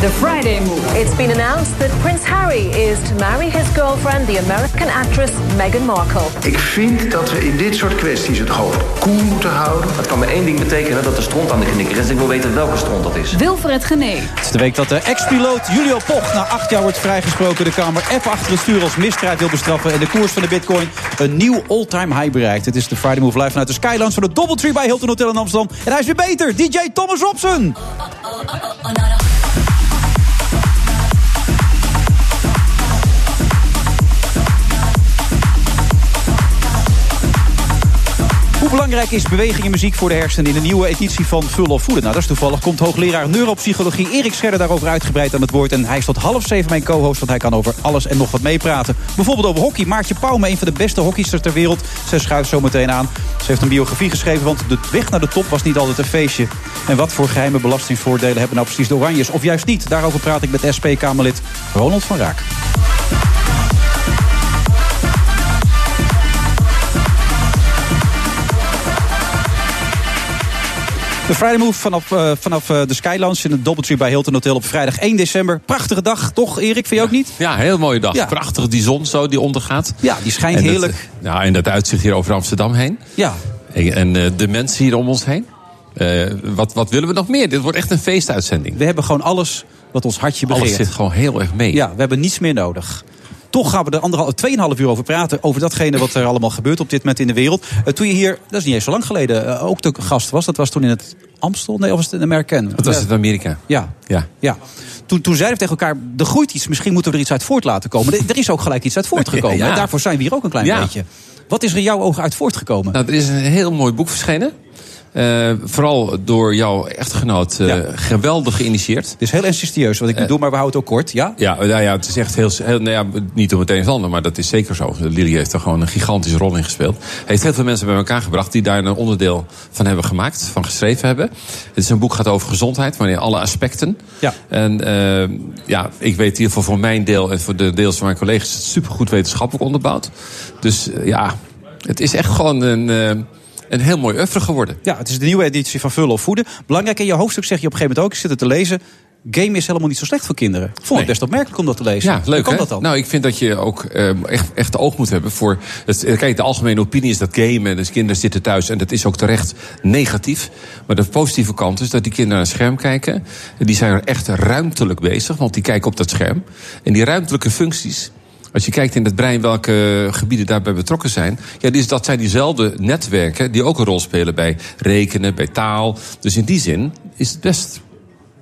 The Friday Move. It's been announced that Prince Harry is to marry his girlfriend, the American actress Meghan Markle. Ik vind dat we in dit soort kwesties het hoofd koel moeten houden. Dat kan maar één ding betekenen, dat de stront aan de knikker is. Ik wil weten welke stront dat is. Wilfred Gené. Het is de week dat de ex-piloot Julio Poch na acht jaar wordt vrijgesproken. De Kamer even achter het stuur als misdrijf wil bestraffen. En de koers van de bitcoin een nieuw all-time high bereikt. Het is de Friday Move live vanuit de Skylands van de Doubletree bij Hilton Hotel in Amsterdam. En hij is weer beter, DJ Thomas Robson. Hoe belangrijk is beweging en muziek voor de hersenen in de nieuwe editie van Vul of Voeden? Nou, dat is toevallig. Komt hoogleraar neuropsychologie Erik Scherder daarover uitgebreid aan het woord. En hij is tot half zeven mijn co-host, want hij kan over alles en nog wat meepraten. Bijvoorbeeld over hockey. Maartje Pauwme, een van de beste hockeysters ter wereld. Zij schuift zo meteen aan. Ze heeft een biografie geschreven, want de weg naar de top was niet altijd een feestje. En wat voor geheime belastingvoordelen hebben nou precies de Oranjes? Of juist niet? Daarover praat ik met SP-Kamerlid Ronald van Raak. De Friday Move vanaf, uh, vanaf uh, de Skylands in het Doubletree bij Hilton Hotel op vrijdag 1 december. Prachtige dag, toch Erik? Vind je ook niet? Ja, heel mooie dag. Ja. Prachtig, die zon zo die ondergaat. Ja, die schijnt En dat- heerlijk. ja, en dat uitzicht hier over Amsterdam heen. Ja, En, en eh, de mensen hier om ons heen. Eh, wat, wat willen we nog meer? Dit wordt echt een feestuitzending. we hebben gewoon alles wat ons hartje Alles begeert. zit gewoon heel erg mee. Ja, we hebben niets meer nodig. Toch gaan we er anderhalf, tweeënhalf uur over praten. Over datgene wat er allemaal gebeurt op dit moment in de wereld. Eh, toen je hier, dat is niet eens zo lang geleden, eh, ook de gast was. Dat was toen in het Amstel. Nee, of was het in American? Wat was het in Amerika? Ja. Ja. ja. Toen, toen zeiden we tegen elkaar, er groeit iets. Misschien moeten we er iets uit voort laten komen. Er- Er is ook gelijk iets uit voortgekomen. Ja. Daarvoor zijn we hier ook een klein Ja. beetje. Wat is er in jouw ogen uit voortgekomen? Nou, er is een heel mooi boek verschenen. Eh, vooral door jouw echtgenoot eh, Ja. geweldig geïnitieerd. Het is heel insidieus wat ik nu doe, maar we houden het ook kort. Ja? Ja, nou ja, het is echt heel. heel nou ja, niet om het een of ander, maar dat is zeker zo. Lily heeft er gewoon een gigantische rol in gespeeld. Heeft heel veel mensen bij elkaar gebracht die daar een onderdeel van hebben gemaakt, van geschreven hebben. Het is een boek gaat over gezondheid, maar in alle aspecten. Ja. En eh, ja, ik weet in ieder geval voor mijn deel en voor de deels van mijn collega's het supergoed wetenschappelijk onderbouwd. Dus eh, ja, het is echt gewoon een, eh, een heel mooi oeuvre geworden. Ja, het is de nieuwe editie van Vullen of Voeden. Belangrijk in je hoofdstuk zeg je op een gegeven moment ook, ik zit het te lezen. Game is helemaal niet zo slecht voor kinderen. Ik vond het Nee. best opmerkelijk om dat te lezen. Ja, leuk Hoe kan dat dan? Nou, ik vind dat je ook eh, echt, echt oog moet hebben voor... Het, eh, kijk, de algemene opinie is dat gamen, dus kinderen zitten thuis... en dat is ook terecht negatief. Maar de positieve kant is dat die kinderen naar een scherm kijken. Die zijn er echt ruimtelijk bezig, want die kijken op dat scherm. En die ruimtelijke functies... Als je kijkt in het brein welke gebieden daarbij betrokken zijn... Ja, dat zijn diezelfde netwerken die ook een rol spelen bij rekenen, bij taal. Dus in die zin is het best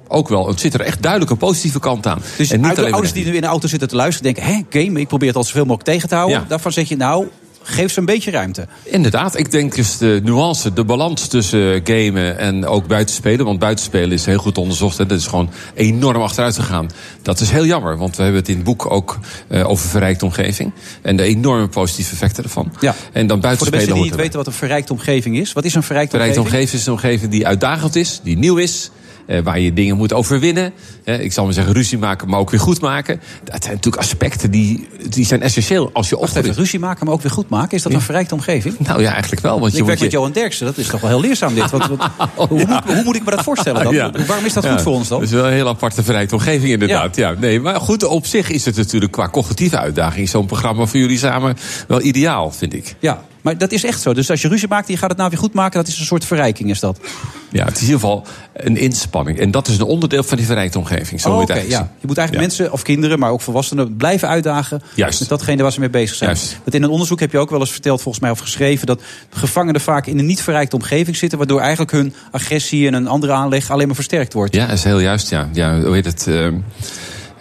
ook wel... Het zit er echt duidelijk een positieve kant aan. Dus en uit de ouders die nu in de auto zitten te luisteren denken... hé, game, ik probeer het al zoveel mogelijk tegen te houden. Ja. Daarvan zeg je, nou, geef ze een beetje ruimte. Inderdaad, ik denk dus de nuance, de balans tussen gamen en ook buitenspelen. Want buitenspelen is heel goed onderzocht. En dat is gewoon enorm achteruit gegaan. Dat is heel jammer, want we hebben het in het boek ook eh, over verrijkte omgeving. En de enorme positieve effecten ervan. Ja. En dan Voor de buitenspelen mensen die niet weten wat een verrijkte omgeving is. Wat is een verrijkte Verrijkte omgeving? omgeving is een omgeving die uitdagend is, die nieuw is. Eh, waar je dingen moet overwinnen. Eh, ik zal maar zeggen ruzie maken, maar ook weer goed maken. Dat zijn natuurlijk aspecten die, die zijn essentieel als je opgroeit. ruzie maken, maar ook weer goed maken. Is dat een verrijkte omgeving? Nou ja, eigenlijk wel. Want je Ik moet werk je... met Johan Derksen, dat is toch wel heel leerzaam dit. Wat, wat- hoe, moet, hoe moet ik me dat voorstellen dan? Ja. Waarom is dat Ja, goed voor ons dan? Dat is wel een heel aparte verrijkte omgeving inderdaad. Ja. nee, maar goed, op zich is het natuurlijk qua cognitieve uitdaging... zo'n programma voor jullie samen wel ideaal, vind ik. Ja, maar dat is echt zo. Dus als je ruzie maakt, je gaat het nou weer goed maken. Dat is een soort verrijking, is dat? Ja, het is in ieder geval een inspanning. En dat is een onderdeel van die verrijkte omgeving. Zo Oh, moet oké, je eigenlijk ja. Je moet eigenlijk Ja. mensen, of kinderen, maar ook volwassenen... blijven uitdagen Juist. met datgene waar ze mee bezig zijn. Juist. Want in een onderzoek heb je ook wel eens verteld, volgens mij, of geschreven... dat gevangenen vaak in een niet verrijkte omgeving zitten... waardoor eigenlijk hun agressie en een andere aanleg alleen maar versterkt wordt. Ja, dat is heel juist, ja. ja hoe heet het? eh,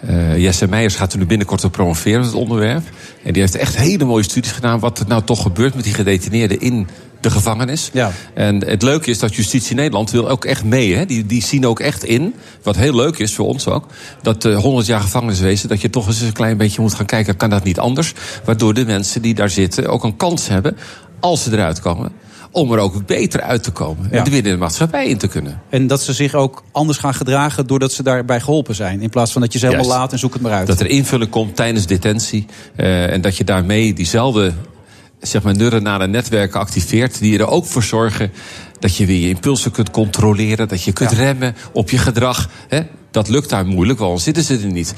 eh, Jesse Meijers gaat er nu binnenkort op promoveren, het onderwerp. En die heeft echt hele mooie studies gedaan... wat er nou toch gebeurt met die gedetineerden in de gevangenis. Ja. En het leuke is dat Justitie Nederland wil ook echt mee. Hè? Die, die zien ook echt in, wat heel leuk is voor ons ook... dat de 100 jaar gevangeniswezen, dat je toch eens een klein beetje moet gaan kijken... kan dat niet anders? Waardoor de mensen die daar zitten ook een kans hebben, als ze eruit komen... om er ook beter uit te komen. Ja. En de maatschappij in te kunnen. En dat ze zich ook anders gaan gedragen doordat ze daarbij geholpen zijn. In plaats van dat je ze helemaal laat en zoek het maar uit. Dat er invulling komt tijdens detentie. eh, en dat je daarmee diezelfde zeg maar, neuronale netwerken activeert. die er ook voor zorgen dat je weer je impulsen kunt controleren. Dat je kunt remmen op je gedrag. Hè? Dat lukt daar moeilijk, want zitten ze er niet.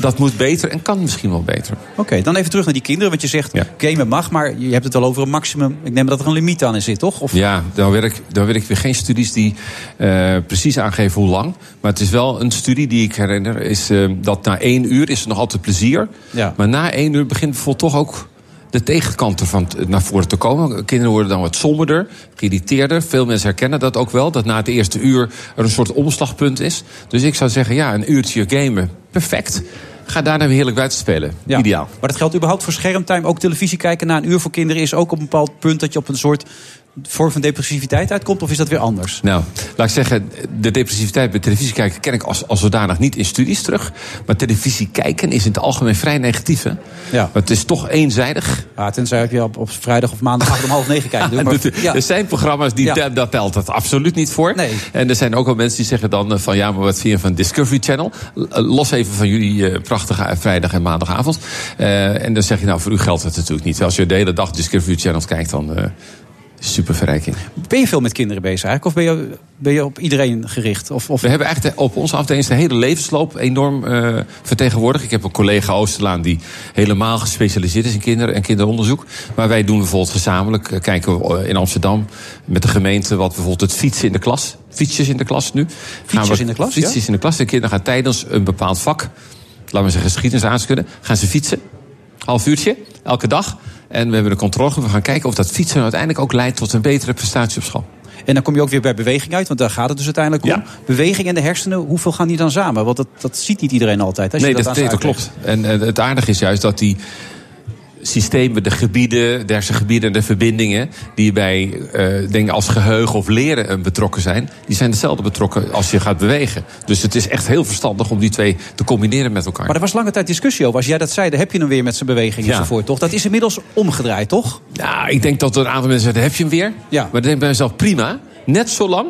Dat moet beter en kan misschien wel beter. Oké, dan even terug naar die kinderen. Want je zegt, gamen mag, maar je hebt het wel over een maximum. Ik neem dat er een limiet aan in zit, toch? Of... Ja, dan werk, dan werk ik weer geen studies die eh, precies aangeven hoe lang. Maar het is wel een studie die ik herinner. Is, eh, dat na één uur is er nog altijd plezier. Ja. Maar na één uur begint bijvoorbeeld toch ook de tegenkant ervan naar voren te komen. Kinderen worden dan wat somberder, geïrriteerder. Veel mensen herkennen dat ook wel. Dat na het eerste uur er een soort omslagpunt is. Dus ik zou zeggen, ja, een uurtje gamen, perfect. Ga daarna weer heerlijk buiten spelen. Ja. Ideaal. Maar dat geldt überhaupt voor schermtime. Ook televisie kijken na een uur voor kinderen is ook op een bepaald punt dat je op een soort vorm van depressiviteit uitkomt. Of is dat weer anders? Nou, laat ik zeggen, de depressiviteit bij televisie kijken ken ik als, als zodanig niet in studies terug. Maar televisie kijken is in het algemeen vrij negatief. Hè? Ja. Het is toch eenzijdig. Ja, tenzij je op, op vrijdag of maandagavond om half negen kijkt. Doe, maar, Er- ja. Er zijn programma's die Ja. dat telt dat absoluut niet voor. Nee. En er zijn ook wel mensen die zeggen dan eh, van ja, maar wat vind je van Discovery Channel? Eh, Los even van jullie eh, prachtige vrijdag en maandagavond. En dan zeg je nou, voor u geldt het natuurlijk niet. Als je de hele dag Discovery Channels kijkt, dan super verrijking. Ben je veel met kinderen bezig eigenlijk? Of ben je, ben je op iedereen gericht? Of, of... We hebben eigenlijk de- op onze afdeling de hele levensloop enorm eh, vertegenwoordigd. Ik heb een collega Oosterlaan die helemaal gespecialiseerd is in kinderen en kinderonderzoek. Maar wij doen bijvoorbeeld gezamenlijk, eh, kijken we eh, in Amsterdam met de gemeente wat bijvoorbeeld het fietsen in de klas. Fietsjes in de klas nu. Fietsjes in de klas, Fietsjes ja? in de klas. De kinderen gaan tijdens een bepaald vak, laten we zeggen geschiedenis aanschudden, gaan ze fietsen. Half uurtje, elke dag. En we hebben een controlegroep. We gaan kijken of dat fietsen uiteindelijk ook leidt tot een betere prestatie op school. En dan kom je ook weer bij beweging uit, want daar gaat het dus uiteindelijk om. Ja. Beweging en de hersenen, hoeveel gaan die dan samen? Want dat, dat ziet niet iedereen altijd. Als je nee, dat, dat, dat klopt. En eh, het aardige is juist dat die systemen, de gebieden, de hersengebieden en de verbindingen... die bij eh, dingen als geheugen of leren eh, betrokken zijn... die zijn hetzelfde betrokken als je gaat bewegen. Dus het is echt heel verstandig om die twee te combineren met elkaar. Maar er was lange tijd discussie over. Als jij dat zei, dan heb je hem weer met zijn beweging Ja. enzovoort, toch? Dat is inmiddels omgedraaid, toch? Ja, ik denk dat er een aantal mensen zeggen, heb je hem weer? Ja. Maar dan denk ik bij mezelf, prima. Net zo lang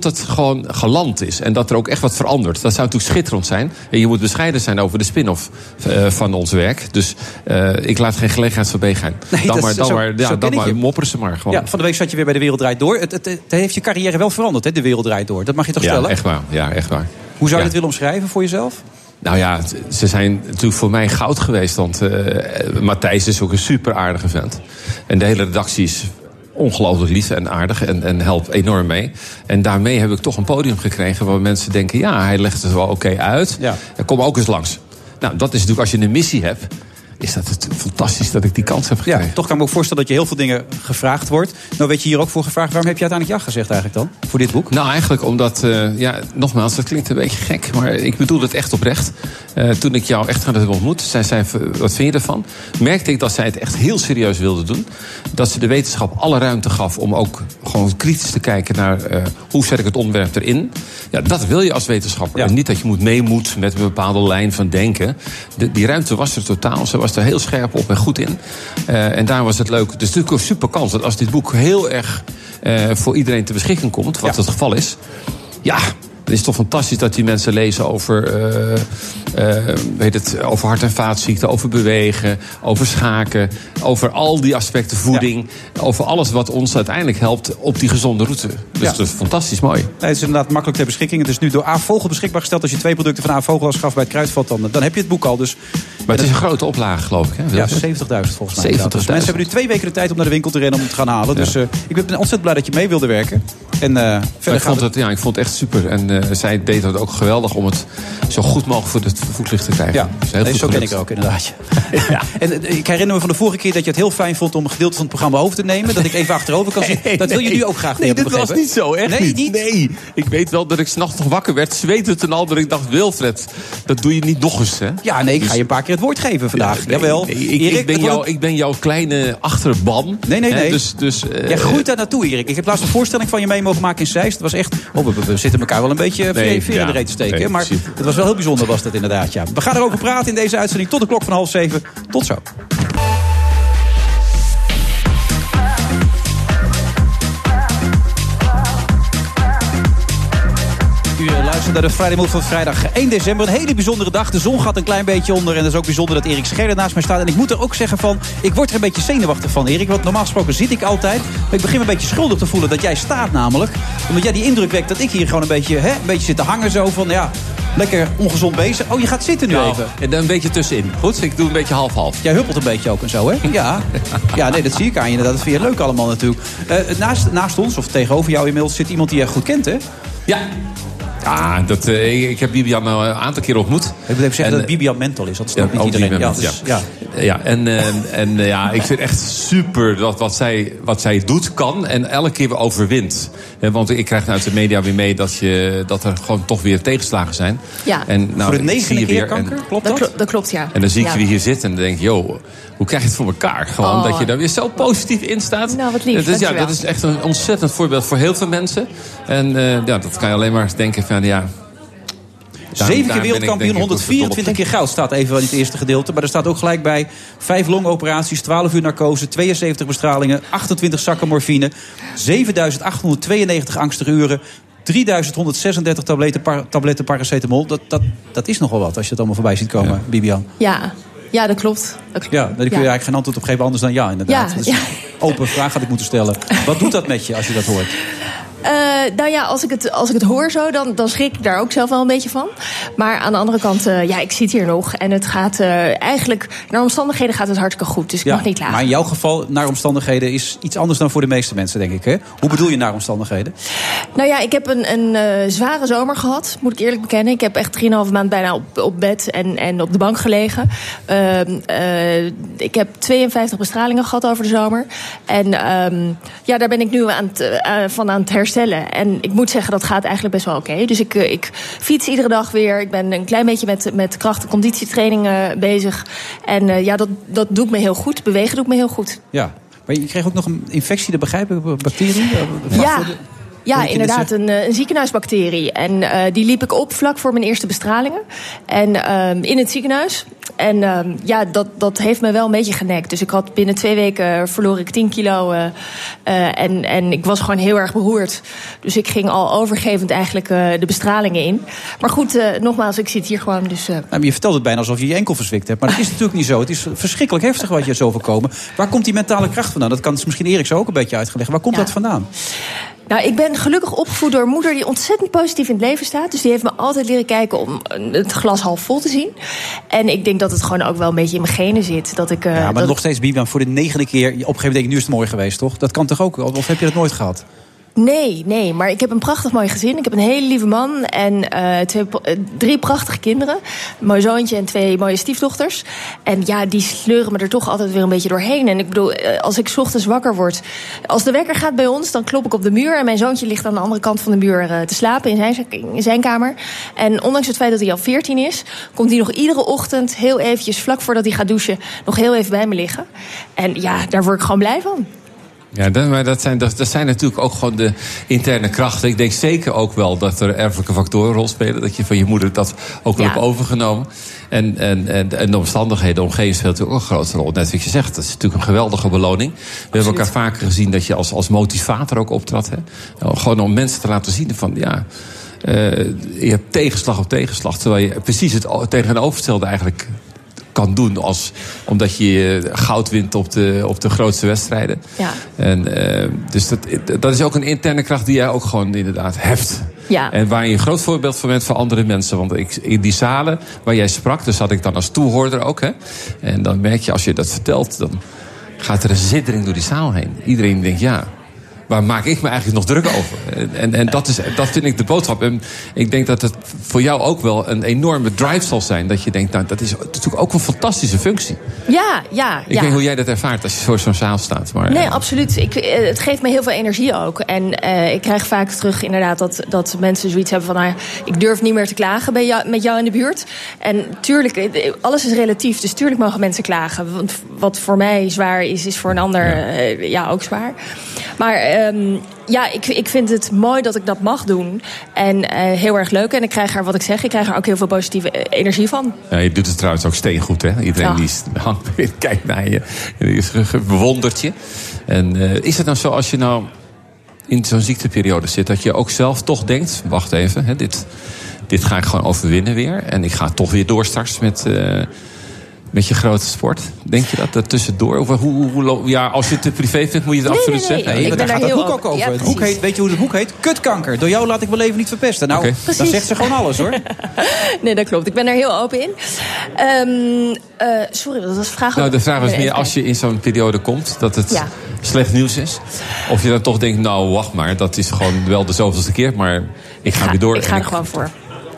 tot het gewoon geland is. En dat er ook echt wat verandert. Dat zou natuurlijk schitterend zijn. En je moet bescheiden zijn over de spin-off eh, van ons werk. Dus eh, ik laat geen gelegenheid voorbij gaan. Nee, dan maar, dan zo- maar, ja, dan maar mopperen ze maar gewoon. Ja, van de week zat je weer bij De Wereld Draait Door. Het, het, het heeft je carrière wel veranderd, hè? De Wereld Draait Door. Dat mag je toch Ja, stellen? echt waar. Ja, echt waar. Hoe zou je het willen omschrijven voor jezelf? Nou ja, ze zijn natuurlijk voor mij goud geweest. Want eh, Matthijs is ook een super aardige vent. En de hele redactie is ongelooflijk lief en aardig en, en helpt enorm mee. En daarmee heb ik toch een podium gekregen waar mensen denken... ja, hij legt het wel oké uit. Ja. En kom ook eens langs. Nou, dat is natuurlijk als je een missie hebt... is dat het fantastisch dat ik die kans heb Ja, gekregen. toch kan ik me ook voorstellen dat je heel veel dingen gevraagd wordt. Nou werd je hier ook voor gevraagd. Waarom heb je uiteindelijk ja gezegd eigenlijk dan? Voor dit boek? Nou, eigenlijk omdat, eh, ja, nogmaals, dat klinkt een beetje gek, maar ik bedoel het echt oprecht. Eh, toen ik jou echt heb ontmoet, zij zei: Wat vind je ervan? Merkte ik dat zij het echt heel serieus wilde doen. Dat ze de wetenschap alle ruimte gaf om ook gewoon kritisch te kijken naar eh, hoe zet ik het onderwerp erin. Ja, dat wil je als wetenschapper. Ja. En niet dat je moet meemoet met een bepaalde lijn van denken. De, die ruimte was er totaal. Ze was er heel scherp op en goed in. Eh, en daar was het leuk. Dus het is natuurlijk een super kans dat als dit boek heel erg eh, voor iedereen te beschikking komt, wat Ja. het geval is. Ja, het is toch fantastisch dat die mensen lezen over, eh, eh, weet het, over hart- en vaatziekten, over bewegen, over schaken, over al die aspecten, voeding, over alles wat ons uiteindelijk helpt op die gezonde route. Dus Ja. dat is fantastisch mooi. Nee, het is inderdaad makkelijk ter beschikking. Het is nu door A-Vogel beschikbaar gesteld. Als je twee producten van A-Vogel als gaf bij het Kruidvat, dan, dan heb je het boek al. Dus Maar het is een grote oplage, geloof ik. Hè? ja, 70.000 volgens mij. 70.000. Dus mensen hebben nu twee weken de tijd om naar de winkel te rennen om het te gaan halen. Dus eh, ik ben ontzettend blij dat je mee wilde werken. En verder ik vond, gaat het, ja, ik vond het echt super. En eh, zij deed het ook geweldig om het zo goed mogelijk voor het voetlicht te krijgen. Ja, Dus heel goed zo ken ik ook inderdaad. En eh, ik herinner me van de vorige keer dat je het heel fijn vond om een gedeelte van het programma over te nemen. Dat ik even achterover kan zitten. Dat wil je nu ook graag Nee, weer dit hebben was niet zo, echt Nee, niet. Nee, ik weet wel dat ik s'nachts nog wakker werd, zwetend en al. Dat ik dacht, Wilfred, dat doe je niet nog eens, hè? Ja, nee, ik ga je een paar keer het woord geven vandaag. Nee, Jawel. nee, ik, Erik, ik, ben jou, ik ben jouw kleine achterban. Nee, nee, Hè, nee. Dus, dus, eh, Jij groeit daar naartoe, Erik. Ik heb laatst een voorstelling van je mee mogen maken in Zeist. Het was echt... Oh, we, we zitten elkaar wel een beetje Nee, nee, veer in de ja. reet te steken. Nee, maar het was wel heel bijzonder, was dat inderdaad. Ja. We gaan erover praten in deze uitzending tot de klok van half zeven. Tot zo. Luistert naar de Friday Move van vrijdag 1 december. Een hele bijzondere dag. De zon gaat een klein beetje onder. En het is ook bijzonder dat Erik Scherder naast mij staat. En ik moet er ook zeggen van... Ik word er een beetje zenuwachtig van, Erik. Want normaal gesproken zit ik altijd. Maar ik begin me een beetje schuldig te voelen dat jij staat namelijk. Omdat jij die indruk wekt dat ik hier gewoon een beetje, hè, een beetje zit te hangen. Zo van, ja, lekker ongezond bezig. Oh, je gaat zitten nu even. en dan een beetje tussenin. Goed, ik doe een beetje half-half. Jij huppelt een beetje ook en zo, hè? Ja. ja, nee, dat zie ik aan je inderdaad. Dat vind je leuk allemaal natuurlijk. Eh, naast, naast ons, of tegenover jou inmiddels, zit iemand die je goed kent, hè? Ja. Ja, dat, eh, ik, heb Bibian nou een aantal keer ontmoet. Ik moet even zeggen En, dat eh, Bibian mental is. Dat snapt Ja, niet ook iedereen. Ja, dus, ja. Ja. Ja, en, eh, en eh, ja, ik vind echt super dat wat zij, wat zij doet, kan en elke keer weer overwint. Eh, Want ik krijg nou uit de media weer mee dat, je, dat er gewoon toch weer tegenslagen zijn. Ja. En, nou, Voor de zie negende je keer kanker, En, klopt Dat, dat? klo- dat klopt, ja. en dan zie ik Ja. je weer hier zitten en dan denk ik, joh, hoe krijg je het voor elkaar? Gewoon Oh. dat je daar weer zo positief in staat. Nou, wat lief, Dat is, ja, dat is echt een ontzettend voorbeeld voor heel veel mensen. En eh, ja, dat kan je alleen maar denken van, ja... daarom- Zeven keer wereldkampioen, denk ik, op de 124 keer goud staat even in het eerste gedeelte. Maar er staat ook gelijk bij vijf longoperaties, 12 uur narcose, 72 bestralingen, 28 zakken morfine, 7892 angstige uren. 3136 tabletten, par- tabletten paracetamol. Dat, dat, dat is nogal wat als je het allemaal voorbij ziet komen, Bibian. Ja. ja, dat klopt. Dat klopt. Ja, daar kun je eigenlijk geen antwoord op geven anders dan ja, inderdaad. Ja, Dat is ja. een open vraag had ik moeten stellen. Wat doet dat met je als je dat hoort? Eh, nou ja, als ik het, als ik het hoor zo, dan, dan schrik ik daar ook zelf wel een beetje van. Maar aan de andere kant, eh, ja, ik zit hier nog. En het gaat eh, eigenlijk, naar omstandigheden gaat het hartstikke goed. Dus ik mag niet klagen. maar in jouw geval, naar omstandigheden, is iets anders dan voor de meeste mensen, denk ik. Hè? Hoe bedoel je naar omstandigheden? Nou ja, ik heb een, een zware zomer gehad, moet ik eerlijk bekennen. Ik heb echt 3,5 maand bijna op, op bed en, en op de bank gelegen. Ehm, eh, ik heb 52 bestralingen gehad over de zomer. En ehm, ja, daar ben ik nu aan van aan het herstellen. En ik moet zeggen, dat gaat eigenlijk best wel oké. Dus ik, eh, ik fiets iedere dag weer. Ik ben een klein beetje met, met kracht- en conditietraining bezig. En eh, ja, dat, dat doet me heel goed. Bewegen doet me heel goed. Ja. Maar je kreeg ook nog een infectie, dat begrijp ik, een bacterie? Eh, Ja. Ja, inderdaad, een, eh, een ziekenhuisbacterie. En eh, die liep ik op vlak voor mijn eerste bestralingen. En ehm, in het ziekenhuis. En ehm, ja, dat, dat heeft me wel een beetje genekt. Dus ik had binnen twee weken verloor ik 10 kilo. eh, en, en ik was gewoon heel erg beroerd. Dus ik ging al overgevend eigenlijk de bestralingen in. Maar goed, nogmaals, ik zit hier gewoon. Dus Nou, je vertelt het bijna alsof je je enkel verzwikt hebt. Maar dat is natuurlijk niet zo. Het is verschrikkelijk heftig wat je is overkomen. Waar komt die mentale kracht vandaan? Dat kan misschien Erik zo ook een beetje uitgelegd. Waar komt Ja. dat vandaan? Nou, ik ben gelukkig opgevoed door een moeder die ontzettend positief in het leven staat. Dus die heeft me altijd leren kijken om eh, het glas half vol te zien. En ik denk dat het gewoon ook wel een beetje in mijn genen zit. Dat ik, eh, Ja, maar dat- nog steeds, Bibian, voor de negende keer. Op een gegeven moment denk ik, nu is het mooi geweest, toch? Dat kan toch ook? Of heb je dat nooit gehad? Nee, nee, maar ik heb een prachtig mooi gezin. Ik heb een hele lieve man en eh, twee, eh, drie prachtige kinderen. Een mooi zoontje en twee mooie stiefdochters. En ja, die sleuren me er toch altijd weer een beetje doorheen. En ik bedoel, eh, als ik ochtends wakker word... Als de wekker gaat bij ons, dan klop ik op de muur... en mijn zoontje ligt aan de andere kant van de muur te slapen in zijn, in zijn kamer. En ondanks het feit dat hij al 14 is... komt hij nog iedere ochtend heel eventjes, vlak voordat hij gaat douchen... nog heel even bij me liggen. En ja, daar word ik gewoon blij van. Ja, dat, maar dat zijn, dat, dat zijn natuurlijk ook gewoon de interne krachten. Ik denk zeker ook wel dat er erfelijke factoren een rol spelen. Dat je van je moeder dat ook wel Ja. hebt overgenomen. En, en, en, en de omstandigheden, de omgeving speelt natuurlijk ook een grote rol. Net wat je zegt, dat is natuurlijk een geweldige beloning. We hebben elkaar vaker gezien dat je als, als motivator ook optrad. Hè? Nou, Gewoon om mensen te laten zien van, ja... eh, je hebt tegenslag op tegenslag. Terwijl je precies het tegenovergestelde eigenlijk kan doen. Als, omdat je eh, goud wint op de, op de grootste wedstrijden. Ja. En, eh, dus dat, dat is ook een interne kracht die jij ook gewoon inderdaad heft. Ja. En waar je een groot voorbeeld van bent voor andere mensen. Want ik, in die zalen waar jij sprak, daar zat ik dan als toehoorder ook. Hè? En dan merk je, als je dat vertelt, dan gaat er een zittering door die zaal heen. Iedereen denkt ja. Waar maak ik me eigenlijk nog druk over? En, en, en dat, is, dat vind ik de boodschap. En ik denk dat het voor jou ook wel een enorme drive zal zijn. Dat je denkt, nou, dat is natuurlijk ook een fantastische functie. Ja, ja, Ik ja. weet hoe jij dat ervaart als je voor zo'n zaal staat. Maar, Nee, eh, absoluut. Ik, eh, het geeft me heel veel energie ook. En eh, ik krijg vaak terug inderdaad dat, dat mensen zoiets hebben van... Nou, ik durf niet meer te klagen bij jou, met jou in de buurt. En tuurlijk, alles is relatief. Dus tuurlijk mogen mensen klagen. Want wat voor mij zwaar is, is voor een ander ja, ja ook zwaar. Maar ehm, ja, ik, ik vind het mooi dat ik dat mag doen. En eh, heel erg leuk. En ik krijg er, wat ik zeg, ik krijg er ook heel veel positieve eh, energie van. Ja, je doet het trouwens ook steengoed, hè? Iedereen Ja. die hangt, kijkt naar je en die bewondert je. En eh, is het nou zo als je nou in zo'n ziekteperiode zit... dat je ook zelf toch denkt, wacht even, hè, dit, dit ga ik gewoon overwinnen weer... en ik ga toch weer door straks met, met je grote sport? Denk je dat er tussendoor? Of hoe, hoe, ja, als je het te privé vindt, moet je het Nee, absoluut nee, nee. zeggen. Nee, ben daar gaat het heel boek ook open. over. Ja, het boek heet, weet je hoe het boek heet? Kutkanker. Door jou laat ik mijn leven niet verpesten. Nou, Oké. dan zegt ze gewoon alles hoor. Nee, dat klopt. Ik ben daar heel open in. Ehm, eh, sorry, dat was de vraag. Nou, de vraag was meer, als je in zo'n periode komt... dat het Ja. slecht nieuws is. Of je dan toch denkt, nou, wacht maar... dat is gewoon wel de zoveelste keer, maar ik ga, weer door. Ik ga er gewoon voor.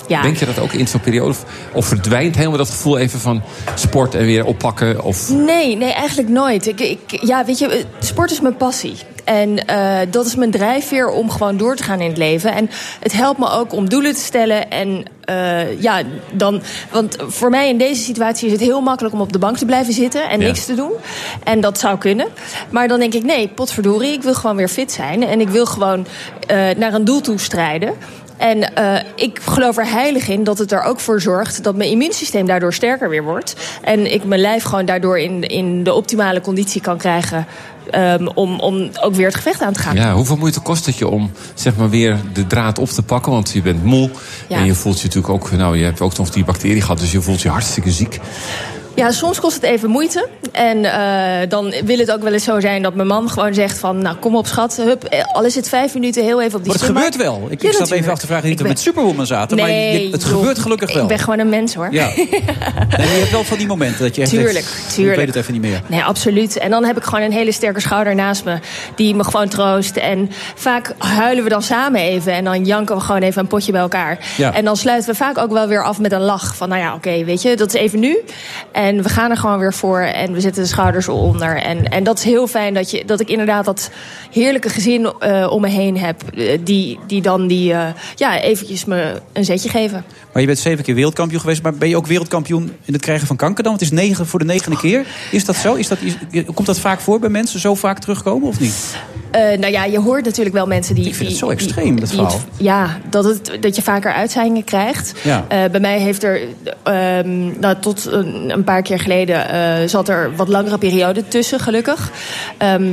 Ja. Denk je dat ook in zo'n periode? Of, verdwijnt helemaal dat gevoel even van sport en weer oppakken? Of... Nee, nee, eigenlijk nooit. Ik, ik, ja, weet je, eh, sport is mijn passie. En eh, dat is mijn drijfveer om gewoon door te gaan in het leven. En het helpt me ook om doelen te stellen. En eh, ja, dan. Want voor mij in deze situatie is het heel makkelijk om op de bank te blijven zitten en Ja. niks te doen. En dat zou kunnen. Maar dan denk ik, nee, potverdorie, ik wil gewoon weer fit zijn. En ik wil gewoon naar een doel toe strijden. En eh, ik geloof er heilig in dat het er ook voor zorgt dat mijn immuunsysteem daardoor sterker weer wordt. En ik mijn lijf gewoon daardoor in, in de optimale conditie kan krijgen. ehm, om, om ook weer het gevecht aan te gaan. Ja, hoeveel moeite kost het je om zeg maar, weer de draad op te pakken? Want je bent moe Ja. en je voelt je natuurlijk ook... Nou, je hebt ook nog die bacterie gehad, dus je voelt je hartstikke ziek. Ja, soms kost het even moeite. En eh, dan wil het ook wel eens zo zijn dat mijn man gewoon zegt van... nou, kom op schat, hup, eh, al is het vijf minuten heel even op die Maar het gebeurt wel. Ik, Ja, ik zat even af te vragen niet Ik we ben- met Superwoman zaten. maar Nee, je- het joh, gebeurt gelukkig wel. Ik ben gewoon een mens hoor. Ja. Nee, maar je hebt wel van die momenten dat je echt tuurlijk. Ik weet het even niet meer. Nee, absoluut. En dan heb ik gewoon een hele sterke schouder naast me. Die me gewoon troost. En vaak huilen we dan samen even. En dan janken we gewoon even een potje bij elkaar. Ja. En dan sluiten we vaak ook wel weer af met een lach. Van nou ja, oké, weet je, dat is even nu. En we gaan er gewoon weer voor. En we zetten de schouders onder. En, en dat is heel fijn dat, je, dat ik inderdaad dat heerlijke gezin eh, om me heen heb. eh, die, die dan die, eh, ja, eventjes me een zetje geven. Maar je bent zeven keer wereldkampioen geweest. Maar ben je ook wereldkampioen in het krijgen van kanker dan? Want het is negen voor de negende keer. Is dat zo? Is dat, is- komt dat vaak voor bij mensen? Zo vaak terugkomen of niet? Eh, nou ja, je hoort natuurlijk wel mensen die. Ik vind het zo die- extreem, dat het- verhaal. ja, dat, het, dat je vaker uitzeigingen krijgt. Ja. Eh, bij mij heeft er. ehm, nou, tot een, een paar keer geleden eh, zat er wat langere periode tussen, gelukkig. Ehm,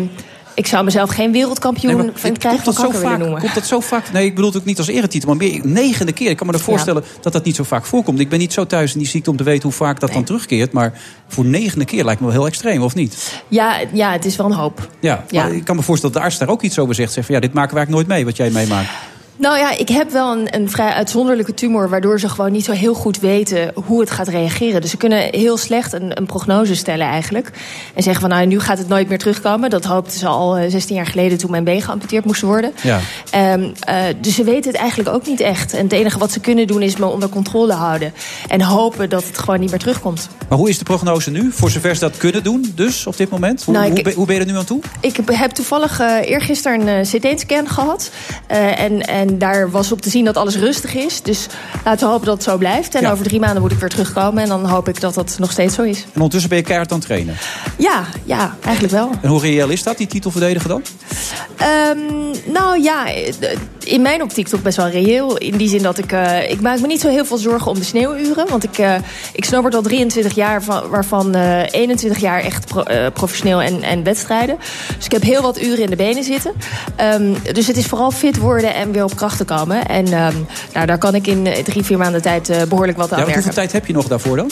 ik zou mezelf geen wereldkampioen Nee, maar van het krijgen van komt dat, zo kanker vaak, noemen. komt dat zo vaak? Nee, ik bedoel het ook niet als eretitel, maar meer negende keer. Ik kan me er voorstellen dat dat niet zo vaak voorkomt. Ik ben niet zo thuis in die ziekte om te weten hoe vaak dat dan terugkeert. Maar voor negende keer lijkt me wel heel extreem, of niet? Ja, ja, het is wel een hoop. Ja, Ja. maar ik kan me voorstellen dat de arts daar ook iets over zegt. Zegt van ja, dit maken we eigenlijk nooit mee, wat jij meemaakt. Nou ja, ik heb wel een, een vrij uitzonderlijke tumor... waardoor ze gewoon niet zo heel goed weten hoe het gaat reageren. Dus ze kunnen heel slecht een, een prognose stellen eigenlijk. En zeggen van nou, nu gaat het nooit meer terugkomen. Dat hoopten ze al eh, 16 jaar geleden toen mijn been geamputeerd moest worden. Ja. Ehm, eh, dus ze weten het eigenlijk ook niet echt. En het enige wat ze kunnen doen is me onder controle houden. En hopen dat het gewoon niet meer terugkomt. Maar hoe is de prognose nu? Voor zover ze dat kunnen doen, dus op dit moment? Hoe, Nou, ik- hoe, ben, hoe ben je er nu aan toe? Ik heb- toevallig eh eergisteren een eh, CT-scan gehad. Eh, en, en daar was op te zien dat alles rustig is. Dus laten we hopen dat het zo blijft. En Ja. over drie maanden moet ik weer terugkomen. En dan hoop ik dat dat nog steeds zo is. En ondertussen ben je keihard aan het trainen. Ja, ja, eigenlijk wel. En hoe reëel is dat, die titel verdedigen dan? Ehm, nou ja, eh, in mijn optiek toch best wel reëel. In die zin dat ik... eh, ik maak me niet zo heel veel zorgen om de sneeuwuren. Want ik, eh ik snowboard al 23 jaar, van, waarvan eh 21 jaar echt pro- eh, professioneel en, en wedstrijden. Dus ik heb heel wat uren in de benen zitten. Ehm, dus het is vooral fit worden en weer op krachten komen. En ehm, nou, daar kan ik in eh, drie, vier maanden tijd eh, behoorlijk wat aan Ja, werken. hoeveel tijd heb je nog daarvoor dan?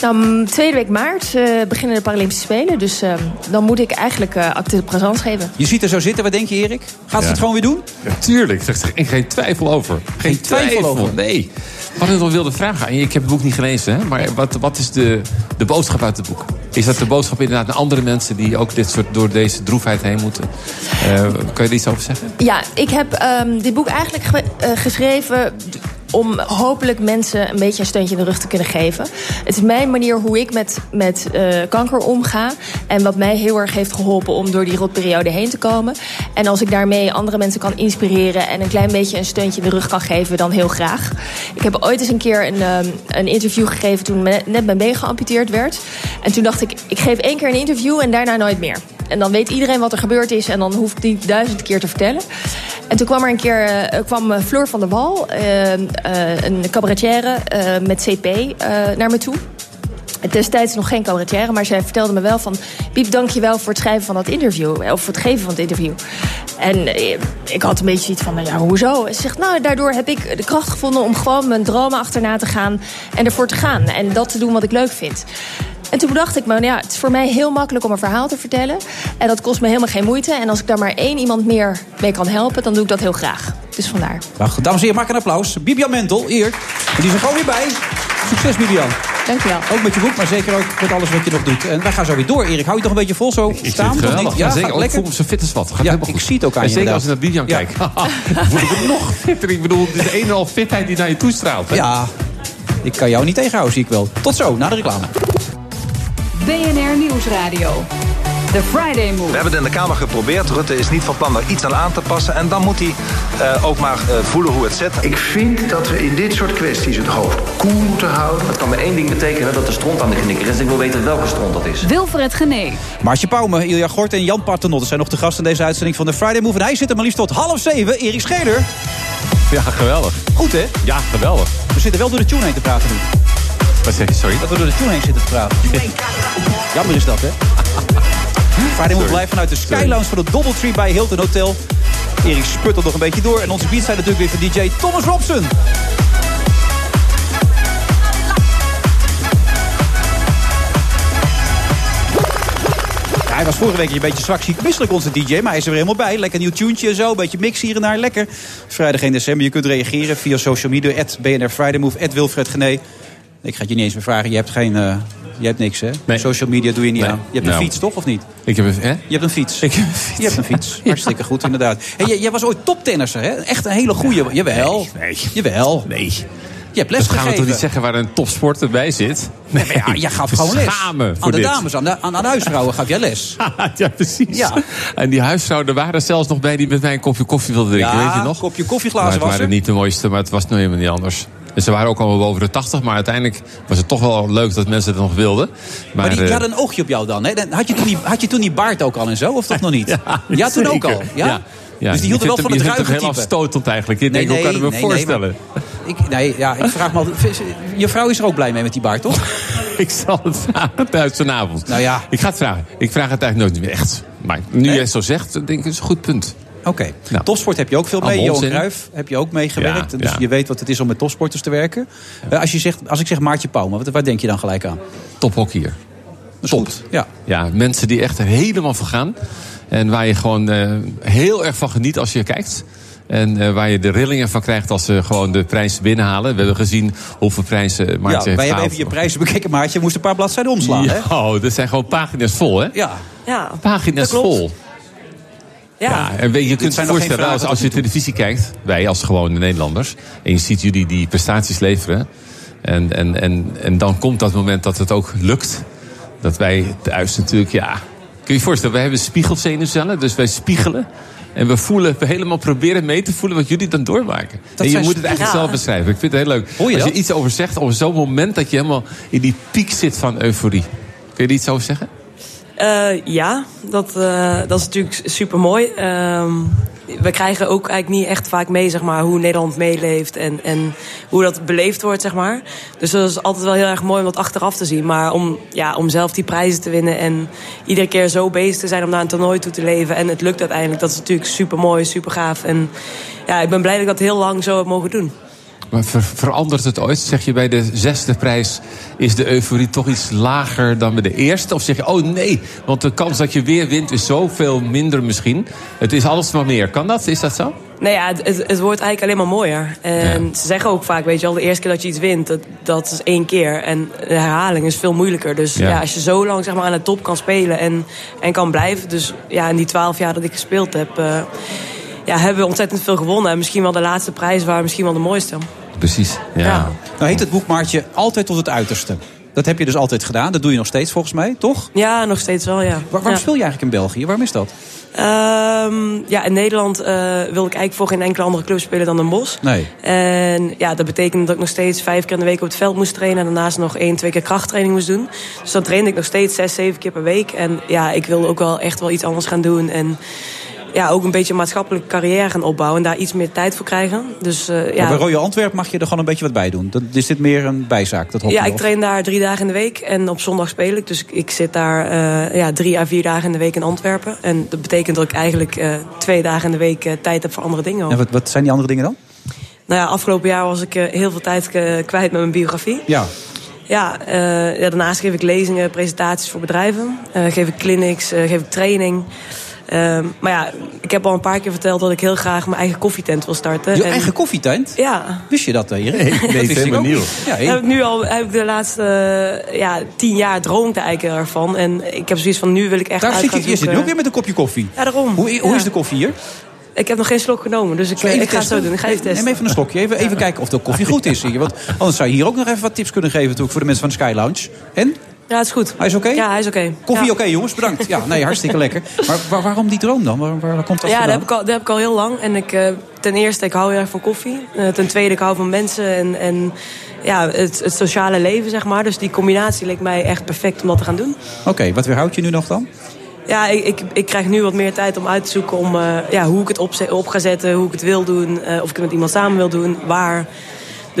Nou, tweede week maart eh, beginnen de Paralympische Spelen. Dus ehm, dan moet ik eigenlijk eh acte de présence geven. Je ziet er zo zitten, wat denk je Erik? Gaat ze het gewoon weer doen? Ja, tuurlijk, er is geen, geen twijfel over. Geen, twijfel over? Nee. Wat ik nog wilde vragen aan je, ik heb het boek niet gelezen, hè? maar wat, wat is de, de boodschap uit het boek? Is dat de boodschap inderdaad naar andere mensen die ook dit soort, door deze droefheid heen moeten? Uh, kan je er iets over zeggen? Ja, ik heb um, dit boek eigenlijk ge uh, geschreven om hopelijk mensen een beetje een steuntje in de rug te kunnen geven. Het is mijn manier hoe ik met, met uh, kanker omga. En wat mij heel erg heeft geholpen om door die rotperiode heen te komen. En als ik daarmee andere mensen kan inspireren... en een klein beetje een steuntje in de rug kan geven, dan heel graag. Ik heb ooit eens een keer een, um, een interview gegeven... toen net mijn been geamputeerd werd. En toen dacht ik, ik geef één keer een interview en daarna nooit meer. En dan weet iedereen wat er gebeurd is en dan hoef ik niet duizend keer te vertellen. En toen kwam er een keer uh, kwam Floor van der Wal, uh, uh, een cabaretière met CP, naar me toe. Destijds nog geen cabaretière, maar zij vertelde me wel van... Piep, dank je wel voor het schrijven van dat interview. Of voor het geven van het interview. En ik had een beetje iets van, ja, hoezo? Ze zegt, nou, daardoor heb ik de kracht gevonden... om gewoon mijn dromen achterna te gaan en ervoor te gaan. En dat te doen wat ik leuk vind. En toen bedacht ik me, ja, het is voor mij heel makkelijk om een verhaal te vertellen. En dat kost me helemaal geen moeite. En als ik daar maar één iemand meer mee kan helpen, dan doe ik dat heel graag. Dus vandaar. Wacht, dames en heren, maak een applaus. Bibian Mentel, hier. En die is er gewoon weer bij. Succes, Bibian. Dankjewel. Ook met je boek, maar zeker ook met alles wat je nog doet. En wij gaan zo weer door, Erik. Hou je toch een beetje vol zo ik staan? Of niet? Ja, zeker. lekker. Ik voel me zo fit als wat. Gaat ja, ik zie het ook aan en je Zeker als ik naar Bibian Ja. kijk. Dan voel ik me nog fitter. Ik bedoel, het is een en al fitheid die naar je toestraalt. hè? Ja, ik kan jou niet tegenhouden, zie ik wel. Tot zo, na de reclame. BNR Nieuwsradio. The Friday Move. We hebben het in de Kamer geprobeerd. Rutte is niet van plan daar iets aan aan te passen. En dan moet hij uh, ook maar uh, voelen hoe het zit. Ik vind dat we in dit soort kwesties het hoofd koel moeten houden. Dat kan maar één ding betekenen, dat er stront aan de knikker is. Ik wil weten welke stront dat is. Wilfred Gené. Maartje Pauwme, Ilja Gort en Jan Paternotte zijn nog de gasten in deze uitzending van de Friday Move. En hij zit er maar liefst tot half zeven. Erik Scheder. Ja, geweldig. Goed, hè? Ja, geweldig. We zitten wel door de tune heen te praten nu. Wat zeg je, sorry? Dat we door de tune heen zitten te praten. Jammer is dat, hè? Friday Move live vanuit de Sky Lounge van de Doubletree bij Hilton Hotel. Erik sputtelt nog een beetje door. En onze beats zijn natuurlijk weer van DJ Thomas Robson. Hij was vorige week een beetje zwak ziek misselijk, onze DJ. Maar hij is er weer helemaal bij. Lekker nieuw tuentje en zo. Een beetje mix hier en daar. Lekker. Vrijdag 1 december. Je kunt reageren via social media. At BNR Friday Move. At Wilfred Gené. Ik ga het je niet eens meer vragen. Je hebt geen... Uh, je hebt niks, hè? Nee. Social media doe je niet Nee. aan. Je hebt Nou. een fiets, toch? Of niet? Ik heb een... Hè? Je hebt een fiets. Ik heb een fiets. Je hebt een fiets. Hartstikke goed, inderdaad. Hey, jij, jij was ooit toptennisser, hè? Echt een hele goeie. Jawel. Nee. Jawel. Nee. Je hebt les Dat gaan we toch niet zeggen waar een topsporter bij zit? Nee, maar ja, jij gaf gewoon les. Schamen aan de dit. dames, aan de, aan, aan de huisvrouwen gaf jij les. ja, precies. Ja. En die huisvrouw, er waren er zelfs nog bij die met mij een kopje koffie wilden drinken, Ja, weet je nog? kopje maar koffieglazen het was waren er. niet de mooiste, maar het was nou helemaal niet anders. En ze waren ook allemaal boven de 80, maar uiteindelijk was het toch wel leuk dat mensen het nog wilden. Maar, Maar die, die eh, hadden een oogje op jou dan, hè? Had je toen die, had je toen die baard ook al en zo, of toch nog niet? Ja, toen ook al, ja? Ja. Ja, Dus die hielden wel van het ruige heel type. afstotend eigenlijk. Ik denk, hoe kan ik me nee, nee, voorstellen? maar ik, nee, ja, ik vraag me altijd... Je vrouw is er ook blij mee met die baard, toch? ik zal het vragen thuis vanavond. Nou ja. Ik ga het vragen. Ik vraag het eigenlijk nooit meer echt. Maar nu jij het zo zegt, denk ik, is een goed punt. Oké. Nou. Topsport heb je ook veel mee. Johan. Cruijff heb je ook meegewerkt. Ja, dus ja. je weet wat het is om met topsporters te werken. Eh, als, je zegt, als ik zeg Maartje Pauwme, wat, waar denk je dan gelijk aan? Tophockeyer. Top. goed. Ja. Ja, mensen die echt er helemaal van gaan. En waar je gewoon eh, heel erg van geniet als je kijkt. En eh, waar je de rillingen van krijgt als ze gewoon de prijzen binnenhalen. We hebben gezien hoeveel prijzen Maartje ja, heeft wij hebben even je prijzen bekeken, Maartje. Je moest een paar bladzijden omslaan, hè? Oh, dat zijn gewoon pagina's vol, hè? Ja. Ja, Pagina's dat klopt. vol. Ja. En je, je kunt je voorstellen, als, als je televisie kijkt, wij als gewone Nederlanders, en je ziet jullie die prestaties leveren, en, en, en, en dan komt dat moment dat het ook lukt, dat wij thuis natuurlijk, ja, kun je je voorstellen, wij hebben spiegelzenuwcellen, dus wij spiegelen. En we voelen, we helemaal proberen mee te voelen wat jullie dan doormaken. en je moet het eigenlijk Ja. zelf beschrijven. Ik vind het heel leuk. Je Als je iets over zegt, over zo'n moment dat je helemaal in die piek zit van euforie. Kun je er iets over zeggen? Eh, ja, dat, eh, dat is natuurlijk super mooi. we krijgen ook eigenlijk niet echt vaak mee zeg maar, hoe Nederland meeleeft en, en hoe dat beleefd wordt. Zeg maar. Dus dat is altijd wel heel erg mooi om dat achteraf te zien. Maar om, ja, om zelf die prijzen te winnen en iedere keer zo bezig te zijn om naar een toernooi toe te leven. En het lukt uiteindelijk. Dat is natuurlijk super mooi, super gaaf. En ja, ik ben blij dat ik dat heel lang zo heb mogen doen. Maar ver- verandert het ooit? Zeg je bij de zesde prijs is de euforie toch iets lager dan bij de eerste? Of zeg je, oh nee, want de kans dat je weer wint is zoveel minder misschien. Het is alles maar meer. Kan dat? Is dat zo? Nee, ja, het, wordt eigenlijk alleen maar mooier. En ze zeggen ook vaak, weet je wel, de eerste keer dat je iets wint, dat, dat is één keer. En de herhaling is veel moeilijker. Dus Ja. ja. als je zo lang zeg maar, aan de top kan spelen en, en kan blijven. Dus ja, in die twaalf jaar dat ik gespeeld heb, eh, ja, hebben we ontzettend veel gewonnen. En misschien wel de laatste prijs waren misschien wel de mooiste. Precies, ja. Nou heet het boek Maartje altijd tot het uiterste. Dat heb je dus altijd gedaan. Dat doe je nog steeds volgens mij, toch? Ja, nog steeds wel, ja. Waar, waarom Ja. speel je eigenlijk in België? Waarom is dat? Ehm, ja, in Nederland eh, wil ik eigenlijk voor geen enkele andere club spelen dan Den Bosch. Nee. En ja, dat betekende dat ik nog steeds vijf keer in de week op het veld moest trainen. En daarnaast nog één, twee keer krachttraining moest doen. Dus dan trainde ik nog steeds zes, zeven keer per week. En ja, ik wilde ook wel echt wel iets anders gaan doen. En ja, ook een beetje een maatschappelijke carrière gaan opbouwen. En daar iets meer tijd voor krijgen. Dus eh, Maar ja, bij Royal Antwerp mag je er gewoon een beetje wat bij doen. Dat, is dit meer een bijzaak? Dat ja, ik train daar drie dagen in de week. En op zondag speel ik. Dus ik, zit daar eh, ja, drie à vier dagen in de week in Antwerpen. En dat betekent dat ik eigenlijk eh, twee dagen in de week tijd heb voor andere dingen. ook. En wat, wat zijn die andere dingen dan? Nou ja, afgelopen jaar was ik heel veel tijd kwijt met mijn biografie. Ja. Ja, ja, daarnaast geef ik lezingen, presentaties voor bedrijven. Geef ik clinics, geef ik training. Ehm, maar ja, ik heb al een paar keer verteld dat ik heel graag mijn eigen koffietent wil starten. Je En- eigen koffietent? Ja. Wist je dat? Nee, dat nee, wist ik ook nieuw. niet. Ja, heb ik nu al heb ik de laatste eh, ja, tien jaar droomde ik eigenlijk ervan. En ik heb zoiets van, nu wil ik echt Daar zit je, je zit nu ook weer met een kopje koffie. Ja, daarom. Hoe, hoe Ja. is de koffie hier? Ik heb nog geen slok genomen, dus ik, eh, even ik ga het zo testen? doen. Ik ga even testen. Neem even een slokje. Even, even kijken of de koffie goed is hier. Want anders zou je hier ook nog even wat tips kunnen geven natuurlijk, voor de mensen van de Sky Lounge. En? Ja, het is goed. Hij is oké? Ja, hij is oké. Koffie Ja. oké, jongens. Bedankt. Ja, nee, hartstikke lekker. Maar waar- waarom die droom dan? Waar, waar, komt dat Ja, dat vandaan? heb, ik al, dat heb ik al heel lang. En ik, eh, ten eerste, ik hou heel erg van koffie. Eh, ten tweede, ik hou van mensen en, en ja, het, het sociale leven, zeg maar. Dus die combinatie leek mij echt perfect om dat te gaan doen. Oké, wat weerhoudt je nu nog dan? Ja, ik, ik, ik krijg nu wat meer tijd om uit te zoeken om, eh, ja, hoe ik het op, op ga zetten, hoe ik het wil doen, of ik het met iemand samen wil doen, waar.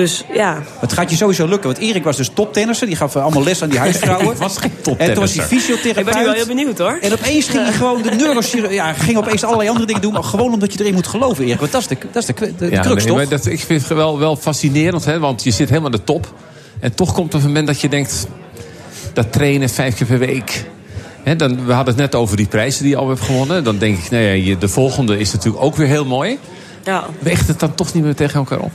Dus ja, Het gaat je sowieso lukken. Want Erik was dus toptennisser. Die gaf allemaal les aan die huisvrouwen. Ik was geen En toen was toptennisser. hij fysiotherapeut. ik ben nu wel heel benieuwd hoor. En opeens ging hij gewoon de neurochirurgie... Ja, ging opeens allerlei andere dingen doen. Maar gewoon omdat je erin moet geloven, Erik. Want dat is de, dat is de, de, de Ja, crux, nee, toch? maar dat, ik vind het wel, wel fascinerend, hè, want je zit helemaal aan de top. En toch komt er een moment dat je denkt... dat trainen vijf keer per week... Hè, dan, we hadden het net over die prijzen die je al hebt gewonnen. Dan denk ik, nou ja, je- de volgende is natuurlijk ook weer heel mooi. Ja. Weegt het dan toch niet meer tegen elkaar op?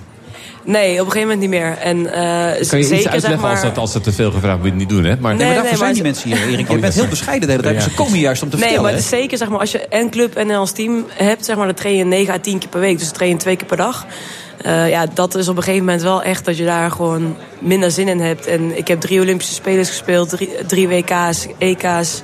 Nee, op een gegeven moment niet meer. En, eh, Kan je zeker, iets uitleggen zeg maar, als, dat, als het te veel gevraagd wordt, niet doen, hè? Maar, Nee, maar daarvoor nee, zijn maar die mensen hier, Erik. Je Oh, bent heel bescheiden de hele tijd. Ja. maar Ze komen juist om te Nee, vertellen. maar het hè? is zeker, zeg maar, als je en club en als team hebt, zeg maar, dan train je 9 à 10 keer per week. Dus dan train je twee keer per dag. Eh, ja, dat is op een gegeven moment wel echt dat je daar gewoon minder zin in hebt. En ik heb drie Olympische Spelers gespeeld, drie, drie WK's, EK's.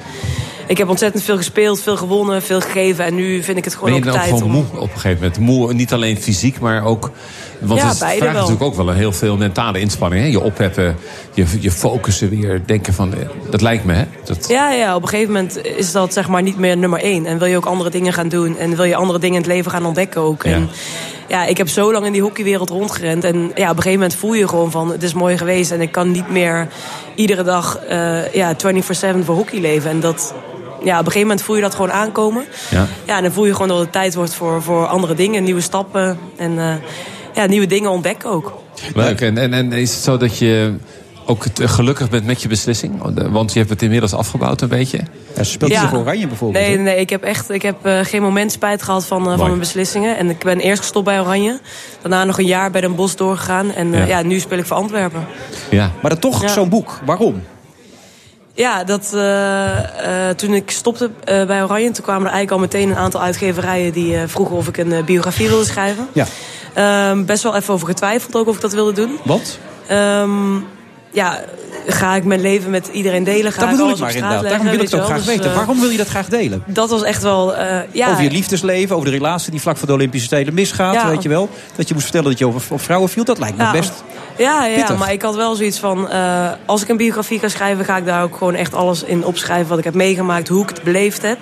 Ik heb ontzettend veel gespeeld, veel gewonnen, veel gegeven. En nu vind ik het gewoon ben je dan ook tijd gewoon om... moe op een gegeven moment? Moe, niet alleen fysiek, maar ook... Want Ja, het vraagt wel. natuurlijk ook wel een heel veel mentale inspanning. Hè? Je opheffen, je, je focussen weer, denken van... eh, Dat lijkt me, hè? Dat, Ja, ja, op een gegeven moment is dat zeg maar niet meer nummer één. En wil je ook andere dingen gaan doen. En wil je andere dingen in het leven gaan ontdekken ook. Ja. En ja, ik heb zo lang in die hockeywereld rondgerend. En ja, op een gegeven moment voel je gewoon van... het is mooi geweest en ik kan niet meer iedere dag eh ja, 24-7 voor hockey leven. En dat... Ja, op een gegeven moment voel je dat gewoon aankomen. Ja. Ja, en dan voel je gewoon dat het tijd wordt voor, voor andere dingen, nieuwe stappen. En eh, ja, nieuwe dingen ontdekken ook. Leuk. En, en, en is het zo dat je ook gelukkig bent met je beslissing? Want je hebt het inmiddels afgebouwd een beetje. Ja, ze speelt Ja. Oranje bijvoorbeeld. Nee, nee ik heb echt ik heb, eh, geen moment spijt gehad van, eh, van mijn beslissingen. En ik ben eerst gestopt bij Oranje. Daarna nog een jaar bij Den Bosch doorgegaan. En eh, Ja. ja. nu speel ik voor Antwerpen. Ja. Maar dan toch Ja. zo'n boek. Waarom? Ja, dat, eh, eh, toen ik stopte eh, bij Oranje... toen kwamen er eigenlijk al meteen een aantal uitgeverijen... die vroegen of ik een biografie wilde schrijven. Ja. Ehm, best wel even over getwijfeld ook of ik dat wilde doen. Wat? Ehm, ja, ga ik mijn leven met iedereen delen? Ga Dat ik bedoel ik maar inderdaad. Daarom wil ik het ook graag weten. Dus, eh, Waarom wil je dat graag delen? Dat was echt wel... ja, Over je liefdesleven, over de relatie die vlak voor de Olympische Spelen misgaat, Ja. weet je wel. Dat je moest vertellen dat je over op vrouwen viel, dat lijkt me Ja. best... Ja, ja Pittig. maar ik had wel zoiets van... eh, als ik een biografie ga schrijven... ga ik daar ook gewoon echt alles in opschrijven... wat ik heb meegemaakt, hoe ik het beleefd heb.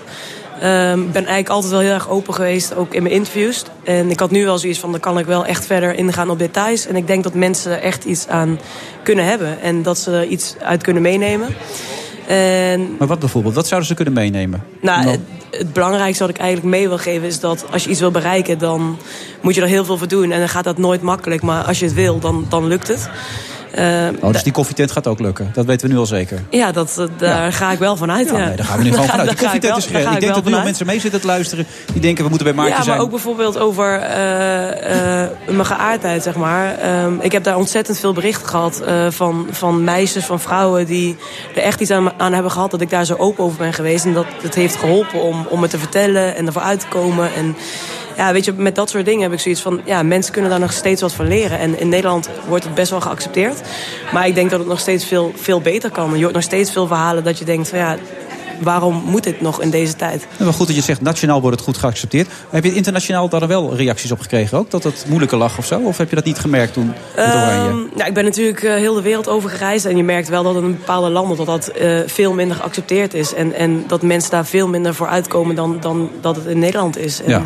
Ehm, Ik ben eigenlijk altijd wel heel erg open geweest, ook in mijn interviews. En ik had nu wel zoiets van... dan kan ik wel echt verder ingaan op details. En ik denk dat mensen er echt iets aan kunnen hebben. En dat ze er iets uit kunnen meenemen. En Maar wat bijvoorbeeld? Wat zouden ze kunnen meenemen? nou, het, het belangrijkste wat ik eigenlijk mee wil geven is dat als je iets wil bereiken, dan moet je er heel veel voor doen. En dan gaat dat nooit makkelijk, maar als je het wil, dan, dan lukt het. Eh, Oh, dus die koffietent gaat ook lukken. Dat weten we nu al zeker. ja, dat, eh, daar ga ik wel vanuit. Ja, Ja, nee, daar gaan we nu gewoon vanuit. Die koffietent is ik gered. denk dat nu al mensen mee zitten te luisteren. Die denken, we moeten bij Maartje ja, zijn. maar ook bijvoorbeeld over eh, mijn geaardheid, zeg maar. Ehm, ik heb daar ontzettend veel berichten gehad eh, van, van meisjes, van vrouwen... die er echt iets aan, aan hebben gehad dat ik daar zo open over ben geweest. En dat het heeft geholpen om, om het te vertellen en ervoor uit te komen. En ja, weet je, met dat soort dingen heb ik zoiets van... ja, mensen kunnen daar nog steeds wat van leren. En in Nederland wordt het best wel geaccepteerd. Maar ik denk dat het nog steeds veel, veel beter kan. Je hoort nog steeds veel verhalen dat je denkt ja, waarom moet dit nog in deze tijd? Ja, wel goed dat je zegt, nationaal wordt het goed geaccepteerd. Heb je internationaal daar wel reacties op gekregen ook? Dat het moeilijker lag of zo? Of heb je dat niet gemerkt toen met Oranje? Nou, ik ben natuurlijk eh, heel de wereld over gereisd. En je merkt wel dat in bepaalde landen dat dat eh, veel minder geaccepteerd is. En, en dat mensen daar veel minder voor uitkomen dan, dan dat het in Nederland is. En, Ja.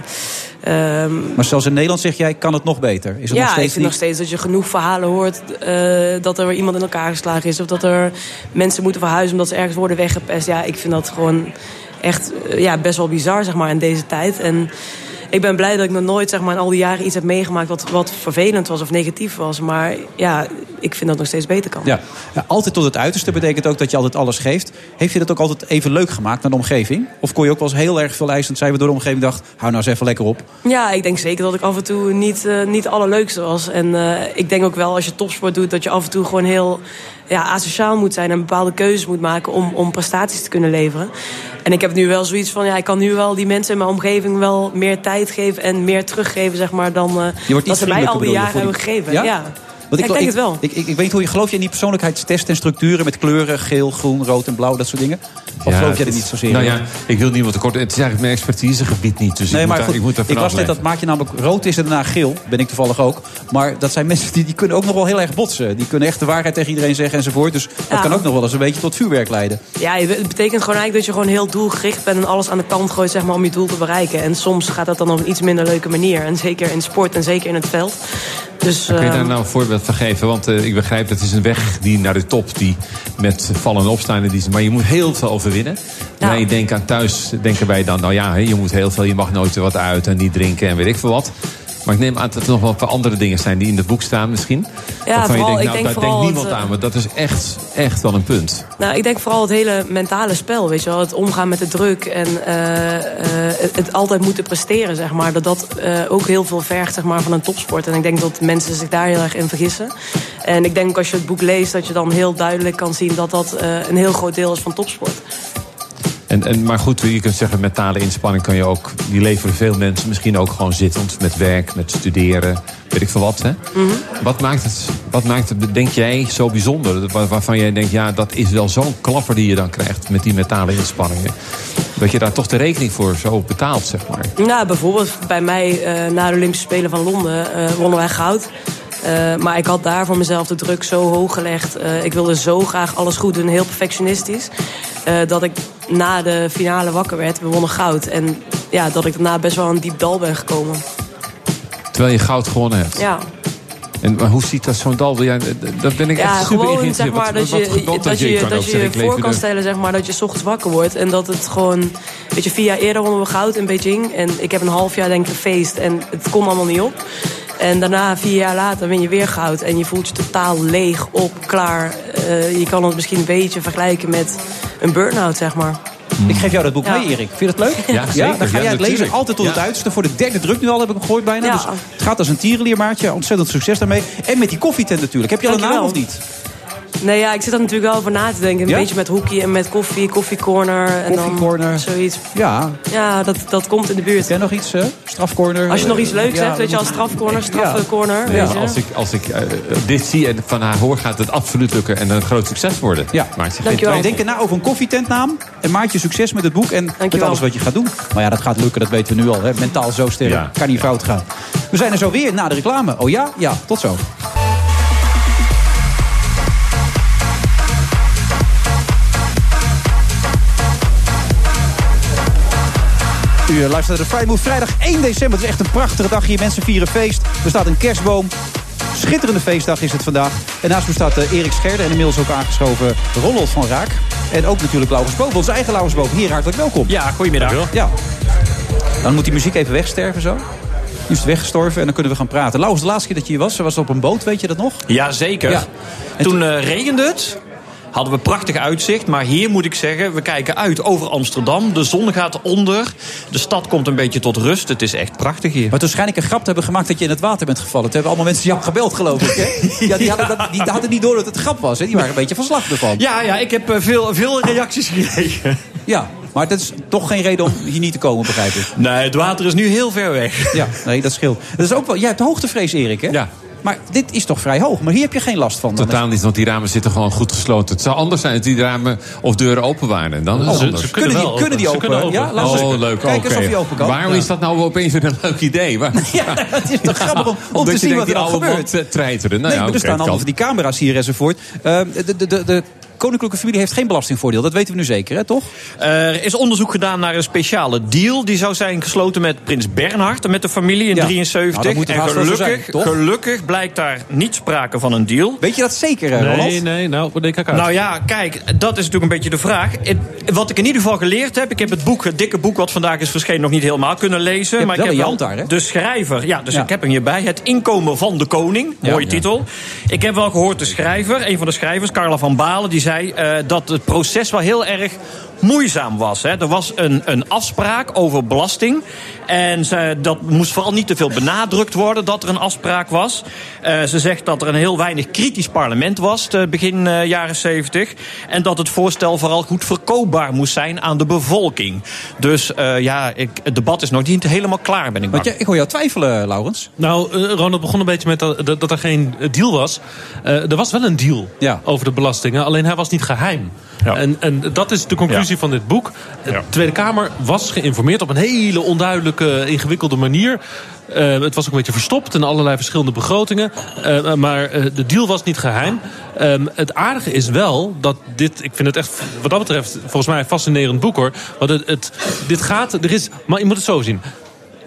ehm, Maar zelfs in Nederland zeg jij, kan het nog beter? Is het ja, nog ik steeds vind niet... nog steeds dat je genoeg verhalen hoort eh, dat er iemand in elkaar geslagen is. Of dat er mensen moeten verhuizen omdat ze ergens worden weggepest. Ja, ik vind dat gewoon echt eh, ja, best wel bizar zeg maar, in deze tijd. En ik ben blij dat ik nog nooit zeg maar, in al die jaren iets heb meegemaakt wat, wat vervelend was of negatief was. Maar ja, ik vind dat het nog steeds beter kan. Ja. Ja, altijd tot het uiterste betekent ook dat je altijd alles geeft. Heeft je dat ook altijd even leuk gemaakt naar de omgeving? Of kon je ook wel eens heel erg veel eisend zijn... waardoor de omgeving dacht, hou nou eens even lekker op. Ja, ik denk zeker dat ik af en toe niet, eh niet de allerleukste was. En eh, ik denk ook wel als je topsport doet... dat je af en toe gewoon heel ja, asociaal moet zijn... en bepaalde keuzes moet maken om, om prestaties te kunnen leveren. En ik heb nu wel zoiets van... ja, ik kan nu wel die mensen in mijn omgeving wel meer tijd geven... en meer teruggeven, zeg maar, dan wordt dat iets ze mij al die jaren hebben gegeven. Ja, Ja? Ja, ik, denk ik, het wel. Ik, ik, ik weet niet hoe je geloof je in die persoonlijkheidstest en structuren met kleuren, geel, groen, rood en blauw, dat soort dingen? Of Ja, geloof het jij er niet zozeer Nou ja, ik wil niemand tekort. Het is eigenlijk mijn expertisegebied niet. Dus nee, ik, maar moet goed, daar, ik moet ik las net dat blijven. maatje namelijk rood is en daarna geel. Ben ik toevallig ook. Maar dat zijn mensen die, die kunnen ook nog wel heel erg botsen. Die kunnen echt de waarheid tegen iedereen zeggen enzovoort. Dus dat Ja. kan ook nog wel eens een beetje tot vuurwerk leiden. Ja, je- het betekent gewoon eigenlijk dat je gewoon heel doelgericht bent... en alles aan de kant gooit zeg maar, om je doel te bereiken. En soms gaat dat dan op een iets minder leuke manier. En zeker in sport en zeker in het veld. Dus, Kun je daar ehm, nou een voorbeeld van geven? Want eh, ik begrijp dat het is een weg die naar de top, die met vallen en opstaan. en Die, maar je moet heel veel overwinnen. Ja. Wij denken aan thuis, denken wij dan, nou ja, je moet heel veel, je mag nooit wat uit en niet drinken en weet ik veel wat. Maar ik neem aan dat er nog wel een paar andere dingen zijn die in het boek staan misschien. Ja, waarvan je vooral- denkt, ik nou, denk daar denkt niemand het, eh, aan. Maar dat is echt, echt wel een punt. Nou, ik denk vooral het hele mentale spel, weet je wel. Het omgaan met de druk en eh, eh, het, het altijd moeten presteren, zeg maar. Dat dat ook heel veel vergt, zeg maar, van een topsport. En ik denk dat mensen zich daar heel erg in vergissen. En ik denk ook als je het boek leest, dat je dan heel duidelijk kan zien... dat dat een heel groot deel is van topsport. En, en, maar goed, je kunt zeggen, mentale inspanning kan je ook. Die leveren veel mensen, misschien ook gewoon zittend, met werk, met studeren, weet ik veel wat. Hè? Wat maakt het, wat maakt het, denk jij, zo bijzonder? Waar- Waarvan jij denkt, ja, dat is wel zo'n klapper die je dan krijgt met die mentale inspanningen. Dat je daar toch de rekening voor zo betaalt, zeg maar. Nou, bijvoorbeeld bij mij eh, na de Olympische Spelen van Londen eh, wonnen wij goud. Eh, maar ik had daar voor mezelf de druk zo hoog gelegd. Eh, ik wilde zo graag alles goed doen, heel perfectionistisch. eh, dat ik na de finale wakker werd. We wonnen goud. En ja, dat ik daarna best wel een diep dal ben gekomen. Terwijl je goud gewonnen hebt. Ja, En maar hoe ziet dat zo'n dal? Ja, dat ben ik ja echt super gewoon zeg maar dat wat- je dat je, dat je, je voor kan stellen zeg maar, dat je 's ochtends wakker wordt. En dat het gewoon... Weet je, vier jaar eerder wonnen we goud in Beijing. En ik heb een half jaar denk ik gefeest. En het kon allemaal niet op. En daarna, vier jaar later, win je weer goud. En je voelt je totaal leeg, op, klaar. Eh, je kan het misschien een beetje vergelijken met een burn-out, zeg maar. Ik geef jou dat boek Ja. mee, Erik. Vind je dat leuk? Ja, zeker. dan ga Ja, jij het lezen. Altijd tot het uiterste. Voor de derde druk nu al heb ik hem gegooid bijna. Ja. Dus het gaat als een tierenlier, Maartje. Ontzettend succes daarmee. En met die koffietent natuurlijk. Heb je al een naam of niet? Nee, ja, ik zit er natuurlijk wel over na te denken. Een Ja? beetje met hoekie en met koffie, koffiecorner. En Koffiecorner. dan zoiets. Ja. Ja, dat, dat komt in de buurt. Ken nog iets? hè? strafcorner? Als je nog iets leuks Ja, hebt, weet je, als strafcorner, strafcorner. Maar je. als ik, als ik eh, dit zie en van haar hoor, gaat het absoluut lukken en een groot succes worden. Ja. Maar het is geen Dankjewel. twijfel. Denk na over een koffietentnaam. En Maartje, succes met het boek en met alles wat je gaat doen. Maar ja, dat gaat lukken, dat weten we nu al. Hè. Mentaal zo sterk, Ja. kan niet fout gaan. We zijn er zo weer na de reclame. Oh ja? Ja, tot zo. U luistert naar de Friday Move vrijdag 1 december. Het is echt een prachtige dag hier. Mensen vieren feest. Er staat een kerstboom. Schitterende feestdag is het vandaag. En naast me staat eh, Erik Scherder en inmiddels ook aangeschoven Ronald van Raak. En ook natuurlijk Laurens Boven, onze eigen Laurens Boven. Hier, hartelijk welkom. Ja, goedemiddag. Ja. Dan moet die muziek even wegsterven zo. Nu is het weggestorven en dan kunnen we gaan praten. Laurens, de laatste keer dat je hier was, was op een boot, weet je dat nog? Ja, zeker. Ja. Toen eh, regende het. Hadden we prachtig uitzicht. Maar hier moet ik zeggen, we kijken uit over Amsterdam. De zon gaat onder. De stad komt een beetje tot rust. Het is echt prachtig hier. Maar toen schijn ik een grap te hebben gemaakt dat je in het water bent gevallen. Toen hebben allemaal mensen jou gebeld, geloof ik. Hè? Ja, die, hadden dat, die hadden niet door dat het grap was. Hè? Die waren een beetje van slag ervan. Ja, ja ik heb eh, veel, veel reacties gekregen. Ja, maar dat is toch geen reden om hier niet te komen, begrijp ik. Nee, het water is nu heel ver weg. Ja, nee, dat scheelt. Dat is ook wel, jij hebt hoogtevrees, Erik, hè? Ja. Maar dit is toch vrij hoog. Maar hier heb je geen last van. Totaal niet, want die ramen zitten gewoon goed gesloten. Het zou anders zijn als die ramen of deuren open waren. En dan is het Oh, anders. ze kunnen die- kunnen die Ze open? kunnen open. Ja, laat oh, eens- leuk. kijk eens of die open kan. Waarom Ja. is dat nou opeens weer een leuk idee? Waar- Ja, het is toch grappig om, te zien wat er die dan gebeurt. treiteren. Nou nee, ja, maar er staan van die camera's hier enzovoort. Uh, de, de, de, de koninklijke familie heeft geen belastingvoordeel. Dat weten we nu zeker, hè, toch? Er is onderzoek gedaan naar een speciale deal. Die zou zijn gesloten met prins Bernhard en met de familie in Ja. 73. Nou, en wel gelukkig, zijn, gelukkig blijkt daar niet sprake van een deal. Weet je dat zeker, eh, Nee, Ronald? nee, nou, wat denk ik uit. Nou ja, kijk, dat is natuurlijk een beetje de vraag. Wat ik in ieder geval geleerd heb... ik heb het boek, het dikke boek wat vandaag is verschenen... nog niet helemaal kunnen lezen. maar wel ik heb Jan daar, hè? de schrijver... Ja, dus Ja. ik heb hem hierbij. Het inkomen van de koning. Mooie Ja. titel. Ik heb wel gehoord de schrijver, een van de schrijvers... Carla van Balen, die zei eh, dat het proces wel heel erg moeizaam was. Hè. Er was een, een afspraak over belasting. En ze, dat moest vooral niet te veel benadrukt worden dat er een afspraak was. Eh, ze zegt dat er een heel weinig kritisch parlement was te begin eh, jaren 70. En dat het voorstel vooral goed verkoopbaar moest zijn aan de bevolking. Dus eh, ja, ik, het debat is nog niet helemaal klaar, ben ik bang. Want ik hoor jou twijfelen, Laurens. Nou, Ronald begon een beetje met dat, dat, dat er geen deal was. Eh, er was wel een deal Ja. over de belastingen, alleen hij was niet geheim. En, en dat is de conclusie van dit boek. De Tweede Kamer was geïnformeerd op een hele onduidelijke, ingewikkelde manier. Eh, het was ook een beetje verstopt in allerlei verschillende begrotingen. Eh, maar eh, de deal was niet geheim. Ehm, het aardige is wel dat dit, ik vind het echt wat dat betreft volgens mij een fascinerend boek hoor. Want het, het, dit gaat, er is, maar je moet het zo zien.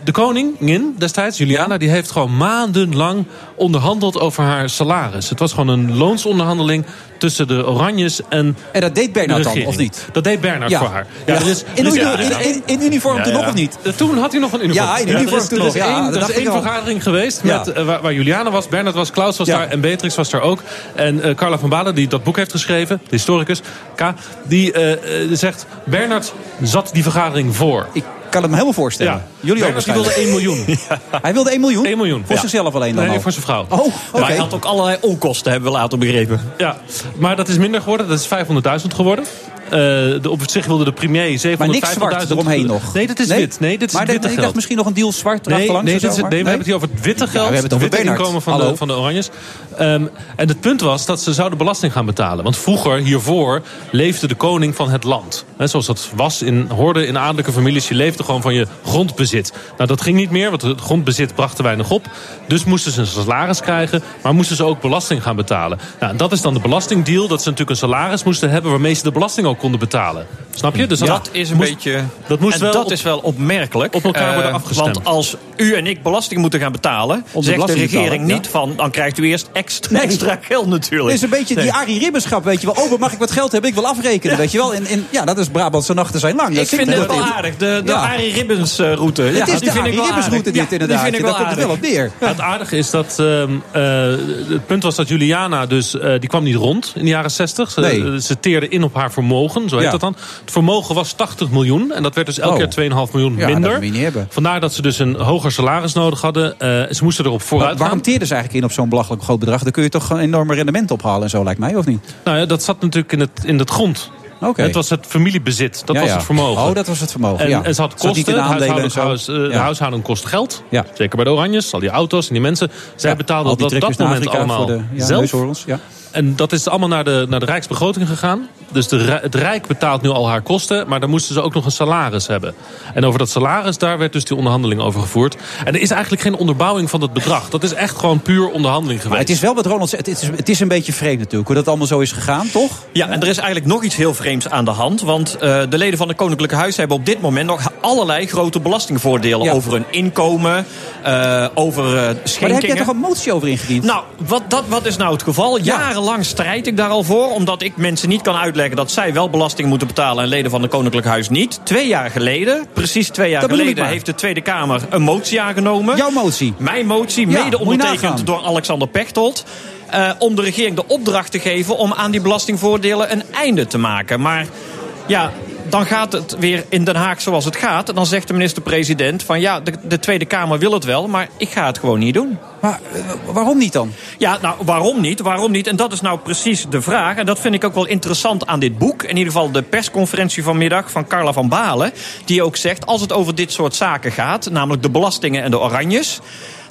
De koningin destijds, Juliana, die heeft gewoon maandenlang onderhandeld over haar salaris. Het was gewoon een loonsonderhandeling tussen de Oranjes en. En dat deed Bernard de dan, of niet? Dat deed Bernard Ja. voor haar. Ja. is- In is- in- in- in uniform toen nog of niet? Eh, Toen had hij nog een uniform. Ja, in er uniform is- toen er is nog. Ja, één- dat Er is één al. vergadering geweest Ja. met, eh, waar, waar Juliana was, Bernard was, Klaus was Ja. daar en Beatrix was daar ook. En eh, Carla van Balen, die dat boek heeft geschreven, de historicus, K, die zegt... Bernard zat die vergadering voor. Ik kan het me helemaal voorstellen. Ja. Jullie ook die wilde waarschijnlijk. 1 miljoen. Hij wilde 1 miljoen? 1 miljoen. Voor zichzelf alleen dan Nee, al? voor zijn vrouw. Oh, hij had ook allerlei onkosten, hebben we later begrepen. Ja, maar dat is minder geworden. Dat is 500.000 geworden. Eh, de, op zich wilde de premier 750.000. Maar niks zwart eromheen nog. Nee, dat is wit. Nee, dit is maar witte ik geld. dacht misschien nog een deal zwart Nee, nee, dit is, nee, we hebben het hier over het witte geld. we hebben het over witte Bernard. inkomen van Hallo. de, van de Oranjes. Ehm, en het punt was dat ze zouden belasting gaan betalen. Want vroeger, hiervoor, leefde de koning van het land. He, zoals dat was in hoorde in adellijke families. Je leefde gewoon van je grondbezit. Nou, dat ging niet meer, want het grondbezit bracht te weinig op. Dus moesten ze een salaris krijgen, maar moesten ze ook belasting gaan betalen. Nou, dat is dan de belastingdeal. Dat ze natuurlijk een salaris moesten hebben waarmee ze de belasting ook konden betalen. Snap je? Dus dat is een moest- beetje. Dat moest en wel dat op- is wel opmerkelijk. op elkaar worden Eh, afgestemd. Want als u en ik belasting moeten gaan betalen, de zegt de regering niet van dan krijgt u eerst extra, Nee. extra geld natuurlijk. Het is een beetje Nee. die Arie Ribbenschap, weet je wel. Oh, mag ik wat geld hebben? Ik wil afrekenen, weet je wel. En, en, ja, dat is Brabantse nachten zijn lang. Dat Ik vind het wel aardig. De, de. Arie Ribbens route. Ja, Het is die de vind ik Arie wel Ribbens route dit inderdaad. Die vind ik Daar wel komt het wel op neer. Het aardige is dat ehm, eh, het punt was dat Juliana dus eh, die kwam niet rond in de jaren 60. Ze, Nee. eh, ze teerde in op haar vermogen, zo heet Ja. dat dan. Het vermogen was 80 miljoen en dat werd dus elk Oh. jaar 2,5 miljoen Ja, minder. Vandaar dat ze dus een hoger salaris nodig hadden. Eh, ze moesten erop vooruit Maar waarom teerden ze eigenlijk in op zo'n belachelijk groot bedrag? Dan kun je toch een enorme rendement ophalen en zo, lijkt mij, of niet? Nou ja, dat zat natuurlijk in het, in het grond. Oké. Het was het familiebezit, dat Ja, was het vermogen. Oh, dat was het vermogen, En, ja. en ze had kosten, de eh, de huishouden kost geld. Ja. Zeker bij de Oranjes, al die auto's en die mensen. Zij betaalden dat op dat moment allemaal de- ja, zelf. En dat is allemaal naar de, naar de Rijksbegroting gegaan. Dus de, het Rijk betaalt nu al haar kosten. Maar dan moesten ze ook nog een salaris hebben. En over dat salaris, daar werd dus die onderhandeling over gevoerd. En er is eigenlijk geen onderbouwing van dat bedrag. Dat is echt gewoon puur onderhandeling geweest. Maar het is wel wat Ronald zegt. Het is, het is een beetje vreemd natuurlijk, hoe dat allemaal zo is gegaan, toch? Ja, en er is eigenlijk nog iets heel vreemds aan de hand. Want eh, de leden van het Koninklijke Huis hebben op dit moment nog allerlei grote belastingvoordelen. Ja. Over hun inkomen, eh, over eh Maar daar heb schenkingen. jij toch een motie over ingediend? Nou, wat, dat, wat is nou het geval? Jarenlang strijd ik daar al voor. Omdat ik mensen niet kan uitleggen uitleggen dat zij wel belasting moeten betalen en leden van het Koninklijk Huis niet. Twee jaar geleden, precies twee jaar Dat geleden, heeft de Tweede Kamer een motie aangenomen. Jouw motie. Mijn motie, Ja, mede ondertekend door Alexander Pechtold. eh, om de regering de opdracht te geven om aan die belastingvoordelen een einde te maken. Maar ja, dan gaat het weer in Den Haag zoals het gaat. En dan zegt de minister-president van ja, de, de Tweede Kamer wil het wel, maar ik ga het gewoon niet doen. Maar eh, waarom niet dan? Ja, nou, waarom niet? Waarom niet? En dat is nou precies de vraag. En dat vind ik ook wel interessant aan dit boek. In ieder geval de persconferentie vanmiddag van Carla van Balen. Die ook zegt, als het over dit soort zaken gaat... namelijk de belastingen en de oranjes...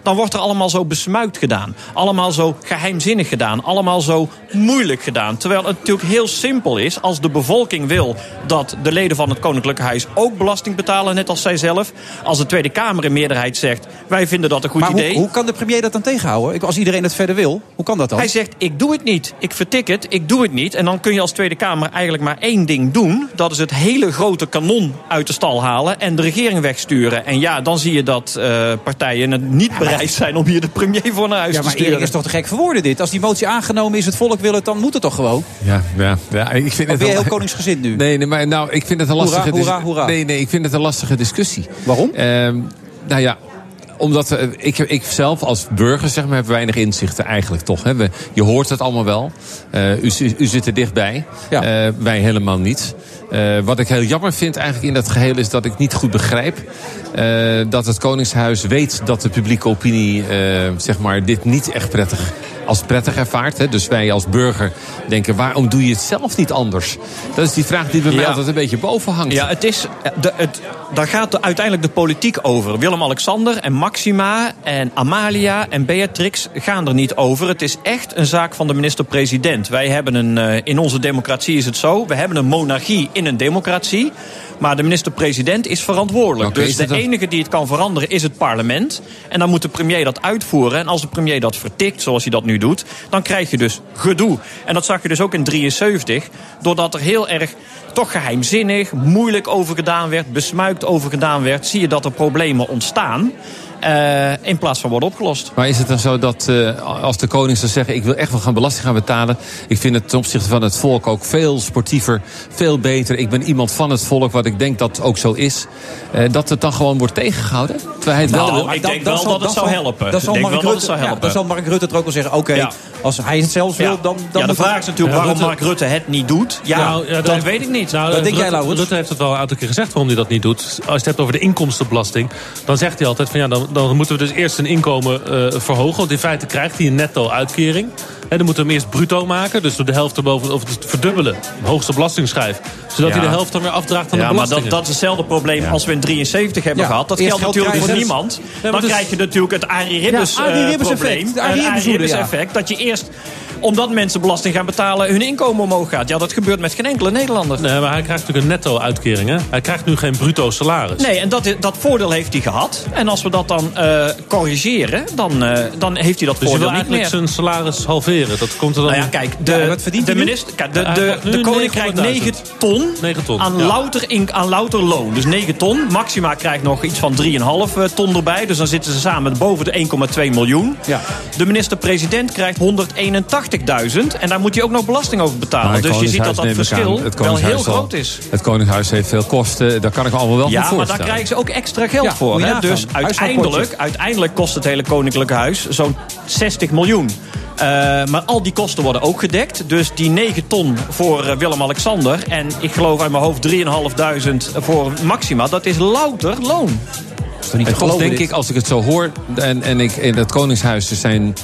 dan wordt er allemaal zo besmuikt gedaan. Allemaal zo geheimzinnig gedaan. Allemaal zo moeilijk gedaan. Terwijl het natuurlijk heel simpel is. Als de bevolking wil dat de leden van het Koninklijke Huis... ook belasting betalen, net als zij zelf. Als de Tweede Kamer in meerderheid zegt... wij vinden dat een goed maar idee... Hoe, hoe kan de premier dat dan tegenhouden? Als iedereen het verder wil, hoe kan dat dan? Hij zegt, ik doe het niet. Ik vertik het, ik doe het niet. En dan kun je als Tweede Kamer eigenlijk maar één ding doen. Dat is het hele grote kanon uit de stal halen en de regering wegsturen. En ja, dan zie je dat eh, partijen het niet bereid zijn om hier de premier voor naar huis Ja, te maar sturen. Erik is toch te gek voor woorden dit? Als die motie aangenomen is, het volk wil het, dan moet het toch gewoon? Ja, ja, ja ik vind Of het ben je heel koningsgezind nu? Nee, nee, maar nou, ik vind het een Hoera, lastige dis- hoera, hoera. Nee, nee, ik vind het een lastige discussie. Waarom? Ehm, nou ja, omdat ik, ik zelf als burger zeg maar, heb weinig inzichten eigenlijk toch. Hè. We, je hoort het allemaal wel. Eh, u, u zit er dichtbij. Eh, wij helemaal niet. Eh, wat ik heel jammer vind eigenlijk in dat geheel is dat ik niet goed begrijp dat het Koningshuis weet dat de publieke opinie zeg maar, dit niet echt prettig als prettig ervaart. Hè. Dus wij als burger denken, waarom doe je het zelf niet anders? Dat is die vraag die bij mij Ja. altijd een beetje boven hangt. Ja, het is, de, het, daar gaat de- uiteindelijk de politiek over. Willem-Alexander en Maxima en Amalia en Beatrix gaan er niet over. Het is echt een zaak van de minister-president. Wij hebben een, eh, in onze democratie is het zo, we hebben een monarchie in een democratie. Maar de minister-president is verantwoordelijk. Dus is de enige die het kan veranderen is het parlement. En dan moet de premier dat uitvoeren. En als de premier dat vertikt, zoals hij dat nu doet... dan krijg je dus gedoe. En dat zag je dus ook in 73. Doordat er heel erg toch geheimzinnig, moeilijk over gedaan werd... besmuikt over gedaan werd... zie je dat er problemen ontstaan... eh, in plaats van worden opgelost. Maar is het dan zo dat eh, als de koning zou zeggen... ik wil echt wel gaan belasting gaan betalen... ik vind het ten opzichte van het volk ook veel sportiever, veel beter... ik ben iemand van het volk, wat ik denk dat ook zo is... eh, dat het dan gewoon wordt tegengehouden? Terwijl hij het wel Nou, wil. ik denk wel dat het zou helpen. Dat zal Ik denk Mark wel dat het Rutte, ja, helpen. dan zal Mark Rutte het ook wel zeggen. Oké, Ja. als hij het zelf wil, Ja. dan, dan ja, de vraag is natuurlijk Ja, waarom Rutte- Mark Rutte het niet doet. Ja, Nou, ja, dat heeft- weet ik niet. Nou, Wat denk jij, Rutte- Laurens? Rutte heeft het wel een aantal keer gezegd waarom hij dat niet doet. Als je het hebt over de inkomstenbelasting, dan zegt hij altijd van ja, dan, dan moeten we dus eerst een inkomen eh, verhogen. Want in feite krijgt hij een netto-uitkering. En dan moeten we hem eerst bruto maken, dus door de helft erboven, of het verdubbelen, de hoogste belastingschijf. Zodat Ja. hij de helft dan weer afdraagt aan Ja, de maar belastingen. dat, dat is hetzelfde probleem als we in 73 hebben gehad. Dat geldt geld natuurlijk voor niemand. maar Dan krijg je natuurlijk het Arie Ribbes Arie eh, probleem. effect. De Een Arie Ribbes Arie Ribbes ja. effect. Dat je eerst, omdat mensen belasting gaan betalen, hun inkomen omhoog gaat. Ja, dat gebeurt met geen enkele Nederlander. Nee, maar hij krijgt natuurlijk een netto-uitkering. hè? Hij krijgt nu geen bruto salaris. Nee, en dat, dat voordeel heeft hij gehad. En als we dat dan eh, corrigeren, dan, eh, dan heeft hij dat Dus voordeel niet eigenlijk meer. zijn salaris halveren. Dat komt er dan... Nou ja, kijk, de, Ja, wat verdient de minister, kijk, de, de, de koning krijgt 9 900.000. ton, 9 ton, aan, ja. louter in, aan louter loon. Dus 9 ton. Maxima krijgt nog iets van 3,5 ton erbij. Dus dan zitten ze samen boven de 1,2 miljoen. Ja. De minister-president krijgt 181.000. En daar moet hij ook nog belasting over betalen. Het dus je ziet dat dat aan, verschil wel heel groot is. Het Koningshuis heeft veel kosten, daar kan ik allemaal wel Ja, voor maar daar krijgen ze ook extra geld Ja, voor. je Hè? Dus uiteindelijk, uiteindelijk kost het hele Koninklijke Huis zo'n 60 miljoen. Eh, maar al die kosten worden ook gedekt. Dus die 9 ton voor eh, Willem-Alexander... en ik geloof uit mijn hoofd 3.500 voor Maxima... dat is louter loon. is toch niet te En toch geloven, denk dit? ik, als ik het zo hoor... en, en ik, in het Koningshuis er zijn...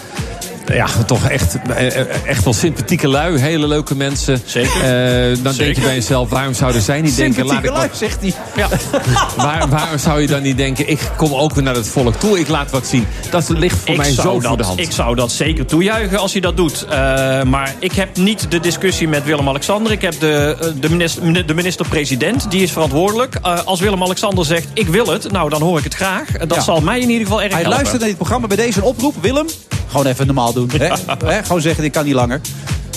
Ja, toch echt, eh, echt wel sympathieke lui. Hele leuke mensen. Zeker. Eh, dan denk je bij jezelf, waarom zouden zij niet denken... Laat ik Sympathieke wat, lui, zegt hij. Ja. waar, waarom zou je dan niet denken... ik kom ook weer naar het volk toe, ik laat wat zien. Dat ligt voor mij zo voor de hand. ik zou dat zeker toejuichen als hij dat doet. Eh, maar ik heb niet de discussie met Willem-Alexander. Ik heb de, de minister- de minister-president, die is verantwoordelijk. Als Willem-Alexander zegt, ik wil het, nou dan hoor ik het graag. Dat Ja. zal mij in ieder geval erg Hij helpen. luistert naar dit programma bij deze oproep. Willem, gewoon even normaal doen. Hè? Hè? Gewoon zeggen, dit kan niet langer.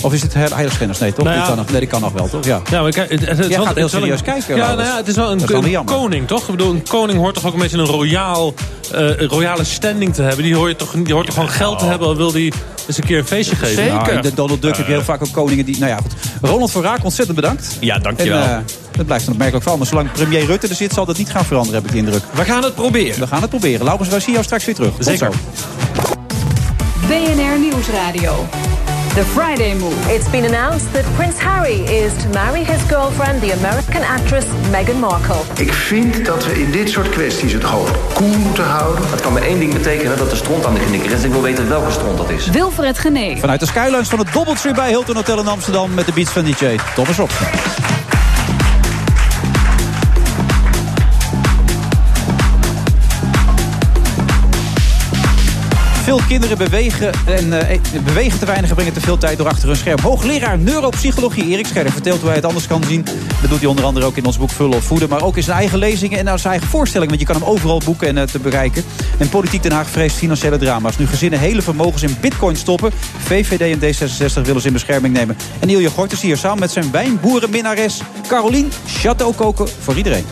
Of is het heiligschennis? Nee, toch? Nou ja. Die kan nog, nee, die kan nog wel, toch? Ja. Ja, maar kijk, het, het, het, Jij wel- gaat heel serieus een- kijken, Ja, nou ja, het is wel een, Dat is wel een jammer. koning, toch? Ik bedoel, een koning hoort toch ook een beetje een royaal, eh, royale standing te hebben. Die hoort toch, die hoort toch gewoon geld te hebben. al Wil die eens een keer een feestje geven? Nou, in de Donald Duck heb je heel vaak ook koningen die... Nou ja, goed. Ronald van Raak, ontzettend bedankt. Ja, dankjewel. En, eh, dat blijft een opmerkelijk verhaal. Maar zolang premier Rutte er zit, zal dat niet gaan veranderen, heb ik de indruk. We gaan het proberen. We gaan het proberen. Laurens, zien jou straks weer terug. Tot Zeker. BNR Nieuwsradio. The Friday Move. It's been announced that Prince Harry is to marry his girlfriend, the American actress Meghan Markle. Ik vind dat we in dit soort kwesties het hoofd koel moeten houden. Het kan maar één ding betekenen dat er stront aan de knikker is. Ik wil weten welke stront dat is. Wilfred Genee. Vanuit de Skylands van het Doubletree bij Hilton Hotel in Amsterdam... met de beats van DJ Thomas Rob. Veel kinderen bewegen, en, eh, bewegen te weinig en brengen te veel tijd door achter hun scherm. Hoogleraar neuropsychologie Erik Scherder vertelt hoe hij het anders kan zien. Dat doet hij onder andere ook in ons boek Vullen of Voeden. Maar ook in zijn eigen lezingen en naar zijn eigen voorstelling. Want je kan hem overal boeken en eh, te bereiken. En Politiek Den Haag vreest financiële drama's. Nu gezinnen hele vermogens in bitcoin stoppen. VVD en D66 willen ze in bescherming nemen. En Ilja Gort is hier samen met zijn wijnboerenminnares Carolien. Chateau koken voor iedereen.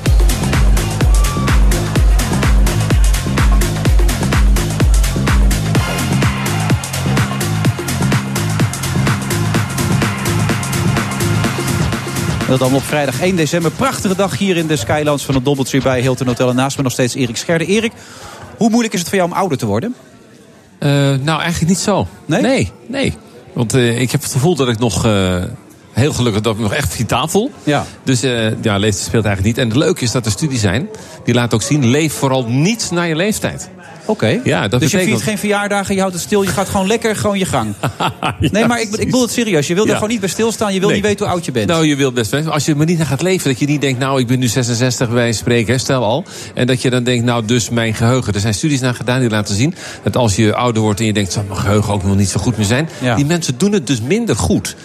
Dat allemaal op vrijdag 1 december. Prachtige dag hier in de Skylands van het Doubletree bij Hilton Hotel. En naast me nog steeds Erik Scherder. Erik, hoe moeilijk is het voor jou om ouder te worden? Eh, nou, eigenlijk niet zo. Nee? Nee, nee. Want eh, ik heb het gevoel dat ik nog... eh, heel gelukkig dat ik nog echt vitaal voel. Ja. Dus ja, leeftijd speelt eigenlijk niet. En het leuke is dat er studies zijn... die laten ook zien... leef vooral niet naar je leeftijd. Oké. Ja, dat dus je viert geen verjaardagen, je houdt het stil, je gaat gewoon lekker gewoon je gang. nee, maar ik, ik bedoel het serieus. Je wil er gewoon niet bij stilstaan, je wil Nee. niet weten hoe oud je bent. Nou, je wilt best weten. Als je er niet naar gaat leven, dat je niet denkt, nou, ik ben nu 66 bij spreken, stel al. En dat je dan denkt, nou, dus mijn geheugen. Er zijn studies naar gedaan die laten zien dat als je ouder wordt en je denkt, zal mijn geheugen ook nog niet zo goed meer zijn. Ja. Die mensen doen het dus minder goed.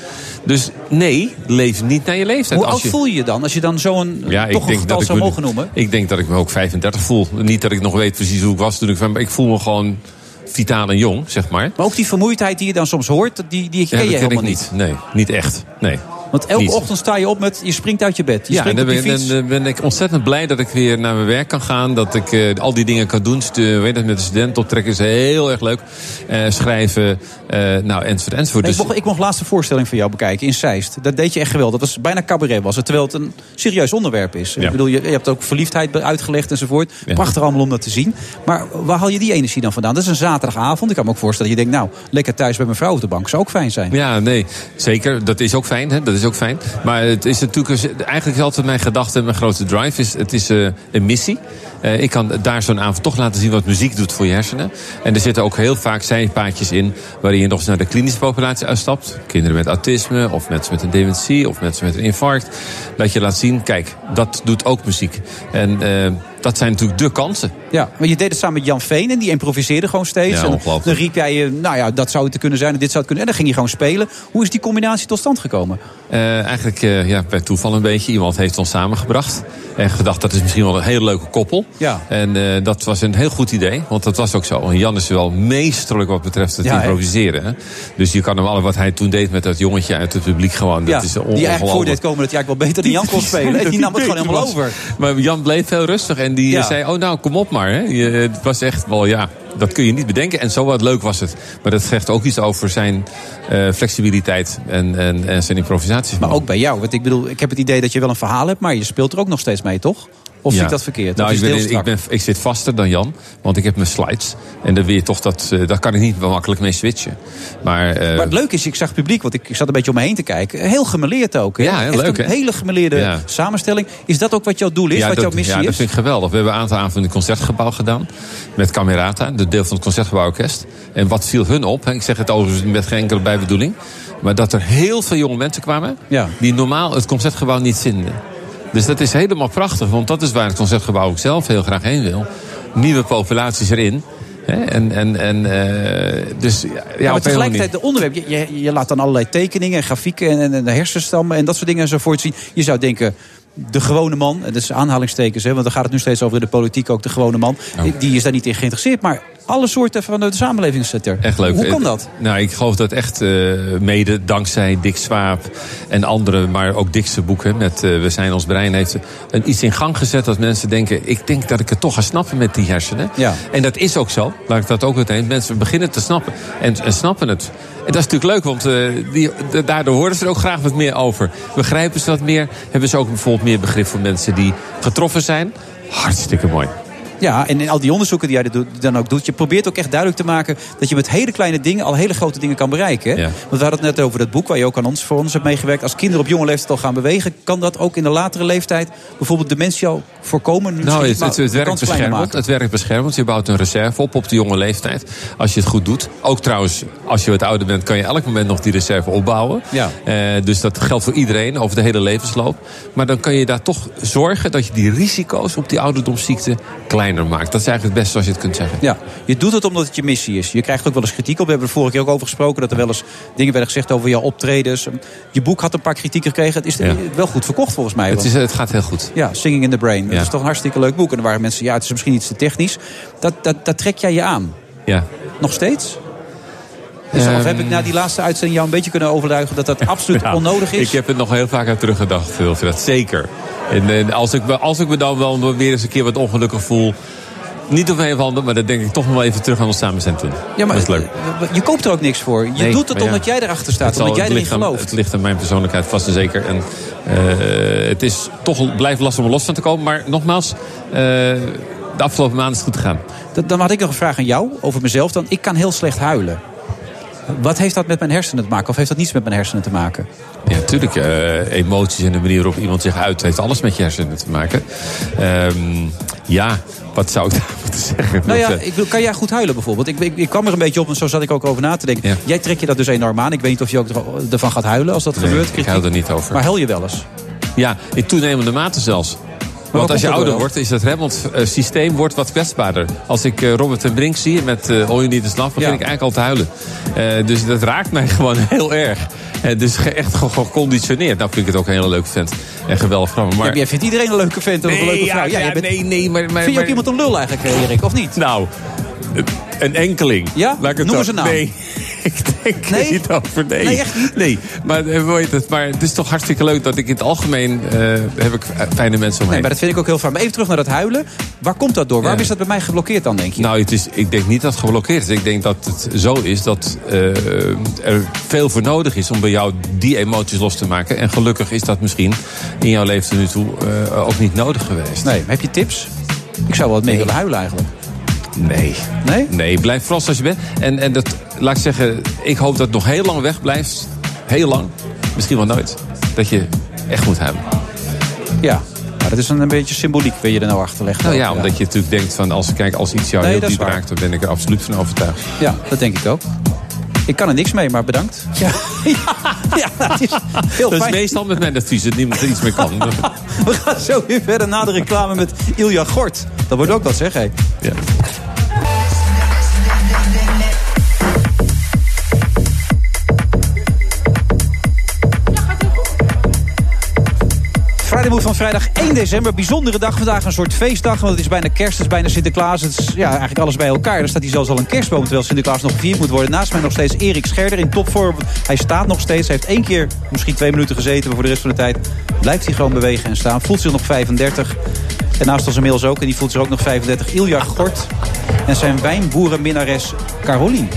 Dus nee, leef niet naar je leeftijd. hoe Als oud je... voel je je dan als je dan zo'n Ja, toch een getal zou mogen noemen? Ik denk dat ik me ook 35 voel. Niet dat ik nog weet precies hoe ik was toen ik ik voel me gewoon vitaal en jong, zeg maar. Maar ook die vermoeidheid die je dan soms hoort, die, die ken dat je helemaal ik niet. niet. Nee, niet echt. Nee. Want elke Niet. ochtend sta je op met, je springt uit je bed. Je Ja, en dan ben, dan ik ontzettend blij dat ik weer naar mijn werk kan gaan. Dat ik eh, al die dingen kan doen. Stu- weet het, met de studenten optrekken is heel erg leuk. Eh, schrijven, eh, nou, enzovoort, enzovoort. Nee, Dus, ik, mocht, ik mocht laatst een voorstelling van jou bekijken in Zeist. Dat deed je echt geweldig. Dat was bijna cabaret was het, terwijl het een serieus onderwerp is. Ja. Ik bedoel, je, je hebt ook verliefdheid uitgelegd enzovoort. Ja. Prachtig allemaal om dat te zien. Maar waar haal je die energie dan vandaan? Dat is een zaterdagavond. Ik kan me ook voorstellen dat je denkt, nou, lekker thuis bij mijn vrouw op de bank. Zou ook fijn zijn. ja, nee, zeker. Dat is ook fijn. Hè? Dat is ook fijn. Maar het is natuurlijk, eigenlijk is altijd mijn gedachte, mijn grote drive is, het is eh, een missie. Eh, ik kan daar zo'n avond toch laten zien wat muziek doet voor je hersenen. En er zitten ook heel vaak zijpaadjes in waarin je nog eens naar de klinische populatie uitstapt. Kinderen met autisme, of mensen met een dementie, of mensen met een infarct. Dat je laat zien, kijk, dat doet ook muziek. En eh, dat zijn natuurlijk de kansen. Ja, maar je deed het samen met Jan Veen en die improviseerde gewoon steeds. Ja, en dan riep jij, eh, nou ja, dat zou het kunnen zijn en dit zou het kunnen. En dan ging je gewoon spelen. Hoe is die combinatie tot stand gekomen? Eigenlijk ja, per toeval een beetje. Iemand heeft ons samengebracht. En gedacht, dat is misschien wel een hele leuke koppel. Ja. En eh, dat was een heel goed idee. Want dat was ook zo. En Jan is wel meesterlijk wat betreft het Ja, improviseren. Hè? Dus je kan hem alle wat hij toen deed met dat jongetje uit het publiek gewoon. Dat is die eigenlijk ongelooflijk. voor deed komen dat hij eigenlijk wel beter dan Jan kon spelen. En die nam het gewoon helemaal was- over. Maar Jan bleef heel rustig en die Ja. zei: Oh, nou, kom op maar. Hè. Je, het was echt wel, ja, dat kun je niet bedenken. En zo wat leuk was het. Maar dat zegt ook iets over zijn eh, flexibiliteit en, en, en zijn improvisatie. Maar ook bij jou. Want ik bedoel, ik heb het idee dat je wel een verhaal hebt, maar je speelt er ook nog steeds mee, toch? Of zie ik dat verkeerd? Nou, ik, ben, heel ik, strak? ben, ik zit vaster dan Jan, want ik heb mijn slides. En daar, weer toch dat, eh, daar kan ik niet makkelijk mee switchen. Maar, eh, Maar het leuke is, ik zag het publiek, want ik, ik zat een beetje om me heen te kijken. Heel gemeleerd ook. Hè? Ja, heel Echt leuk, een hele gemeleerde Ja. samenstelling. Is dat ook wat jouw doel is, ja, wat dat, jouw missie ja, dat is? vind ik geweldig. We hebben een aantal avonden in het concertgebouw gedaan. Met Camerata, de deel van het concertgebouworkest. En wat viel hun op? Ik zeg het overigens met geen enkele bijbedoeling. Maar dat er heel veel jonge mensen kwamen. Ja. die normaal het concertgebouw niet vinden. Dus dat is helemaal prachtig, want dat is waar het concertgebouw ook zelf heel graag heen wil. Nieuwe populaties erin. En, en, en, eh, dus, ja, ja, maar tegelijkertijd de onderwerp. Je, je, je laat dan allerlei tekeningen en grafieken en, en, en de hersenstammen en dat soort dingen enzovoort zien. Je zou denken, de gewone man, en dat is aanhalingstekens, hè, want dan gaat het nu steeds over de politiek ook, de gewone man. Oh. Die, die is daar niet in geïnteresseerd. Maar alle soorten van de samenleving zit er. Echt leuk. Hoe kan dat? Nou, ik geloof dat echt eh, mede dankzij Dick Swaap en andere, maar ook Dickse boeken met eh, We zijn ons brein heeft een, iets in gang gezet dat mensen denken, ik denk dat ik het toch ga snappen met die hersenen. Ja. En dat is ook zo. Laat ik dat ook meteen. Mensen beginnen te snappen en, en snappen het. En dat is natuurlijk leuk, want eh, die, da- daardoor horen ze er ook graag wat meer over. Begrijpen ze wat meer? Hebben ze ook bijvoorbeeld meer begrip voor mensen die getroffen zijn? Hartstikke mooi. Ja, en in al die onderzoeken die jij dan ook doet... je probeert ook echt duidelijk te maken... dat je met hele kleine dingen al hele grote dingen kan bereiken. Ja. Want we hadden het net over dat boek... waar je ook aan ons, voor ons hebt meegewerkt. Als kinderen op jonge leeftijd al gaan bewegen... kan dat ook in de latere leeftijd bijvoorbeeld dementie al voorkomen? Nou, het, werkt beschermend. Het werkt beschermend. Je bouwt een reserve op op de jonge leeftijd. Als je het goed doet. Ook trouwens, als je wat ouder bent, kan je elk moment nog die reserve opbouwen. Ja. Eh, dus dat geldt voor iedereen over de hele levensloop. Maar dan kan je daar toch zorgen dat je die risico's op die ouderdomsziekte kleiner maakt. Dat is eigenlijk het beste zoals je het kunt zeggen. Ja, je doet het omdat het je missie is. Je krijgt ook wel eens kritiek op. We hebben er vorige keer ook over gesproken... dat er wel eens dingen werden gezegd over jouw optredens. Je boek had een paar kritieken gekregen. Het is Ja. wel goed verkocht volgens mij. Het, is, het gaat heel goed. Ja, Singing in the Brain. Dat Ja. is toch een hartstikke leuk boek. En er waren mensen, ja, het is misschien iets te technisch. Dat, dat, dat trek jij je aan. Ja. Nog steeds? Dus of heb ik na die laatste uitzending jou een beetje kunnen overtuigen... dat dat absoluut Ja, onnodig is? Ik heb het nog heel vaak aan teruggedacht, Wilfred. Zeker. En, en als, ik, me- als ik me dan wel weer eens een keer wat ongelukkig voel... Niet op een of andere, maar dan denk ik toch nog wel even terug aan ons samen zijn toen. Ja, maar dat is leuk. je koopt er ook niks voor. Je Nee, doet het ja. omdat jij erachter staat. Omdat jij erin ligt aan- gelooft. Het ligt aan mijn persoonlijkheid vast en zeker. En eh, het is toch blijft lastig om er los van te komen. Maar nogmaals, eh, de afgelopen maanden is het goed gegaan. Dat- Dan had ik nog een vraag aan jou over mezelf. Dan, ik kan heel slecht huilen. Wat heeft dat met mijn hersenen te maken? Of heeft dat niets met mijn hersenen te maken? Ja, natuurlijk. eh, emoties en de manier waarop iemand zich uit heeft alles met je hersenen te maken. Ehm, ja, wat zou ik daar moeten zeggen? Nou ja, eh, ik, kan jij goed huilen bijvoorbeeld? Ik, ik, ik kwam er een beetje op en zo zat ik ook over na te denken. Jij trekt je dat dus enorm aan. Ik weet niet of je ook er- ervan gaat huilen als dat nee, gebeurt. ik hou er niet over. Maar huil je wel eens? Ja, in toenemende mate zelfs. Want als je dat ouder wordt, is het remmend systeem wordt wat kwetsbaarder. Als ik eh, Robert en Brink zie met eh All You Need Is Love, begin ik eigenlijk al te huilen. Eh, dus dat raakt mij gewoon heel erg. Eh, dus echt ge- geconditioneerd. Nou vind ik het ook een hele leuke vent. En geweldig van. Maar... Ja, jij vindt iedereen een leuke vent of een leuke vrouw. Ja, ja, bent- nee, nee, maar... maar Vind je maar- ook iemand een lul eigenlijk, eh, Erik, of niet? Nou, een enkeling. Ja? Noem een naam. Nee, ik denk Nee? niet over. Nee, Nee, echt niet? Nee, maar, eh, het? maar het is toch hartstikke leuk dat ik in het algemeen... eh, heb ik fijne mensen Nee, omheen. maar dat vind ik ook heel fijn. Maar even terug naar dat huilen. Waar komt dat door? Waarom is dat bij mij geblokkeerd dan, denk je? Nou, het is, ik denk niet dat het geblokkeerd is. Ik denk dat het zo is dat eh, er veel voor nodig is om bij jou die emoties los te maken. En gelukkig is dat misschien in jouw leven tot nu toe eh, ook niet nodig geweest. Nee, maar heb je tips? Ik zou wel wat mee willen huilen eigenlijk. Nee. Nee? Nee, blijf vooral zoals je bent. En, en dat, laat ik zeggen, ik hoop dat het nog heel lang weg blijft. Heel lang. Misschien wel nooit. Dat je echt moet hebben. Ja. Maar dat is een, een beetje symboliek, wil je er nou achter leggen. Nou ja, omdat je natuurlijk denkt van als, kijk, als iets jou Nee, heel diep raakt, dan ben ik er absoluut van overtuigd. Ja, dat denk ik ook. Ik kan er niks mee, maar bedankt. Ja, ja, dat is heel Dat is meestal met mijn advies dat niemand er iets mee kan. We gaan zo weer verder na de reclame met Ilja Gort. Dat wordt ook wat, zeg hé. Ja. Friday van vrijdag 1 december. Bijzondere dag vandaag. Een soort feestdag. Want het is bijna kerst. Het is bijna Sinterklaas. Het is ja, eigenlijk alles bij elkaar. Er staat hier zelfs al een kerstboom. Terwijl Sinterklaas nog gevierd moet worden. Naast mij nog steeds Erik Scherder in topvorm. Hij staat nog steeds. Hij heeft één keer misschien twee minuten gezeten. Maar voor de rest van de tijd blijft hij gewoon bewegen en staan. Voelt zich nog 35. En naast ons inmiddels ook. En die voelt zich ook nog 35. Ilja Gort. En zijn wijnboerenminnares Caroline.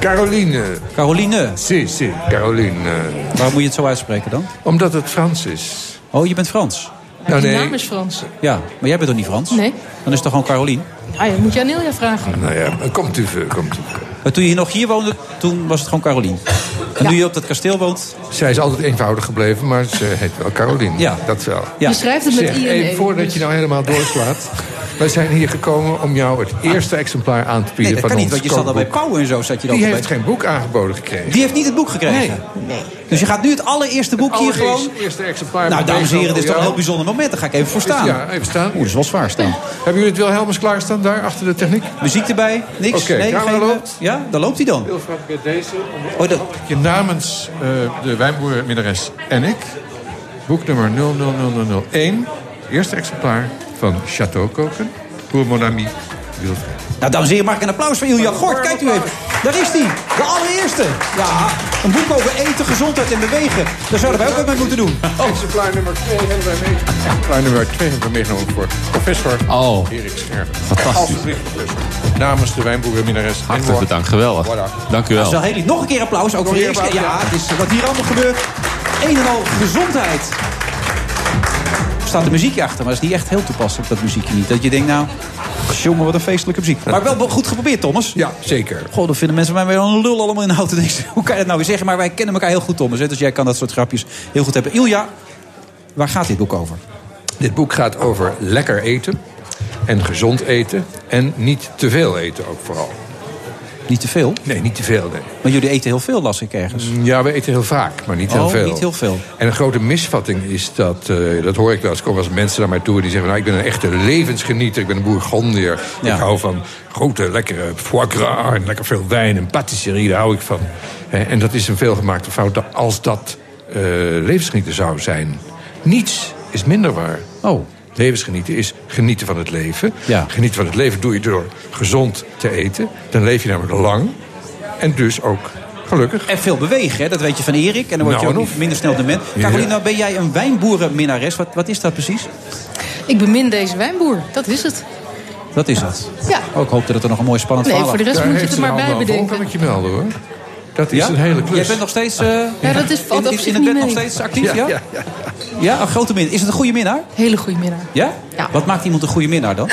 Caroline. Caroline. Si, si, Caroline. Waarom moet je het zo uitspreken dan? Omdat het Frans is. Oh, je bent Frans? Nou, Je nee. naam is Frans. Ja, maar jij bent toch niet Frans? Nee. Dan is het toch gewoon Caroline? Ah, moet je aan Ilja vragen. Nou ja, komt u, komt u. Maar toen je nog hier woonde, toen was het gewoon Caroline. En nu je op dat kasteel woont... Zij is altijd eenvoudig gebleven, maar ze heet wel Caroline. Ja. Dat wel. Ja. Je schrijft het met Zeg, I en even E, voordat dus- je nou helemaal doorslaat. Wij zijn hier gekomen om jou het eerste exemplaar aan te bieden Nee, dat van kan niet, want je zat al bij. Pauw en zo. Zat je dan Die bij- heeft geen boek aangeboden gekregen. Die heeft niet het boek gekregen? Nee. Dus je gaat nu het allereerste boek hier gewoon... eerste exemplaar. Nou, dames en heren, dit is toch een heel bijzonder moment. Daar ga ik even voor staan. Ja, even staan. Oeh, dat is wel zwaar staan. Hebben jullie het Wilhelmus klaarstaan daar achter de techniek? Muziek erbij? Niks? Oké, nee, loopt. Ja, daar loopt hij dan. Wilfred, bij deze. Oh, dat... Je namens eh, de wijnboerenminnares en ik. Boek nummer 00001. Eerste exemplaar van Chateau Koken. Pour mon ami Wilfred. Nou, dames en heren, mag ik een applaus voor Ilja Gort? Kijkt u even. Daar is hij. De allereerste. Ja, een boek over eten, gezondheid en bewegen. Daar zouden wij ook wat mee moeten doen. Oh. Exemplaar nummer 2 hebben wij meegenomen. Exemplaar nummer 2 hebben we meegenomen voor professor Oh. Erik Scherven. Fantastisch. Professor. Namens de wijnboerenminares. Hartelijk bedankt, geweldig. Dank u wel heel lief. Nog een keer applaus. Ook Nog voor Erik. ja. het is wat hier allemaal gebeurt. Een en al gezondheid. Er staat een muziekje achter, maar is niet echt heel toepasselijk, dat muziekje niet. Dat je denkt, nou, jongen, wat een feestelijke muziek. Maar wel goed geprobeerd, Thomas. Ja, zeker. Goh, dan vinden mensen mij weer een lul allemaal in de houten. Hoe kan je dat nou weer zeggen? Maar wij kennen elkaar heel goed, Thomas. Hè? Dus jij kan dat soort grapjes heel goed hebben. Ilja, waar gaat dit boek over? Dit boek gaat over lekker eten en gezond eten. En niet te veel eten ook vooral. Niet te veel? Nee, niet te veel, nee. Maar jullie eten heel veel, las ik ergens. Ja, we eten heel vaak, maar niet heel Oh, veel. niet heel veel. En een grote misvatting is dat, eh, dat hoor ik wel eens, komen eens mensen naar mij toe... die zeggen, nou, ik ben een echte levensgenieter, ik ben een bourgondier. Ja. Ik hou van grote, lekkere foie gras en lekker veel wijn en patisserie, daar hou ik van. En dat is een veelgemaakte fout als dat eh levensgenieten zou zijn. Niets is minder waar. Oh. Levensgenieten is genieten van het leven. Ja. Genieten van het leven doe je door gezond te eten. Dan leef je namelijk lang en dus ook gelukkig. En veel bewegen, hè? dat weet je van Erik. En dan word je Nou, ook minder snel dement. Ja. Carolina, ben jij een wijnboerenminnares? Wat, wat is dat precies? Ik bemin deze wijnboer, dat is het. Dat is het. Ja. Oh, ik hoopte dat er nog een mooi spannend Nee, verhaal voor de rest Daar moet je het er maar een bij bedenken. kan ik je melden hoor. Dat is Ja? een hele klus. Jij bent nog steeds, eh, Ja, dat is, valt in, op in, zich in het niet bed nog steeds actief, ja? Ja, ja, Ja, een grote min. Is het een goede minnaar? Hele goede minnaar. Ja? Ja. Wat maakt iemand een goede minnaar dan?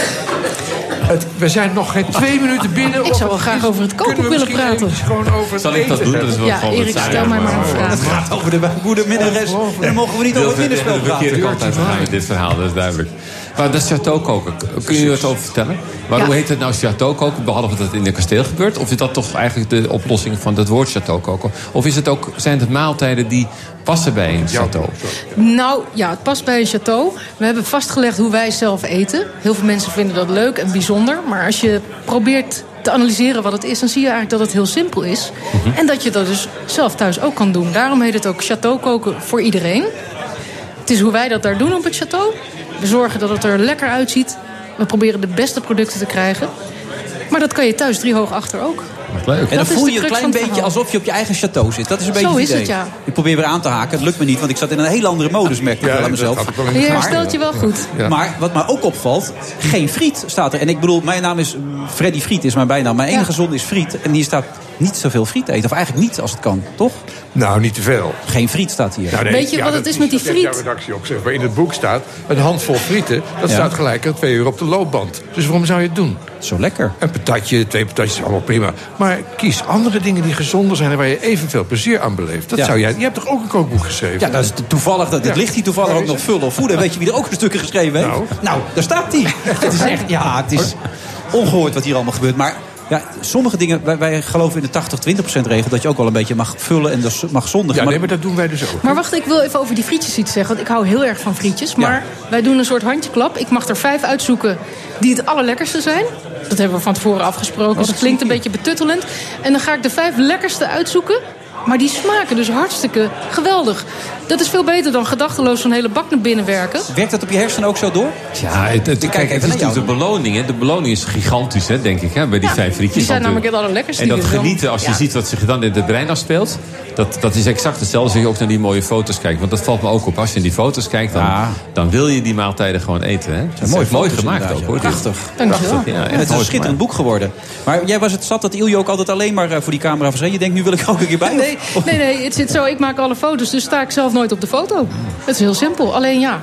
Het, we zijn nog geen twee minuten binnen. Ik zou wel graag over het we willen praten. gewoon over het Zal ik dat doen? Dat is wel Ja, Erik, stel mij maar een vraag. Het gaat over de wijnboerenminnares. En dan mogen we niet over het middagspel de verkeerde praten. kant uit gaan met dit verhaal, dat is duidelijk. Maar dat chateau koken, kun je wat over vertellen? Maar Ja. hoe heet het nou chateau koken, behalve dat het in een kasteel gebeurt? Of is dat toch eigenlijk de oplossing van het woord chateau koken? Of is het ook, zijn het maaltijden die passen bij een chateau? Nou ja, het past bij een château. We hebben vastgelegd hoe wij zelf eten. Heel veel mensen vinden dat leuk en bijzonder. Maar als je probeert te analyseren wat het is... dan zie je eigenlijk dat het heel simpel is. En dat je dat dus zelf thuis ook kan doen. Daarom heet het ook château koken voor iedereen. Het is hoe wij dat daar doen op het château. We zorgen dat het er lekker uitziet. We proberen de beste producten te krijgen. Maar dat kan je thuis drie hoog achter ook. Leuk. En dan Dat is voel je een klein beetje alsof je op je eigen chateau zit. Dat is een Zo beetje het is idee. het, ja. Ik probeer weer aan te haken. Het lukt me niet, want ik zat in een hele andere modus, merk ik Ja, wel aan mezelf. Je herstelt je wel goed. Ja. Maar wat mij ook opvalt, geen friet staat er. En ik bedoel, mijn naam is mm, Freddy Friet, is mijn bijnaam. Mijn enige Ja. zonde is friet. En hier staat niet zoveel friet eten. Of eigenlijk niet, als het kan, toch? Nou, niet te veel. Geen friet staat hier. Nou, nee, Weet je wat het dat is met die dat friet? redactie opgezet. Maar in het boek staat, een handvol frieten... dat Ja. staat gelijk aan twee uur op de loopband. Dus waarom zou je het doen? Zo lekker. Een patatje, twee patatjes, allemaal prima. Maar kies andere dingen die gezonder zijn... en waar je evenveel plezier aan beleeft. Dat Ja. zou jij... Je hebt toch ook een kookboek geschreven? Ja, dat is toevallig. Dat, dit ligt hier toevallig ook nog vullen of voeden. Weet je wie er ook een stukje geschreven heeft? Nou? Nou, daar staat hij. Het is echt, ja, het is ongehoord wat hier allemaal gebeurt. Maar ja, sommige dingen, wij, wij geloven in de 80-20% regel... dat je ook wel een beetje mag vullen en dus mag zondigen. Ja, nee, maar dat doen wij dus ook. Maar wacht, ik wil even over die frietjes iets zeggen. Want ik hou heel erg van frietjes. Maar wij doen een soort handjeklap. Ik mag er vijf uitzoeken die het allerlekkerste zijn. Dat hebben we van tevoren afgesproken. dus het klinkt een beetje betuttelend. En dan ga ik de vijf lekkerste uitzoeken. Maar die smaken dus hartstikke geweldig. Dat is veel beter dan gedachteloos zo'n hele bak naar binnen werken. Werkt dat op je hersenen ook zo door? Ja, het, het, kijk kijk, het even is naar natuurlijk de beloning. Hè. De beloning is gigantisch, hè, denk ik, hè, bij die Ja, vijf frietjes. die zijn Want, namelijk eh, het allerlekkerste En dat genieten, als je Ja. ziet wat zich dan in het brein afspeelt... Dat, dat is exact hetzelfde als je ook naar die mooie foto's kijkt. Want dat valt me ook op. Als je in die foto's kijkt, dan, Ja. dan wil je die maaltijden gewoon eten. Hè. Het is mooi foto's gemaakt ook, hoor. Prachtig. Dankjewel. Prachtig, ja, het is een mooi schitterend boek geworden. Maar jij was het zat dat Iljo ook altijd alleen maar eh, voor die camera verzet. Je denkt, nu wil ik er ook een keer bij. Nee, nee, nee, het zit zo. Ik maak alle foto's, dus sta ik zelf nooit op de foto. Het is heel simpel. Alleen ja,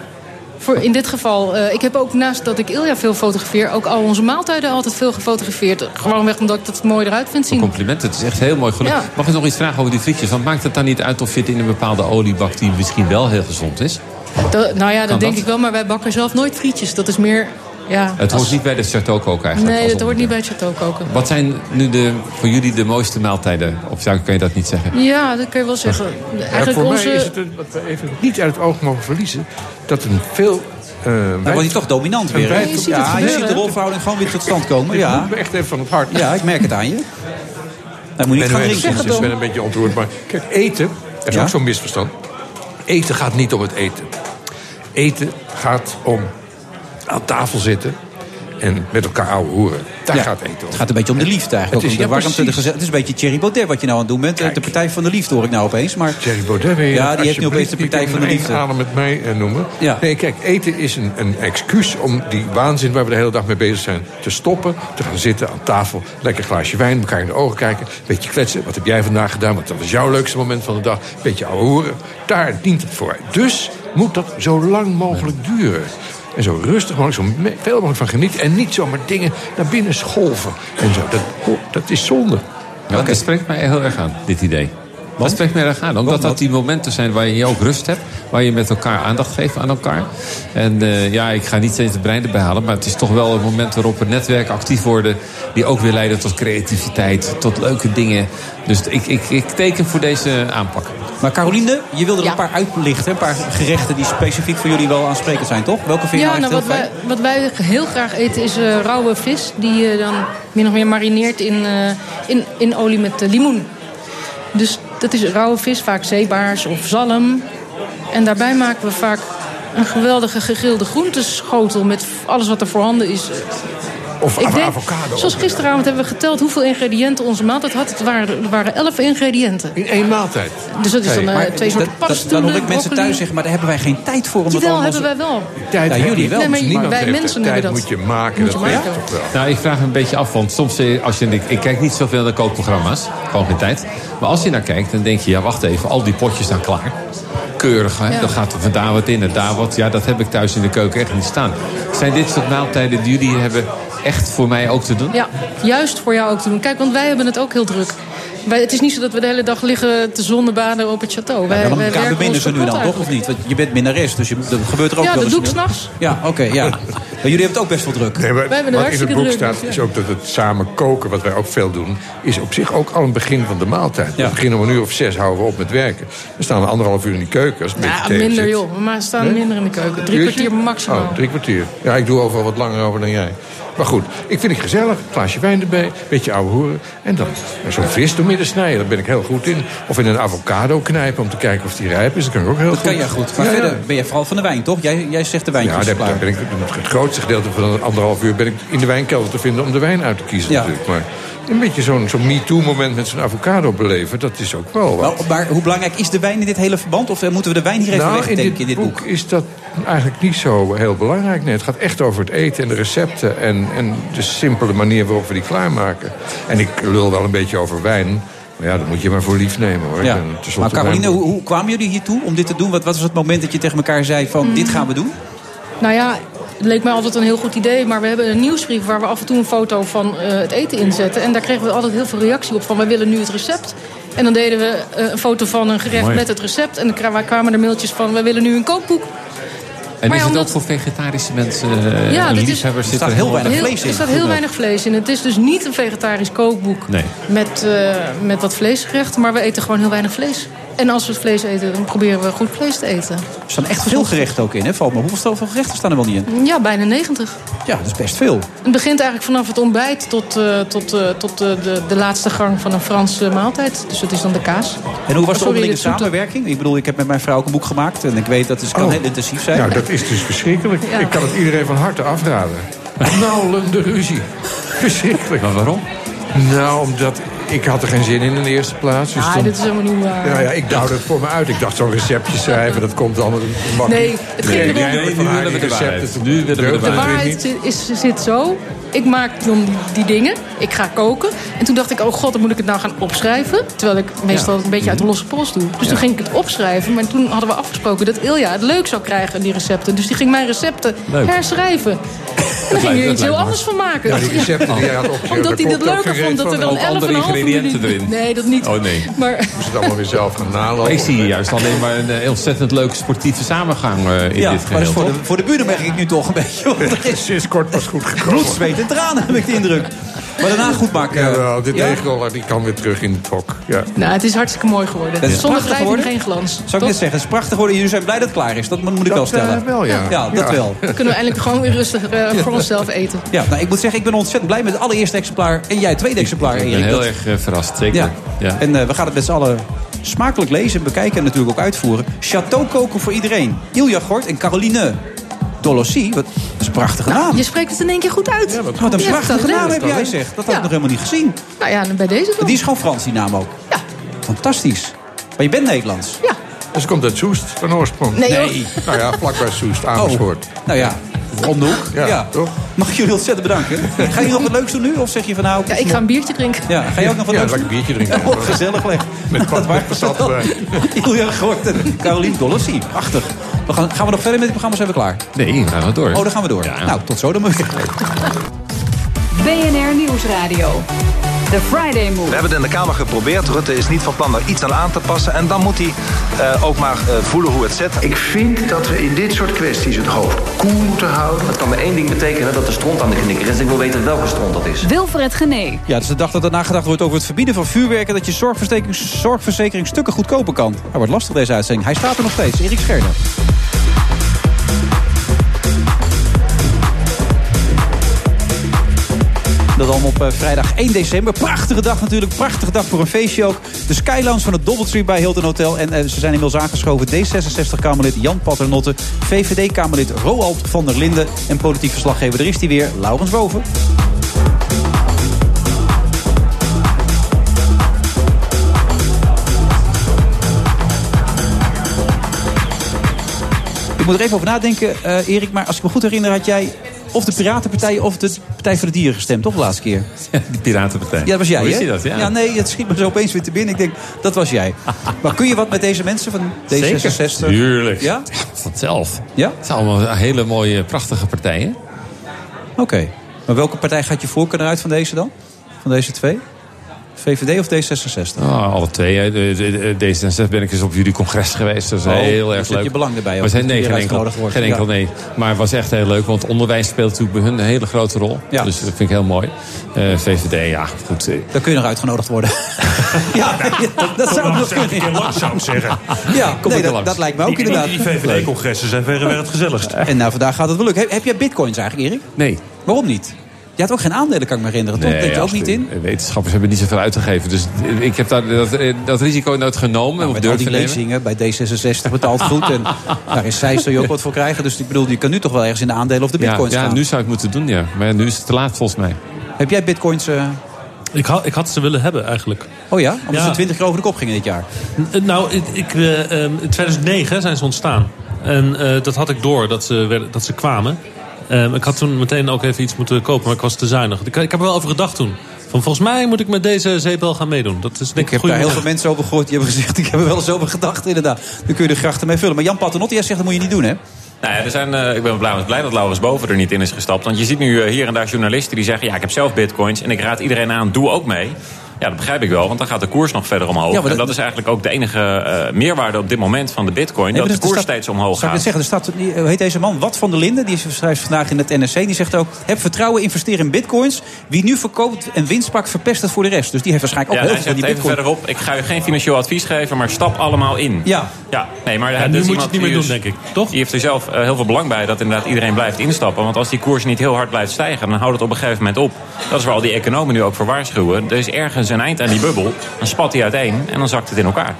voor in dit geval... eh, ik heb ook naast dat ik Ilja veel fotografeer... ook al onze maaltijden altijd veel gefotografeerd. Gewoonweg omdat ik het mooi eruit vind zien. Compliment, het is echt heel mooi gelukt. Ja. Mag ik nog iets vragen over die frietjes? Want maakt het dan niet uit of je het in een bepaalde olie bakt... die misschien wel heel gezond is? Dat- nou ja, dat Kan denk dat? ik wel, maar wij bakken zelf nooit frietjes. Dat is meer... Ja, Het als- hoort niet bij de chateau koken eigenlijk. Nee, dat hoort niet bij het château koken. Wat zijn nu de, voor jullie de mooiste maaltijden? Of zou- kan je dat niet zeggen? Ja, dat kun je wel zeggen. Ja, Eigenlijk voor onze... mij is het een, wat we even niet uit het oog mogen verliezen... dat een veel... eh Dan wordt hij toch dominant weer. wijd- je ziet het Ja, je ziet de rolverhouding gewoon weer tot stand komen. Ik Ja, moet me echt even van het hart. ja ik merk het aan je. Dan moet je Ik niet gaan drinken. Het ik ben een beetje ontroerd. Maar kijk, eten, er is Ja? ook zo'n misverstand. Eten gaat niet om het eten. Eten gaat om aan tafel zitten. en met elkaar ouwe hoeren. Daar Ja. gaat eten om. Het gaat een beetje om de liefde eigenlijk. Het is- ook de ja, warmte, de precies. geze- Het is een beetje Thierry Baudet wat je nou aan het doen bent. De partij van de liefde hoor ik nou opeens. Maar... Thierry Baudet je Ja, die heeft nu opeens de partij van de liefde. adem met mij eh, noemen. Ja. Nee, kijk, eten is een, een excuus om die waanzin waar we de hele dag mee bezig zijn te stoppen. Te gaan zitten aan tafel, lekker glaasje wijn, elkaar in de ogen kijken. Beetje kletsen. Wat heb jij vandaag gedaan? Wat was jouw leukste moment van de dag? Beetje ouwe hoeren. Daar dient het voor. Dus moet dat zo lang mogelijk duren. En zo rustig mogelijk, zo veel mogelijk van genieten. En niet zomaar dingen naar binnen scholven. En zo. Dat, oh, dat is zonde. Ja, Dat spreekt mij heel erg aan, dit idee. Dat spreekt mij erg aan. Omdat dat die momenten zijn waar je ook rust hebt. Waar je met elkaar aandacht geeft aan elkaar. En eh, ja, ik ga niet steeds het brein erbij halen. Maar het is toch wel een moment waarop er netwerken actief worden. Die ook weer leiden tot creativiteit. Tot leuke dingen. Dus ik, ik, ik teken voor deze aanpak. Maar Caroline, je wilde er een paar uitlichten. Een paar gerechten die specifiek voor jullie wel aansprekend zijn, toch? Welke vind je Ja, nou nou, wat, wij, wat wij heel graag eten is eh, rauwe vis. Die je dan min of meer marineert in, eh, in, in olie met eh, limoen. Dus dat is rauwe vis, vaak zeebaars of zalm. En daarbij maken we vaak een geweldige gegrilde groenteschotel... met alles wat er voorhanden is. Of Ik denk, avocado. Zoals gisteravond hebben we geteld hoeveel ingrediënten onze maaltijd had. Het waren, er waren elf ingrediënten. In één maaltijd? Dus dat is dan eh, Maar twee soorten dat- dat- paddenstoelen, Dan hoor ik mensen broccoli. thuis zeggen, maar daar hebben wij geen tijd voor. Om dat Jawel, allemaal hebben wij wel. Tijd Ja, jullie wel. Nee, maar Niemand wij mensen tijd hebben dat. moet je maken. Moet dat je weet maken. toch wel. Nou, ik vraag me een beetje af, want soms eh, als je, ik, ik kijk niet zoveel naar kookprogramma's, gewoon geen tijd. Maar als je naar kijkt, dan denk je, ja wacht even, al die potjes staan klaar. Keurig, hè? Ja. dan gaat er vandaan wat in en daar wat. Ja, dat heb ik thuis in de keuken echt niet staan. Zijn dit soort maaltijden die jullie hebben echt voor mij ook te doen? Ja, juist voor jou ook te doen. Kijk, want wij hebben het ook heel druk. Wij, het is niet zo dat we de hele dag liggen te zonnebaden op het château. Wij, Ja, wij dan werken KBB ons is er nu dan, toch? Of niet? Want je bent minnares, dus je, dat gebeurt er ook Ja, wel dat doe ik s'nachts. Ja, oké, ja. Maar jullie hebben het ook best wel druk. Nee, maar Wij hebben wat in het boek druk, staat, dus ja. is ook dat het samen koken, wat wij ook veel doen, is op zich ook al een begin van de maaltijd. We beginnen om een uur of zes, houden we op met werken. Dan staan we anderhalf uur in die keuken. Als het een Ja, minder zit. joh. Maar we staan Nee? minder in de keuken. Drie Uurtje? kwartier maximaal. Oh, drie kwartier. Ja, ik doe overal wat langer over dan jij. Maar goed, ik vind het gezellig. Glaasje wijn erbij, beetje ouwe hoeren. En dan zo'n vis door midden snijden, daar ben ik heel goed in. Of in een avocado knijpen om te kijken of die rijp is. Dat kan ik ook heel Dat goed. kan jij goed. Maar Ja, ja. verder ben je vooral van de wijn, toch? Jij, jij zegt de Ja, wijntjes daar, ben ik, het grootste gedeelte van een anderhalf uur ben ik in de wijnkelder te vinden om de wijn uit te kiezen Ja. natuurlijk. Maar een beetje zo'n zo'n MeToo-moment met zo'n avocado beleven, dat is ook wel wat. Maar, maar hoe belangrijk is de wijn in dit hele verband? Of eh, moeten we de wijn hier even nou, in wegdenken dit, in dit boek? boek is dat eigenlijk niet zo heel belangrijk. Nee, het gaat echt over het eten en de recepten... en, en de simpele manier waarop we die klaarmaken. En ik lul wel een beetje over wijn... maar ja, dat moet je maar voor lief nemen, hoor. Ja. Ik ben tenslotte Maar Caroline, hoe, hoe kwamen jullie hiertoe om dit te doen? Wat, wat was het moment dat je tegen elkaar zei van dit gaan we doen? Nou ja, het leek mij altijd een heel goed idee. Maar we hebben een nieuwsbrief waar we af en toe een foto van eh, het eten inzetten. En daar kregen we altijd heel veel reactie op van wij willen nu het recept. En dan deden we eh, een foto van een gerecht Mooi. met het recept. En dan kwa- kwamen er mailtjes van wij willen nu een kookboek. En Maar is het ook omdat- voor vegetarische mensen, eh Ja, is- liefhebbers? Er zit staat heel weinig Heel- vlees in. Er staat heel weinig vlees in. Het is dus niet een vegetarisch kookboek Nee. met, eh, met wat vleesgerechten. Maar we eten gewoon heel weinig vlees. En als we het vlees eten, dan proberen we goed vlees te eten. Er staan echt veel gerechten ook in, hè? Valt me. Hoeveel veel gerechten staan er wel niet in? Ja, bijna 90. Ja, dat is best veel. Het begint eigenlijk vanaf het ontbijt tot, eh, tot, eh, tot eh, de, de laatste gang van een Franse maaltijd. Dus dat is dan de kaas. En hoe was de Sorry, onderlinge dit zoete. samenwerking? Ik bedoel, ik heb met mijn vrouw ook een boek gemaakt. En ik weet dat het kan Oh. heel intensief zijn. Nou, dat is dus verschrikkelijk. Ja. Ik kan het iedereen van harte afraden. Naulende ruzie. Verschrikkelijk. Maar waarom? Nou, omdat ik had er geen zin in in de eerste plaats. Dus Ah, dan- dit is helemaal niet waar. Ja, ja, ik douwde het voor me uit. Ik dacht zo'n receptje schrijven, dat komt dan makkelijk. Nee, het ging erom- Nee, hebt nu willen we de waarheid. Nu willen we de waarheid zit, is, zit zo. Ik maak dan die, die dingen. Ik ga koken. En toen dacht ik, oh god, dan moet ik het nou gaan opschrijven. Terwijl ik meestal het een beetje uit de losse pols doe. Dus toen ging ik het opschrijven. Maar toen hadden we afgesproken dat Ilja het leuk zou krijgen, die recepten. Dus die ging mijn recepten Leuk. herschrijven. En dan ging hij er iets heel anders van maken. Ja, die recepten die jij had opgeschreven, Omdat hij daar het leuker vond dat er dan Ook 11 andere en een halve ingrediënten erin. Nee, dat niet. Oh nee. Maar moest het allemaal weer zelf gaan nalopen. Maar ik zie hier juist alleen maar een eh, ontzettend leuke sportieve samengang eh, in ja, dit maar geheel. is voor, de, voor de buren merk ik nu toch een beetje. Want er is Sinds kort pas goed gekomen. bloed, zweet en tranen, heb ik de indruk. Maar daarna goed maken. Jawel, dit Ja? die kan weer terug in het hok. Ja. nou, het is hartstikke mooi geworden. Dat is Zonder prachtig geworden. geen glans. Zou ik net zeggen, het is prachtig geworden. Jullie zijn blij dat het klaar is. Dat moet ik wel Dat, stellen. eh, wel, ja. Ja, dat Ja. wel. Dan kunnen we eindelijk gewoon weer rustig eh, voor onszelf eten. Ja, nou, ik moet zeggen, ik ben ontzettend blij met het allereerste exemplaar. En jij het tweede exemplaar, Ik ben Erik. heel Dat- erg eh, verrast, zeker. Ja. Ja. En eh, we gaan het met z'n allen smakelijk lezen, bekijken en natuurlijk ook uitvoeren. Chateau koken voor iedereen. Ilja Gort en Caroline Dolossi. Wat, dat prachtige Nou, naam. je spreekt het in één keer goed uit. Wat een Ja, prachtige naam heb jij zeg. Dat had ik nog helemaal niet gezien. Nou ja, bij deze wel. Die is gewoon Frans, die naam ook. Ja. Fantastisch. Maar je bent Nederlands. Ja. Dus ze komt uit Soest van oorsprong. Nee. Nou ja, vlakbij Soest, Amersfoort. Nou ja, om de hoek. Ja, toch? Mag ik jullie ontzettend bedanken. Ga je nog wat leuks doen nu? Of zeg je van nou... Ja, ik ga een biertje drinken. Ja, ga je ook nog wat Ja, leuks lekker doen? biertje drinken. Oh, gezellig leg. Met Dat waard patat erbij. Julia Gort en Carolien Dolossi. Prachtig. We gaan, gaan we nog verder met het programma? Zijn we klaar? Nee, gaan we door. Oh, dan gaan we door. Nou, tot zo dan. BNR Nieuwsradio. Friday Move. We hebben het in de Kamer geprobeerd. Rutte is niet van plan daar iets aan aan te passen. En dan moet hij eh, ook maar eh, voelen hoe het zit. Ik vind dat we in dit soort kwesties het hoofd koel moeten houden. Dat kan maar één ding betekenen, dat er stront aan de knikker is. Ik wil weten welke stront dat is. Wilfred Gené. Ja, is de dag dat er nagedacht wordt over het verbieden van vuurwerken... dat je zorgverzekering, zorgverzekering stukken goedkoper kan. Hij wordt lastig deze uitzending. Hij staat er nog steeds. Erik Scherder. Dat allemaal op eh, vrijdag 1 december. Prachtige dag natuurlijk. Prachtige dag voor een feestje ook. De Skylounge van het Doubletree bij Hilton Hotel. En eh, ze zijn inmiddels aangeschoven. D66-Kamerlid Jan Paternotte. VVD-Kamerlid Roald van der Linden. En politiek verslaggever, er is hij weer, Laurens Boven. Ik moet er even over nadenken, eh, Erik. Maar als ik me goed herinner, had jij of de Piratenpartij of de Partij voor de Dieren gestemd, toch de laatste keer? Die Piratenpartij. Ja, dat was jij, Hoe hè? die dat? Ja. nee, het schiet me zo opeens weer te binnen. Ik denk, dat was jij. maar kun je wat met deze mensen van D66? Zeker. Tuurlijk. Ja? Vanzelf. Ja? Het zijn allemaal hele mooie, prachtige partijen. Oké. Maar welke partij gaat je voorkeur uit van deze dan? Van deze twee? VVD of D66? Oh, alle twee. hè. De- de- de- D66 ben ik eens op jullie congres geweest. Dat is Oh, heel erg heb leuk. je belang erbij Maar zijn, nee, geen enkel, geen enkel Ja. nee. Maar het was echt heel leuk, want onderwijs speelt natuurlijk bij hun een hele grote rol. Ja. Dus dat vind ik heel mooi. Eh, VVD, ja, goed. eh, Dan kun je nog uitgenodigd worden. ja, dat, dat zou nog keer kunnen. langs, zou ik zeggen. Ja, Kom nee, dat, langs. dat lijkt me ook Die, inderdaad. die VVD-congressen zijn verreweg het gezelligst. En nou, vandaag gaat het wel lukken. Heb, heb jij bitcoins eigenlijk, Erik? Nee. Waarom niet? Je had ook geen aandelen, kan ik me herinneren. Toch? Denk je ook niet in? Wetenschappers hebben niet zoveel uitgegeven. Dus ik heb daar, dat, eh, dat risico nooit genomen. Nou, of met al durf die lezingen bij D66 betaald goed. En daar is zij zul je ook wat voor krijgen. Dus ik bedoel, je kan nu toch wel ergens in de aandelen of de Ja, bitcoins ja, gaan. nu zou ik het moeten doen, ja. Maar nu is het te laat volgens mij. Heb jij bitcoins... eh, Ik, had, ik had ze willen hebben eigenlijk. Oh ja? Omdat Ja. ze 20 keer over de kop gingen dit jaar. N- Nou, ik, ik, eh, ehm, in 2009 zijn ze ontstaan. En eh, dat had ik door, dat ze, werden, dat ze kwamen. Ehm, ik had toen meteen ook even iets moeten kopen, maar ik was te zuinig. Ik, ik heb er wel over gedacht toen. Van, volgens mij moet ik met deze zeepbel gaan meedoen. Dat is denk Ik ik heb daar heel veel mensen over gehoord. Die hebben gezegd, ik heb er wel eens over gedacht inderdaad. Dan kun je de grachten mee vullen. Maar Jan Paternotte, jij zegt dat moet je niet doen hè? Nou ja, er zijn, eh, ik ben blij, blij dat Laurens Boven er niet in is gestapt. Want je ziet nu eh, hier en daar journalisten die zeggen... ja, ik heb zelf bitcoins en ik raad iedereen aan, doe ook mee. Ja, dat begrijp ik wel, want dan gaat de koers nog verder omhoog. Ja, maar en dat- is eigenlijk ook de enige eh, meerwaarde op dit moment van de bitcoin. Nee, dat de koers er staat- steeds omhoog Zou ik gaat. net zeggen, er staat, hoe heet deze man? Wat van der Linden, die schrijft vandaag in het NRC. Die zegt ook, heb vertrouwen, investeer in bitcoins. Wie nu verkoopt en winst pakt, verpest het voor de rest. Dus die heeft waarschijnlijk Ja, ook hij heel veel van die even bitcoin. verderop, ik ga u geen financieel advies geven, maar stap allemaal in. Ja. Ja, nee, maar Ja, nu is moet je het niet meer die doen, dus- denk ik. Toch? Die heeft er zelf eh, heel veel belang bij dat inderdaad iedereen blijft instappen. Want als die koers niet heel hard blijft stijgen, dan houdt het op een gegeven moment op. Dat is waar al die economen nu ook voor waarschuwen. Er is ergens een eind aan die bubbel, dan spat die uiteen en dan zakt het in elkaar.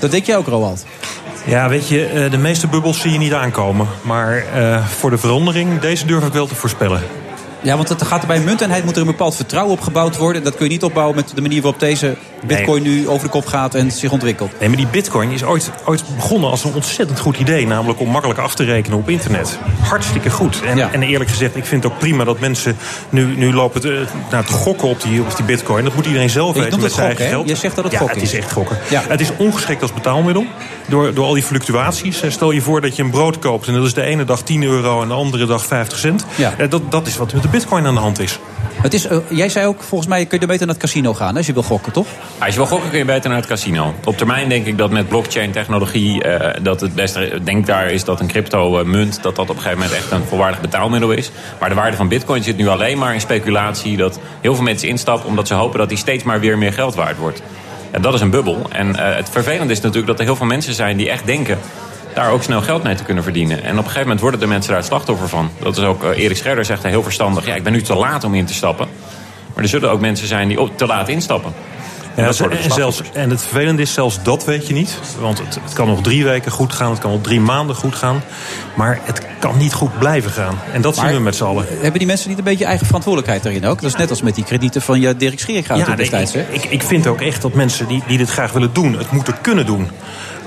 Dat denk jij ook, Roald. Ja, weet je, eh, de meeste bubbels zie je niet aankomen. Maar eh, voor de verandering, deze durf ik wel te voorspellen. Ja, want het gaat er bij munteenheid moet er een bepaald vertrouwen opgebouwd worden. Dat kun je niet opbouwen met de manier waarop deze bitcoin nu over de kop gaat en zich ontwikkelt. Nee, maar die bitcoin is ooit, ooit begonnen als een ontzettend goed idee. Namelijk om makkelijk af te rekenen op internet. Hartstikke goed. En, en eerlijk gezegd, ik vind het ook prima dat mensen nu, nu lopen te, nou, te gokken op die, op die bitcoin. Dat moet iedereen zelf Je weten met het zijn gokken, eigen hè? geld. Je zegt dat het ja, gokken het is is. echt gokken. Ja. Het is ongeschikt als betaalmiddel. Door, door al die fluctuaties. Eh, Stel je voor dat je een brood koopt en dat is de ene dag 10 euro en de andere dag 50 cent. Ja. Eh, Dat, dat is wat met de bitcoin aan de hand is. Het is, eh, jij zei ook, volgens mij kun je beter naar het casino gaan als je wil gokken, toch? Ja, als je wil gokken kun je beter naar het casino. Op termijn denk ik dat met blockchain technologie... eh, dat het beste denkbaar is dat een crypto eh, munt... dat dat op een gegeven moment echt een volwaardig betaalmiddel is. Maar de waarde van bitcoin zit nu alleen maar in speculatie... dat heel veel mensen instappen omdat ze hopen dat die steeds maar weer meer geld waard wordt. En dat is een bubbel. En het vervelende is natuurlijk dat er heel veel mensen zijn die echt denken daar ook snel geld mee te kunnen verdienen. En op een gegeven moment worden de mensen daar het slachtoffer van. Dat is ook, eh, Erik Scherder zegt heel verstandig... ja, ik ben nu te laat om in te stappen. Maar er zullen ook mensen zijn die op- te laat instappen. Ja, dat en, zelfs, en het vervelende is, zelfs dat weet je niet. Want het, het kan nog drie weken goed gaan, het kan nog drie maanden goed gaan. Maar het kan niet goed blijven gaan. En dat zien we met z'n allen. Hebben die mensen niet een beetje eigen verantwoordelijkheid daarin ook? Dat is net als met die kredieten van je Dirk Scheringa Ja, nee, destijds. hè? ik, ik, ik vind ook echt dat mensen die, die dit graag willen doen, het moeten kunnen doen.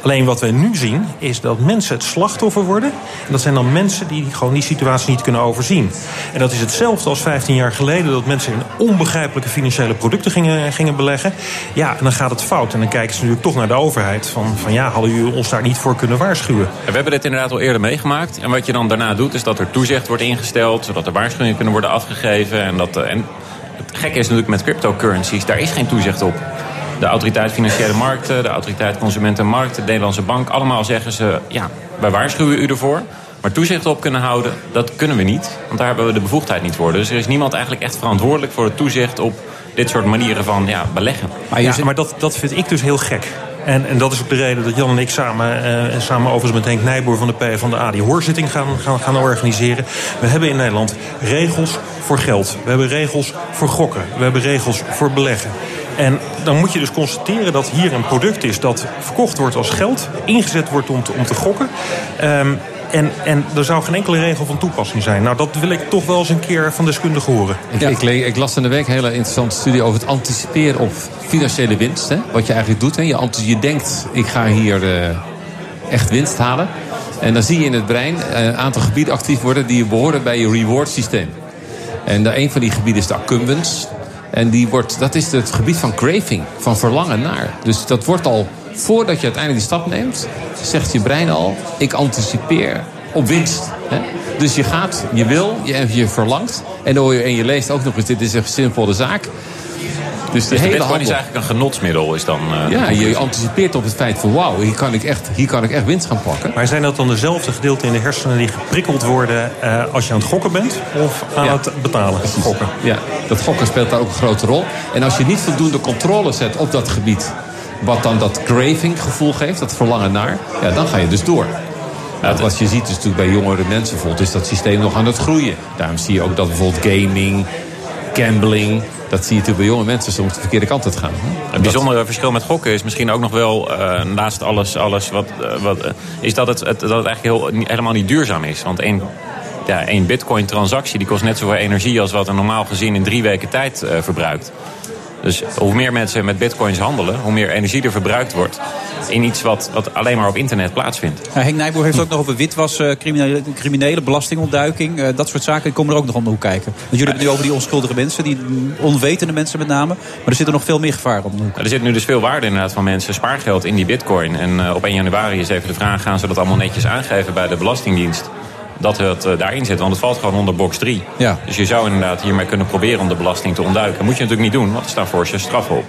Alleen wat wij nu zien, is dat mensen het slachtoffer worden. En dat zijn dan mensen die gewoon die situatie niet kunnen overzien. En dat is hetzelfde als 15 jaar geleden... dat mensen in onbegrijpelijke financiële producten gingen, gingen beleggen. Ja, en dan gaat het fout. En dan kijken ze natuurlijk toch naar de overheid. Van, van ja, hadden jullie ons daar niet voor kunnen waarschuwen? En we hebben dit inderdaad al eerder meegemaakt. En wat je dan daarna doet, is dat er toezicht wordt ingesteld... zodat er waarschuwingen kunnen worden afgegeven. En, dat, eh, en het gekke is natuurlijk met cryptocurrencies, daar is geen toezicht op. De autoriteit Financiële Markten, de autoriteit Consumentenmarkten... de Nederlandse Bank, allemaal zeggen ze... ja, wij waarschuwen u ervoor. Maar toezicht op kunnen houden, dat kunnen we niet. Want daar hebben we de bevoegdheid niet voor. Dus er is niemand eigenlijk echt verantwoordelijk voor het toezicht op dit soort manieren van ja, beleggen. Maar, ja, maar dat, dat vind ik dus heel gek. En, en dat is ook de reden dat Jan en ik samen, eh, samen overigens met Henk Nijboer van de PvdA... die hoorzitting gaan, gaan, gaan organiseren. We hebben in Nederland regels voor geld. We hebben regels voor gokken. We hebben regels voor beleggen. En dan moet je dus constateren dat hier een product is... dat verkocht wordt als geld, ingezet wordt om te, om te gokken... Ehm, en, en er zou geen enkele regel van toepassing zijn. Nou, dat wil ik toch wel eens een keer van deskundigen horen. Ik, ik, las in de week een hele interessante studie over het anticiperen op financiële winst. Hè? Wat je eigenlijk doet. Hè? Je, denkt, ik ga hier eh, echt winst halen. En dan zie je in het brein een aantal gebieden actief worden die behoren bij je reward systeem. En de, een van die gebieden is de accumbens. En die wordt, dat is het gebied van craving, van verlangen naar. Dus dat wordt al, voordat je uiteindelijk die stap neemt, zegt je brein al, ik anticipeer op winst. Hè? Dus je gaat, je wil, je, je verlangt. En, je- en je leest ook nog eens, dit is een simpele zaak. Dus de Dus de hele bitcoin is eigenlijk een genotsmiddel. Is dan, eh, de Ja, je anticipeert op het feit van wauw, hier kan ik echt, hier kan ik echt winst gaan pakken. Maar zijn dat dan dezelfde gedeelten in de hersenen die geprikkeld worden... eh, als je aan het gokken bent of aan Ja. het betalen? Gokken. Ja, dat gokken speelt daar ook een grote rol. En als je niet voldoende controle zet op dat gebied... wat dan dat craving gevoel geeft, dat verlangen naar... ja, dan ga je dus door. Nou, wat je ziet is natuurlijk bij jongere mensen bijvoorbeeld... is dat systeem nog aan het groeien. Daarom zie je ook dat bijvoorbeeld gaming, gambling... dat zie je natuurlijk bij jonge mensen soms de verkeerde kant uit gaan. Het bijzondere verschil met gokken is misschien ook nog wel, eh, naast alles, alles wat, eh, wat eh, is dat het, het, dat het eigenlijk heel, helemaal niet duurzaam is. Want één, ja, één bitcoin-transactie die kost net zoveel energie als wat een normaal gezin in drie weken tijd verbruikt. Dus hoe meer mensen met bitcoins handelen, hoe meer energie er verbruikt wordt in iets wat, wat alleen maar op internet plaatsvindt. Ja, Henk Nijboer heeft ook nog over witwas, criminele, criminele belastingontduiking. eh, dat soort zaken die komen er ook nog om de hoek kijken. Want jullie hebben het nu over die onschuldige mensen, die onwetende mensen met name. Maar er zit er nog veel meer gevaar om de hoek. Er zit nu dus veel waarde inderdaad van mensen spaargeld in die bitcoin. En eh, op 1 januari is even de vraag, gaan ze dat allemaal netjes aangeven bij de Belastingdienst? Dat het eh, daarin zit, want het valt gewoon onder box 3. Ja. Dus je zou inderdaad hiermee kunnen proberen om de belasting te ontduiken. Moet je natuurlijk niet doen, want er staan voor je straffen op.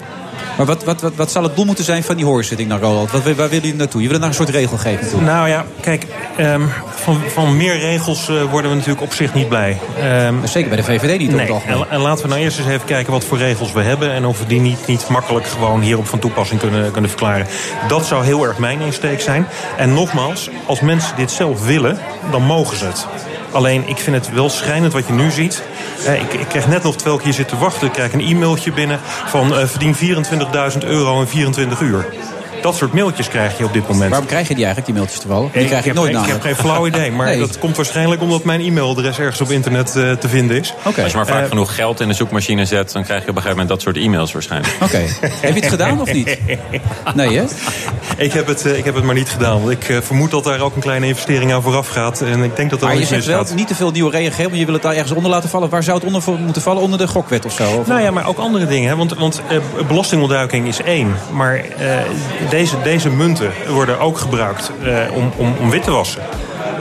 Maar wat, wat, wat, wat zal het doel moeten zijn van die hoorzitting dan, Roland? Wat, waar willen jullie naartoe? Je wil naar een soort regelgeving toe. Nou ja, kijk, ehm, van, van meer regels eh, worden we natuurlijk op zich niet blij. Ehm, Zeker bij de VVD niet op nee. algemeen. En, en laten we nou eerst eens even kijken wat voor regels we hebben... en of we die niet, niet makkelijk gewoon hierop van toepassing kunnen, kunnen verklaren. Dat zou heel erg mijn insteek zijn. En nogmaals, als mensen dit zelf willen, dan mogen ze het. Alleen, ik vind het wel schrijnend wat je nu ziet. Eh, ik, ik kreeg net nog, terwijl ik hier zit te wachten... ik krijg een e-mailtje binnen van eh, verdien 24.000 euro in 24 uur. Dat soort mailtjes krijg je op dit moment. Waarom krijg je die eigenlijk, die mailtjes toevallig? Die Ik krijg ik heb, nooit ik heb geen flauw idee, maar Nee. dat komt waarschijnlijk omdat mijn e-mailadres ergens op internet eh, te vinden is. Als je maar vaak Eh, genoeg geld in de zoekmachine zet... dan krijg je op een gegeven moment dat soort e-mails waarschijnlijk. Oké. Heb je het gedaan of niet? Nee, hè? Ik heb, het, eh, ik heb het maar niet gedaan, want ik eh, vermoed dat daar ook een kleine investering aan vooraf gaat. En ik denk dat dat Maar je zegt wel niet te veel nieuwe regelgeving, maar je wil het daar ergens onder laten vallen. Waar zou het onder moeten vallen? Onder de gokwet of zo? Of- Nou ja, maar ook andere dingen. Hè? Want, want eh, belastingontduiking is één. Maar deze, deze munten worden ook gebruikt om, om, om wit te wassen.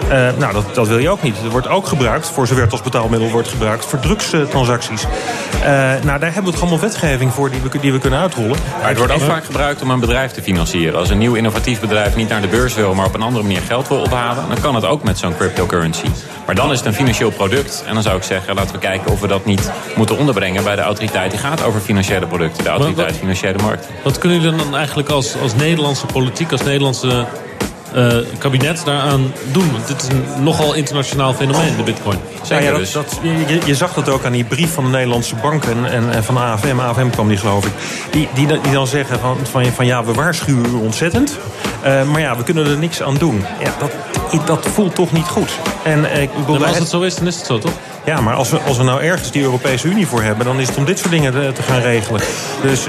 Eh, nou, dat, dat wil je ook niet. Het wordt ook gebruikt, voor zover het als betaalmiddel wordt gebruikt, voor drugstransacties. Eh, nou, daar hebben we toch allemaal wetgeving voor die we, die we kunnen uitrollen. Maar het wordt ook vaak gebruikt om een bedrijf te financieren. Als een nieuw innovatief bedrijf niet naar de beurs wil... maar op een andere manier geld wil ophalen... dan kan het ook met zo'n cryptocurrency. Maar dan is het een financieel product. En dan zou ik zeggen, laten we kijken of we dat niet moeten onderbrengen... bij de autoriteit die gaat over financiële producten. De autoriteit wat- financiële markten. Wat kunnen jullie dan eigenlijk als, als Nederlandse politiek, als Nederlandse eh, kabinet daaraan doen? Want dit is een nogal internationaal fenomeen, de bitcoin. Ja, ja, dat, dat, je, je zag dat ook aan die brief van de Nederlandse bank en, en, van AFM. AFM kwam die, geloof ik. Die, die, die dan zeggen van, van, van ja, we waarschuwen u ontzettend. Eh, maar ja, we kunnen er niks aan doen. Ja, dat, dat voelt toch niet goed. En, eh, ik bedoel, als het zo is, dan is het zo, toch? ja, maar als we, als we nou ergens die Europese Unie voor hebben... dan is het om dit soort dingen te, te gaan regelen. Dus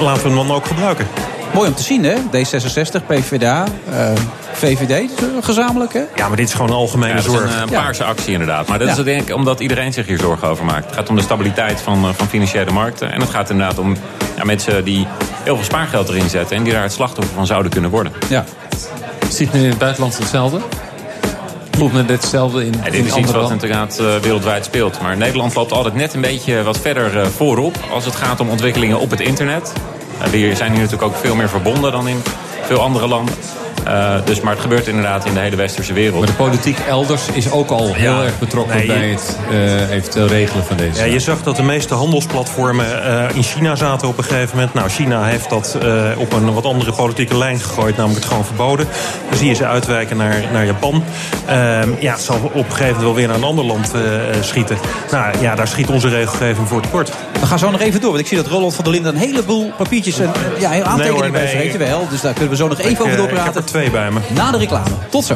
laten we hem dan ook gebruiken. Mooi om te zien, hè? D66, PvdA, eh, VVD, gezamenlijk, hè? Ja, maar dit is gewoon een algemene Ja, dat is zorg. een, eh, paarse actie inderdaad. Maar dat Ja. is denk ik omdat iedereen zich hier zorgen over maakt. Het gaat om de stabiliteit van, eh, van financiële markten. En het gaat inderdaad om ja, mensen die heel veel spaargeld erin zetten... en die daar het slachtoffer van zouden kunnen worden. Ja. Ziet men in het buitenland hetzelfde? Voelt men hetzelfde in, Ja, in dit is iets wat inderdaad wereldwijd speelt. Maar Nederland loopt altijd net een beetje wat verder voorop... als het gaat om ontwikkelingen op het internet. We zijn hier natuurlijk ook veel meer verbonden dan in veel andere landen. Eh, dus, maar het gebeurt inderdaad in de hele westerse wereld. Maar de politiek elders is ook al heel Ja. erg betrokken Nee, je- bij het eh, eventueel regelen van deze. Ja, je zag dat de meeste handelsplatformen eh, in China zaten op een gegeven moment. Nou, China heeft dat eh, op een wat andere politieke lijn gegooid, namelijk het gewoon verboden. Dan zie je ze uitwijken naar, naar Japan. Ehm, ja, het zal op een gegeven moment wel weer naar een ander land eh, schieten. Nou ja, daar schiet onze regelgeving voor tekort. We gaan zo nog even door, want ik zie dat Roland van der Linden een heleboel papiertjes en ja, aantekeningen Nee hoor, bij zich nee. heeft. Jawel, dus daar kunnen we zo nog even Ik, over doorpraten. Bij me. Na de reclame. Tot zo.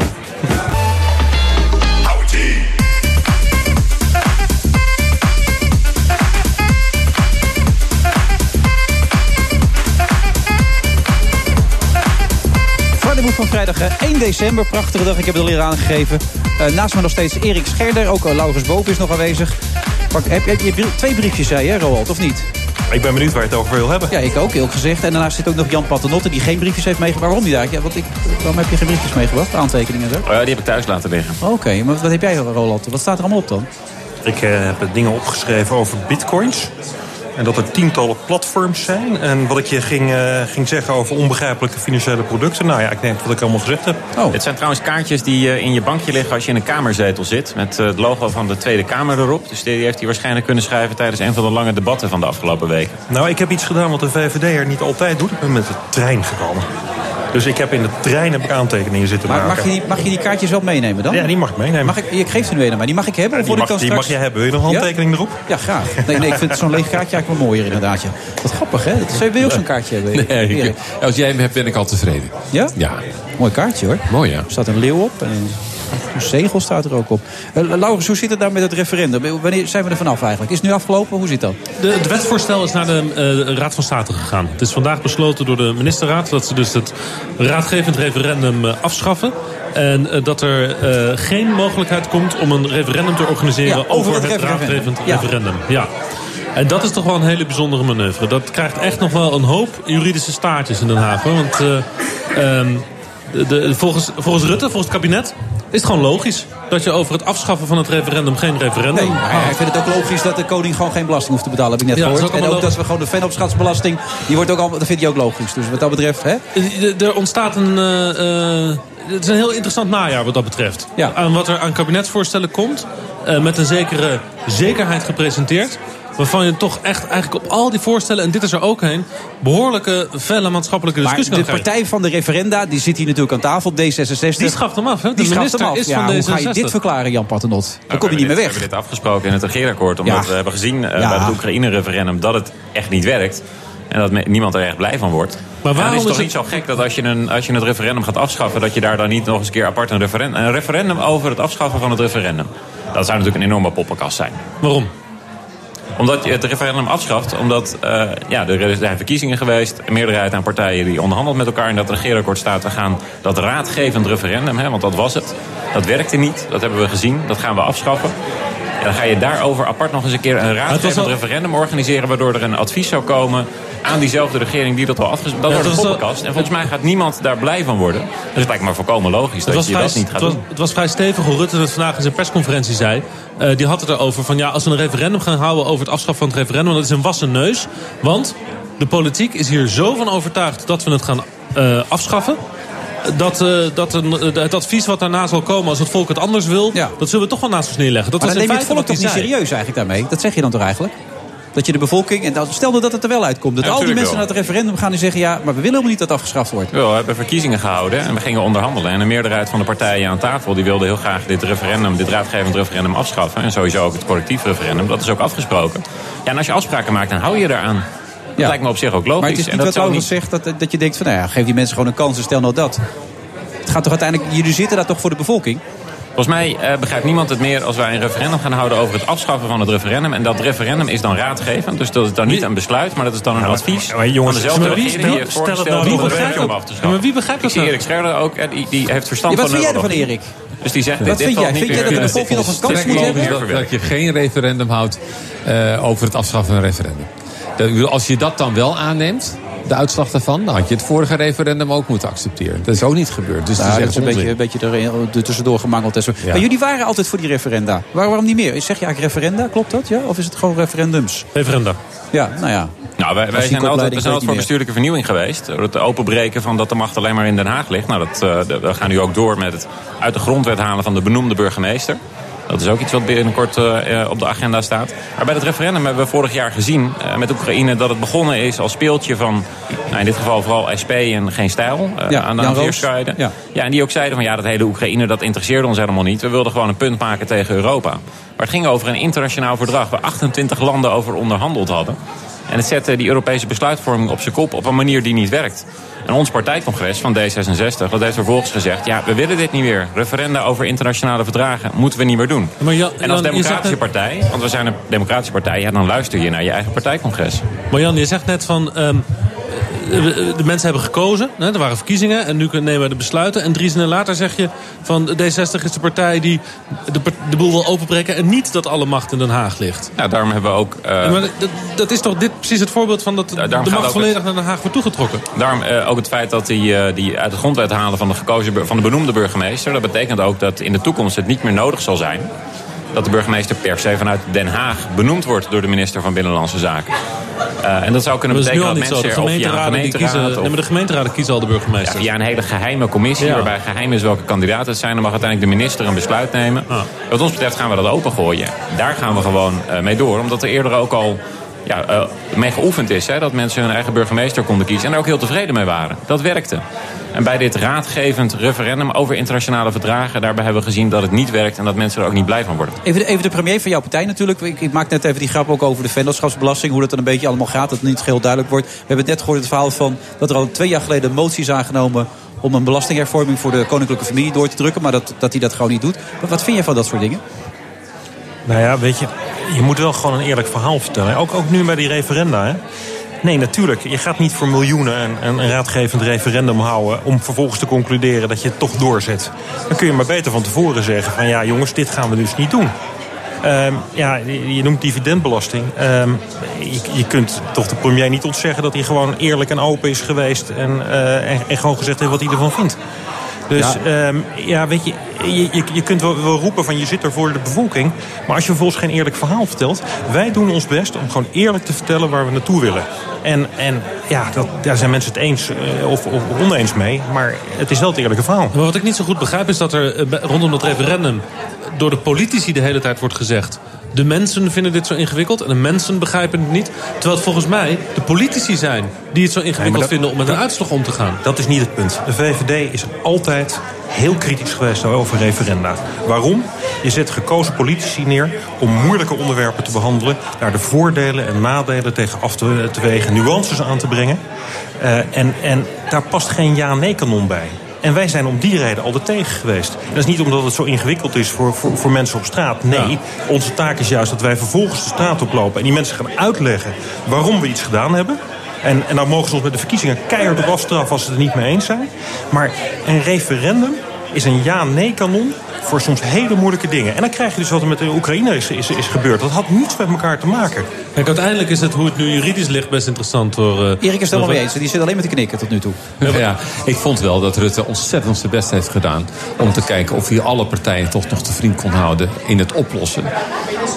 Van vrijdag eh, 1 december. Prachtige dag, ik heb het al eerder aangegeven. Eh, naast me nog steeds Erik Scherder. Ook eh, Laurens Boven is nog aanwezig. Pak, heb, heb je twee briefjes, zei je, Roald, of niet? Ik ben benieuwd waar je het over wil hebben. Ja, ik ook, eerlijk gezegd. En daarnaast zit ook nog Jan Paternotte, die geen briefjes heeft meegebracht. Waarom niet eigenlijk? Ja, want ik, waarom heb je geen briefjes meegebracht? Aantekeningen en zo? Oh ja, die heb ik thuis laten liggen. Oké, maar wat heb jij, Roland? Wat staat er allemaal op dan? Ik eh, heb dingen opgeschreven over bitcoins. En dat er tientallen platforms zijn. En wat ik je ging, eh, ging zeggen over onbegrijpelijke financiële producten. Nou ja, ik denk wat ik allemaal gezegd heb. Oh. Dit zijn trouwens kaartjes die eh, in je bankje liggen als je in een kamerzetel zit. Met eh, het logo van de Tweede Kamer erop. Dus die heeft hij waarschijnlijk kunnen schrijven tijdens een van de lange debatten van de afgelopen weken. Nou, ik heb iets gedaan wat de VVD er niet altijd doet. Ik ben met de trein gekomen. Dus ik heb in de trein heb ik aantekeningen zitten Maar maken. mag je, die, mag je die kaartjes wel meenemen dan? Ja, die mag ik meenemen. Mag ik, ik geef ze nu een, maar die mag ik hebben? die mag, ik dan die mag je hebben. Wil je nog een Ja? handtekening erop? Ja, graag. Nee, nee, ik vind zo'n leeg kaartje eigenlijk wel mooier inderdaad. Ja. Wat grappig, hè? Dat, zou je ook zo'n kaartje hebben? Nee, Erik? ik- als jij hem hebt, ben ik al tevreden. Ja? Ja. Mooi kaartje hoor. Mooi ja. Er staat een leeuw op en een, een zegel staat er ook op. Eh, Laurens, hoe zit het nou met het referendum? Wanneer zijn we er vanaf eigenlijk? Is het nu afgelopen? Hoe zit dat? De, het wetsvoorstel is naar de eh, Raad van State gegaan. Het is vandaag besloten door de ministerraad dat ze dus het raadgevend referendum eh, afschaffen. En dat er geen mogelijkheid komt om een referendum te organiseren Ja, over het het, referendum. raadgevend Ja. referendum. Ja. En dat is toch wel een hele bijzondere manoeuvre. Dat krijgt echt nog wel een hoop juridische staartjes in Den Haag. Hoor. Want eh, ehm, de, de- volgens, volgens Rutte, volgens het kabinet, is het gewoon logisch dat je over het afschaffen van het referendum geen referendum Nee, maar hij vindt het ook logisch dat de koning gewoon geen belasting hoeft te betalen, heb ik net Ja, gehoord. ook En ook dat we gewoon de vennootschapsbelasting, die wordt ook al, dat vindt hij ook logisch. Dus wat dat betreft, hè? Eh, Er ontstaat een. eh, eh, het is een heel interessant najaar wat dat betreft. Ja. Aan wat er aan kabinetsvoorstellen komt. met een zekere zekerheid gepresenteerd. Waarvan je toch echt eigenlijk op al die voorstellen, en dit is er ook heen, behoorlijke, felle maatschappelijke Maar discussie de kan krijgen. partij van de referenda, die zit hier natuurlijk aan tafel, D66. Die schaft hem af, hè? De Die schaft minister hem af. is Ja, van hoe ga je D66. dit verklaren, Jan Patternot? Dan Nou, kom je niet meer weg. We hebben dit afgesproken in het regeerakkoord. Omdat Ja. we hebben gezien eh, Ja. bij het Oekraïne-referendum dat het echt niet werkt. En dat niemand er echt blij van wordt. Maar waarom dan is het is toch het- niet zo gek dat als je, een, als je het referendum gaat afschaffen... dat je daar dan niet nog eens een keer apart een referendum... een referendum over het afschaffen van het referendum. Dat zou natuurlijk een enorme poppenkast zijn. Waarom? Omdat je het referendum afschaft. Omdat eh, ja, er zijn verkiezingen geweest. Een meerderheid aan partijen die onderhandelt met elkaar. En dat regeerakkoord staat. We gaan dat raadgevend referendum, hè, want dat was het. Dat werkte niet. Dat hebben we gezien. Dat gaan we afschaffen. En dan ga je daarover apart nog eens een keer een raadgevend wel- referendum organiseren. Waardoor er een advies zou komen aan diezelfde regering die dat al afgesproken Dat Ja, wordt het een poppenkast. En volgens mij gaat niemand daar blij van worden. Dus het lijkt me volkomen logisch Het dat was, je vrij, dat niet het, gaat was, doen. het was vrij stevig hoe Rutte het vandaag in zijn persconferentie zei. Eh, die had het erover van ja, als we een referendum gaan houden over het afschaffen van het referendum, dat is een wassen neus. Want de politiek is hier zo van overtuigd dat we het gaan eh, afschaffen. Dat, eh, dat een, eh, het advies wat daarna zal komen als het volk het anders wil, dat zullen we toch wel naast ons neerleggen. Dat maar dan neem je het volk toch niet serieus eigenlijk daarmee? Dat zeg je dan toch eigenlijk? Dat je de bevolking, en dan, stel dat het er wel uitkomt. Dat Ja, al die mensen wel. naar het referendum gaan en zeggen... ja, maar we willen helemaal niet dat het afgeschaft wordt. Wel, we hebben verkiezingen gehouden en we gingen onderhandelen. En een meerderheid van de partijen aan tafel die wilde heel graag dit referendum, dit raadgevend referendum afschaffen. En sowieso ook het collectief referendum. Dat is ook afgesproken. Ja, en als je afspraken maakt, dan hou je eraan. Dat lijkt me op zich ook logisch. Maar het is en niet dat wat Laurens zegt, dat, dat je denkt van... nou ja, geef die mensen gewoon een kans en stel nou dat. Het gaat toch uiteindelijk... Jullie zitten daar toch voor de bevolking? Volgens mij eh, begrijpt niemand het meer als wij een referendum gaan houden over het afschaffen van het referendum. En dat referendum is dan raadgevend. Dus dat is dan niet een besluit, maar dat is dan een advies. maar jongens, van dezelfde maar wie regering die heeft stel het nou om het niet referendum begrijpt af te schaffen. Maar wie begrijpt dat nou? Erik Scherder ook, die, die heeft verstand Ja, wat van vind jij ervan. Erik? Dus die zegt, Wat vind jij? Vind jij dat de bevolking nog een kans moet hebben? Dat je geen referendum houdt eh, over het afschaffen van een referendum. Als je dat dan wel aanneemt, de uitslag daarvan... dan had je het vorige referendum ook moeten accepteren. Dat is ook niet gebeurd. Dus Nou, het is dat echt is een beetje, een beetje er tussendoor gemangeld en zo. Ja. Maar jullie waren altijd voor die referenda. Waar, waarom niet meer? Zeg je eigenlijk referenda, klopt dat? Ja? Of is het gewoon referendums? Referenda. Ja, nou ja. Nou, wij, wij zijn altijd, we zijn altijd voor bestuurlijke vernieuwing geweest. Door Het openbreken van dat de macht alleen maar in Den Haag ligt. Nou, dat, eh, de- we gaan nu ook door met het uit de grondwet halen van de benoemde burgemeester. Dat is ook iets wat binnenkort eh, eh, op de agenda staat. Maar bij het referendum hebben we vorig jaar gezien eh, met Oekraïne... dat het begonnen is als speeltje van, nou, in dit geval vooral SP en geen stijl. Ja, aan de weerszijde. Ja. Ja, en die ook zeiden van ja, dat hele Oekraïne dat interesseerde ons helemaal niet. We wilden gewoon een punt maken tegen Europa. Maar het ging over een internationaal verdrag waar 28 landen over onderhandeld hadden. En het zette die Europese besluitvorming op zijn kop op een manier die niet werkt. En ons partijcongres van D66 dat heeft vervolgens gezegd... ja, we willen dit niet meer. Referenda over internationale verdragen moeten we niet meer doen. Maar Jan- en als democratische partij, want we zijn een democratische partij... ja, dan luister je naar je eigen partijcongres. Maar Jan, je zegt net van... ehm, eh, de mensen hebben gekozen, hè, er waren verkiezingen... en nu nemen we de besluiten. En drie zinnen later zeg je van D60 is de partij die de, de boel wil openbreken... en niet dat alle macht in Den Haag ligt. Nou, daarom hebben we ook... eh, maar dat, dat is toch dit precies het voorbeeld van dat de macht volledig naar Den Haag wordt toegetrokken? Daarom eh, ook het feit dat die, eh, die uit de grondwet halen van de, gekozen, van de benoemde burgemeester. Dat betekent ook dat in de toekomst het niet meer nodig zal zijn. Dat de burgemeester per se vanuit Den Haag benoemd wordt door de minister van Binnenlandse Zaken. Eh, en dat zou kunnen Dat betekenen dat niet zo. mensen De er gemeenteraden, die kiezen, gemeenteraad nee, maar de gemeenteraden kiezen al de burgemeester. ja, via een hele geheime commissie Ja. waarbij geheim is welke kandidaten het zijn. Dan mag uiteindelijk de minister een besluit nemen. Wat ons betreft gaan we dat opengooien. Daar gaan we gewoon eh, mee door. Omdat er eerder ook al ja, eh, mee geoefend is. Hè, dat mensen hun eigen burgemeester konden kiezen. En er ook heel tevreden mee waren. Dat werkte. En bij dit raadgevend referendum over internationale verdragen... daarbij hebben we gezien dat het niet werkt en dat mensen er ook niet blij van worden. Even de, even de premier van jouw partij natuurlijk. Ik, maak net even die grap ook over de vennootschapsbelasting. Hoe dat dan een beetje allemaal gaat. Dat het niet heel duidelijk wordt. We hebben net gehoord het verhaal van dat er al twee jaar geleden een motie is aangenomen. om een belastinghervorming voor de koninklijke familie door te drukken. Maar dat, dat hij dat gewoon niet doet. Wat vind je van dat soort dingen? Nou ja, weet je, je moet wel gewoon een eerlijk verhaal vertellen. Ook, ook nu bij die referenda, hè. Nee, natuurlijk. Je gaat niet voor miljoenen een, een, raadgevend referendum houden... om vervolgens te concluderen dat je het toch doorzet. Dan kun je maar beter van tevoren zeggen van... ja, jongens, dit gaan we dus niet doen. Ehm, ja, je noemt dividendbelasting. Ehm, je, je kunt toch de premier niet ontzeggen dat hij gewoon eerlijk en open is geweest... en, eh, en, en gewoon gezegd heeft wat hij ervan vindt. Dus ja, ja weet je, je, je, kunt wel, wel roepen van je zit er voor de bevolking. Maar als je vervolgens geen eerlijk verhaal vertelt. Wij doen ons best om gewoon eerlijk te vertellen waar we naartoe willen. En, en ja, dat, daar zijn mensen het eens eh, of, of oneens mee. Maar het is wel het eerlijke verhaal. Maar wat ik niet zo goed begrijp is dat er eh, rondom dat referendum... door de politici de hele tijd wordt gezegd... de mensen vinden dit zo ingewikkeld en de mensen begrijpen het niet. Terwijl het volgens mij de politici zijn die het zo ingewikkeld dat- vinden... om met een uitslag om te gaan. Dat is niet het punt. De VVD is altijd heel kritisch geweest over referenda. Waarom? Je zet gekozen politici neer om moeilijke onderwerpen te behandelen... daar de voordelen en nadelen tegen af te, te wegen, nuances aan te brengen. Eh, en, en daar past geen ja-nee-kanon bij. En wij zijn om die reden altijd tegen geweest. Dat is niet omdat het zo ingewikkeld is voor, voor, voor mensen op straat. Nee, onze taak is juist dat wij vervolgens de straat oplopen... en die mensen gaan uitleggen waarom we iets gedaan hebben... En, en dan mogen ze ons met de verkiezingen keihard op afstraffen als ze het er niet mee eens zijn. Maar een referendum is een ja-nee-kanon voor soms hele moeilijke dingen. En dan krijg je dus wat er met de Oekraïne is, is, is gebeurd. Dat had niets met elkaar te maken. Kijk, uiteindelijk is het hoe het nu juridisch ligt best interessant. Door, uh, Erik is het helemaal mee eens. Die zit alleen maar te knikken tot nu toe. Ja, ja, ik vond wel dat Rutte ontzettend zijn best heeft gedaan... om te kijken of hij alle partijen toch nog te vriend kon houden... in het oplossen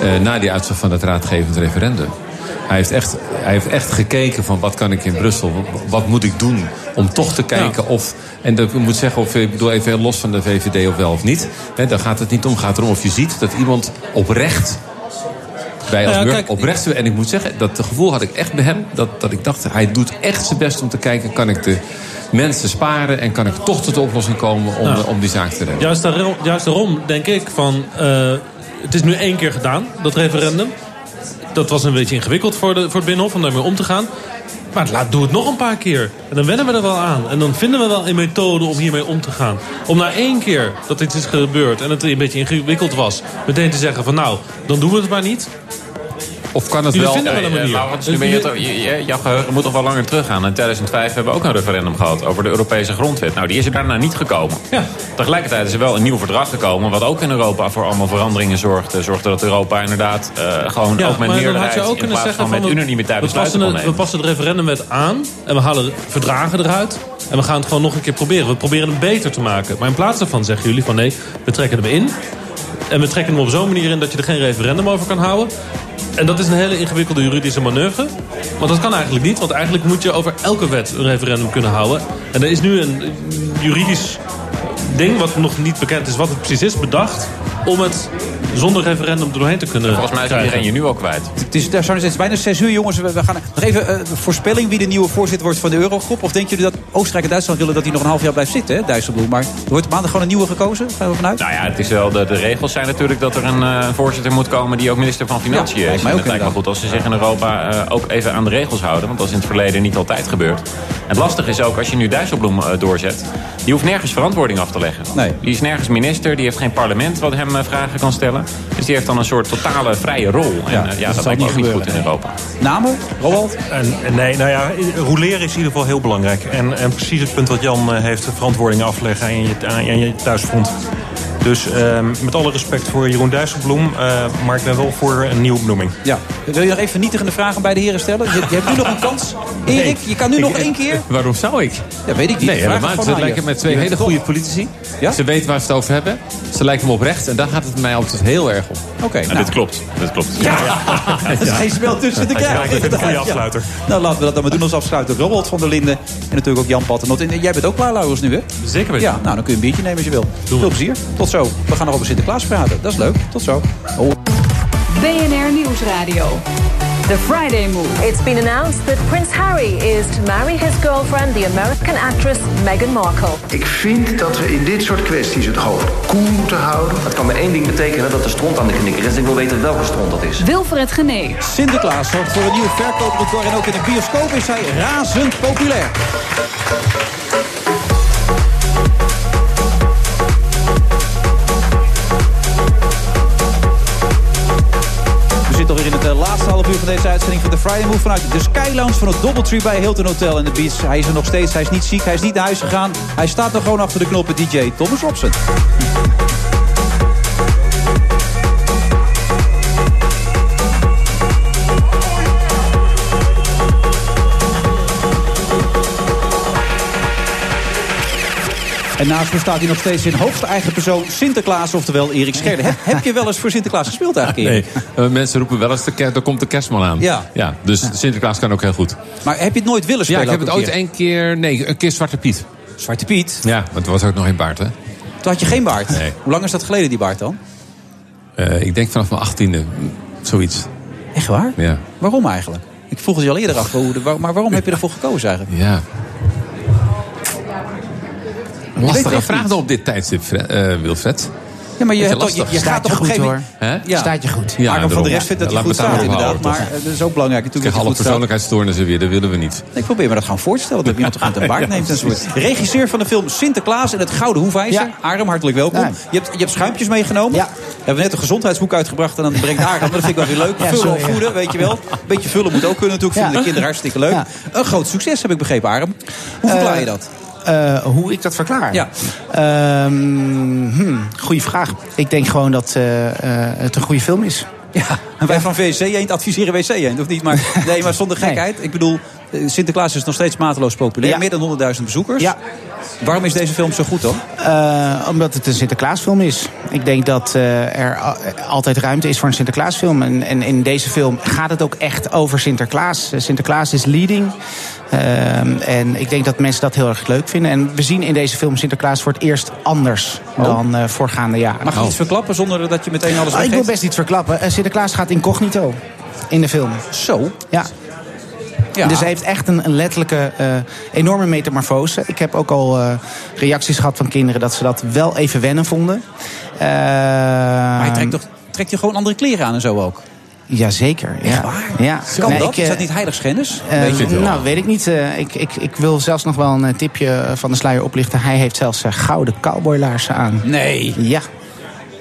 eh, na die uitslag van het raadgevend referendum. Hij heeft, echt, hij heeft echt gekeken van wat kan ik in Brussel, wat moet ik doen om toch te kijken of... En dat moet zeggen, of, ik bedoel even los van de VVD of wel of niet. Hè, daar gaat het niet om. Het gaat erom of je ziet dat iemand oprecht wij als Ja, burger kijk, oprecht... En ik moet zeggen, dat gevoel had ik echt bij hem. Dat, dat ik dacht, hij doet echt zijn best om te kijken... kan ik de mensen sparen en kan ik toch tot de oplossing komen... om, Ja. om die zaak te redden. Juist, daarom, juist daarom denk ik van... eh, het is nu één keer gedaan, dat referendum. Dat was een beetje ingewikkeld voor, de, voor het Binnenhof om daarmee om te gaan. Maar laat, doe het nog een paar keer. En dan wennen we er wel aan. En dan vinden we wel een methode om hiermee om te gaan. Om na één keer dat dit is gebeurd en het een beetje ingewikkeld was... meteen te zeggen van nou, dan doen we het maar niet. Of kan Jullie vinden wel een Ja, maar is nu ben je, toch- je- je- jouw geheugen moet toch wel langer teruggaan. In 2005 hebben we ook een referendum gehad over de Europese grondwet. Nou, die is er daarna niet gekomen. Tegelijkertijd is er wel een nieuw verdrag gekomen... wat ook in Europa voor allemaal veranderingen zorgde. Zorgde dat Europa inderdaad eh, gewoon Ja, ook met maar dan had meerderheid... je ook in kunnen plaats zeggen van met we- unanimiteit we besluiten passen, het, we passen de referendumwet aan en we halen verdragen eruit. En we gaan het gewoon nog een keer proberen. We proberen hem beter te maken. Maar in plaats daarvan zeggen jullie van nee, we trekken hem in. En we trekken hem op zo'n manier in dat je er geen referendum over kan houden. En dat is een hele ingewikkelde juridische manoeuvre. Want dat kan eigenlijk niet. Want eigenlijk moet je over elke wet een referendum kunnen houden. En er is nu een juridisch ding, wat nog niet bekend is wat het precies is, bedacht... om het zonder referendum er doorheen te kunnen Volgens mij is krijgen. iedereen je nu al kwijt. Het is, daar zijn het is bijna zes uur, jongens. We, we gaan nog even eh, voorspelling wie de nieuwe voorzitter wordt van de Eurogroep. Of denken jullie dat Oostenrijk en Duitsland willen dat hij nog een half jaar blijft zitten, hè, Dijsselbloem? Maar er wordt maandag gewoon een nieuwe gekozen? Gaan we vanuit? Nou ja, het is wel, de, de regels zijn natuurlijk dat er een eh, voorzitter moet komen... die ook minister van Financiën Ja, is. En ook het lijkt me goed als ze zich in Europa eh, ook even aan de regels houden. Want dat is in het verleden niet altijd gebeurd. Het lastige is ook, als je nu Dijsselbloem doorzet... die hoeft nergens verantwoording af te leggen. Nee. Die is nergens minister, die heeft geen parlement... wat hem vragen kan stellen. Dus die heeft dan een soort totale vrije rol. En Ja, eh, ja, dat dat, niet ook niet goed gebeuren, in nee. Europa. Namen? Roald? En, en nee, nou ja, roleren is in ieder geval heel belangrijk. En, en precies het punt wat Jan eh, heeft, verantwoording afleggen aan je, aan je thuisfront. Dus ehm, met alle respect voor Jeroen Dijsselbloem, eh, maar ik ben wel voor een nieuwe benoeming. Ja. Wil je nog even vernietigende vragen bij de heren stellen? Je, je hebt nu nog een kans. Erik, je kan nu nog één keer. Waarom zou ik? Ja, weet ik niet. Nee, helemaal. Ze lijken met twee hele goede politici. Ja? Ze weten waar ze het over hebben. Ze lijken me oprecht. En daar gaat het mij altijd heel erg om. Oké, nou. dit klopt. Dit klopt. Er is geen spel tussen Ja, krijgen. ik vind het een goede Ja. afsluiter. Nou, laten we dat dan maar doen als afsluiter. Robert van der Linden en natuurlijk ook Jan Patternot. En jij bent ook klaar, Laurens, nu, hè? Zeker weten. Ja, nou, dan kun je een biertje nemen als je wil. Veel plezier. Tot zo. We gaan nog over Sinterklaas praten. Dat is leuk. Tot zo. Oh. BNR Nieuwsradio. The Friday Move. It's been announced that Prince Harry is to marry his girlfriend, the American actress Meghan Markle. Ik vind dat we in dit soort kwesties het hoofd koel moeten houden. Dat kan maar één ding betekenen, dat de stront aan de knikker is. Ik wil weten welke stront dat is. Wilfred Genee. Sinterklaas zorgt voor een nieuw verkooprecord. En ook in de bioscoop is hij razend populair. Half uur van deze uitzending van de Friday Move vanuit de Sky Lounge van het Doubletree bij Hilton Hotel in de Beach. Hij is er nog steeds, hij is niet ziek, hij is niet naar huis gegaan. Hij staat nog gewoon achter de knoppen DJ Thomas Robson. En naast me staat hij nog steeds in hoogste eigen persoon Sinterklaas, oftewel Erik Scherder. Heb, heb je wel eens voor Sinterklaas gespeeld eigenlijk, Erik? Nee, eh, mensen roepen wel eens, er komt de kerstman aan. Ja. ja. Dus Sinterklaas kan ook heel goed. Maar heb je het nooit willen Ja, spelen? ik heb het ooit één keer... Nee, een keer Zwarte Piet. Zwarte Piet? Ja, want het was ook nog geen baard, hè? Toen had je geen baard? Nee. Hoe lang is dat geleden, die baard dan? Eh, ik denk vanaf mijn achttiende, zoiets. Echt waar? Ja. Waarom eigenlijk? Ik vroeg het je al eerder af, maar waarom heb je ervoor gekozen eigenlijk? Ja. Lastige vraag op dit tijdstip, eh, Wilfred. Ja, maar je, hebt toch- je, je gaat toch op een gegeven moment... Hè? Ja. Staat je goed. Ja, van de rest vindt dat Ja, hij goed staat inderdaad. houden, Maar eh, dat is ook belangrijk Ik natuurlijk krijg alle staat. persoonlijkheidsstoornissen weer, dat willen we niet. Ik probeer me dat gewoon voor te stellen. Dat iemand toch met een baard neemt enzovoort. Regisseur van de film Sinterklaas en het Gouden Hoefijzer. Ja. Aram, hartelijk welkom. Ja. Je, hebt, je hebt schuimpjes meegenomen. Ja. We hebben net een gezondheidsboek uitgebracht en dan brengt Aram. Maar dat vind ik wel weer leuk. Vullen of voeden, weet je wel. Een beetje vullen moet ook kunnen natuurlijk. Vinden de kinderen hartstikke leuk. Een groot succes heb ik begrepen, Aram. Hoe verklaar je dat? Eh, hoe ik dat verklaar? Ja. Ehm, hmm, goeie vraag. Ik denk gewoon dat eh, het een goede film is. Ja, en wij van VSC Eend adviseren WC Eend, of niet? Maar, nee, maar zonder gekheid. Ik bedoel, Sinterklaas is nog steeds mateloos populair. Meer dan 100.000 bezoekers. Ja. Waarom is deze film zo goed dan? Eh, omdat het een Sinterklaasfilm is. Ik denk dat eh, er a- altijd ruimte is voor een Sinterklaasfilm. En, en in deze film gaat het ook echt over Sinterklaas. Eh, Sinterklaas is leading. En ik denk dat mensen dat heel erg leuk vinden. En we zien in deze film Sinterklaas voor het eerst anders dan eh, voorgaande jaren. Mag je iets verklappen zonder dat je meteen alles Ah, ik wil best iets verklappen. Eh, Sinterklaas gaat incognito in de film. Zo? Ja. Ja. Dus hij heeft echt een, een letterlijke eh, enorme metamorfose. Ik heb ook al eh, reacties gehad van kinderen dat ze dat wel even wennen vonden. Eh, Maar hij trekt, toch, trekt je gewoon andere kleren aan en zo ook? Jazeker. Ja. Ja. Kan Nee, dat? ik, is eh, dat niet heiligschennis? Weet je het wel? nou, weet ik niet. Eh, ik, ik, ik wil zelfs nog wel een tipje van de sluier oplichten. Hij heeft zelfs gouden cowboylaarzen aan. Nee. Ja.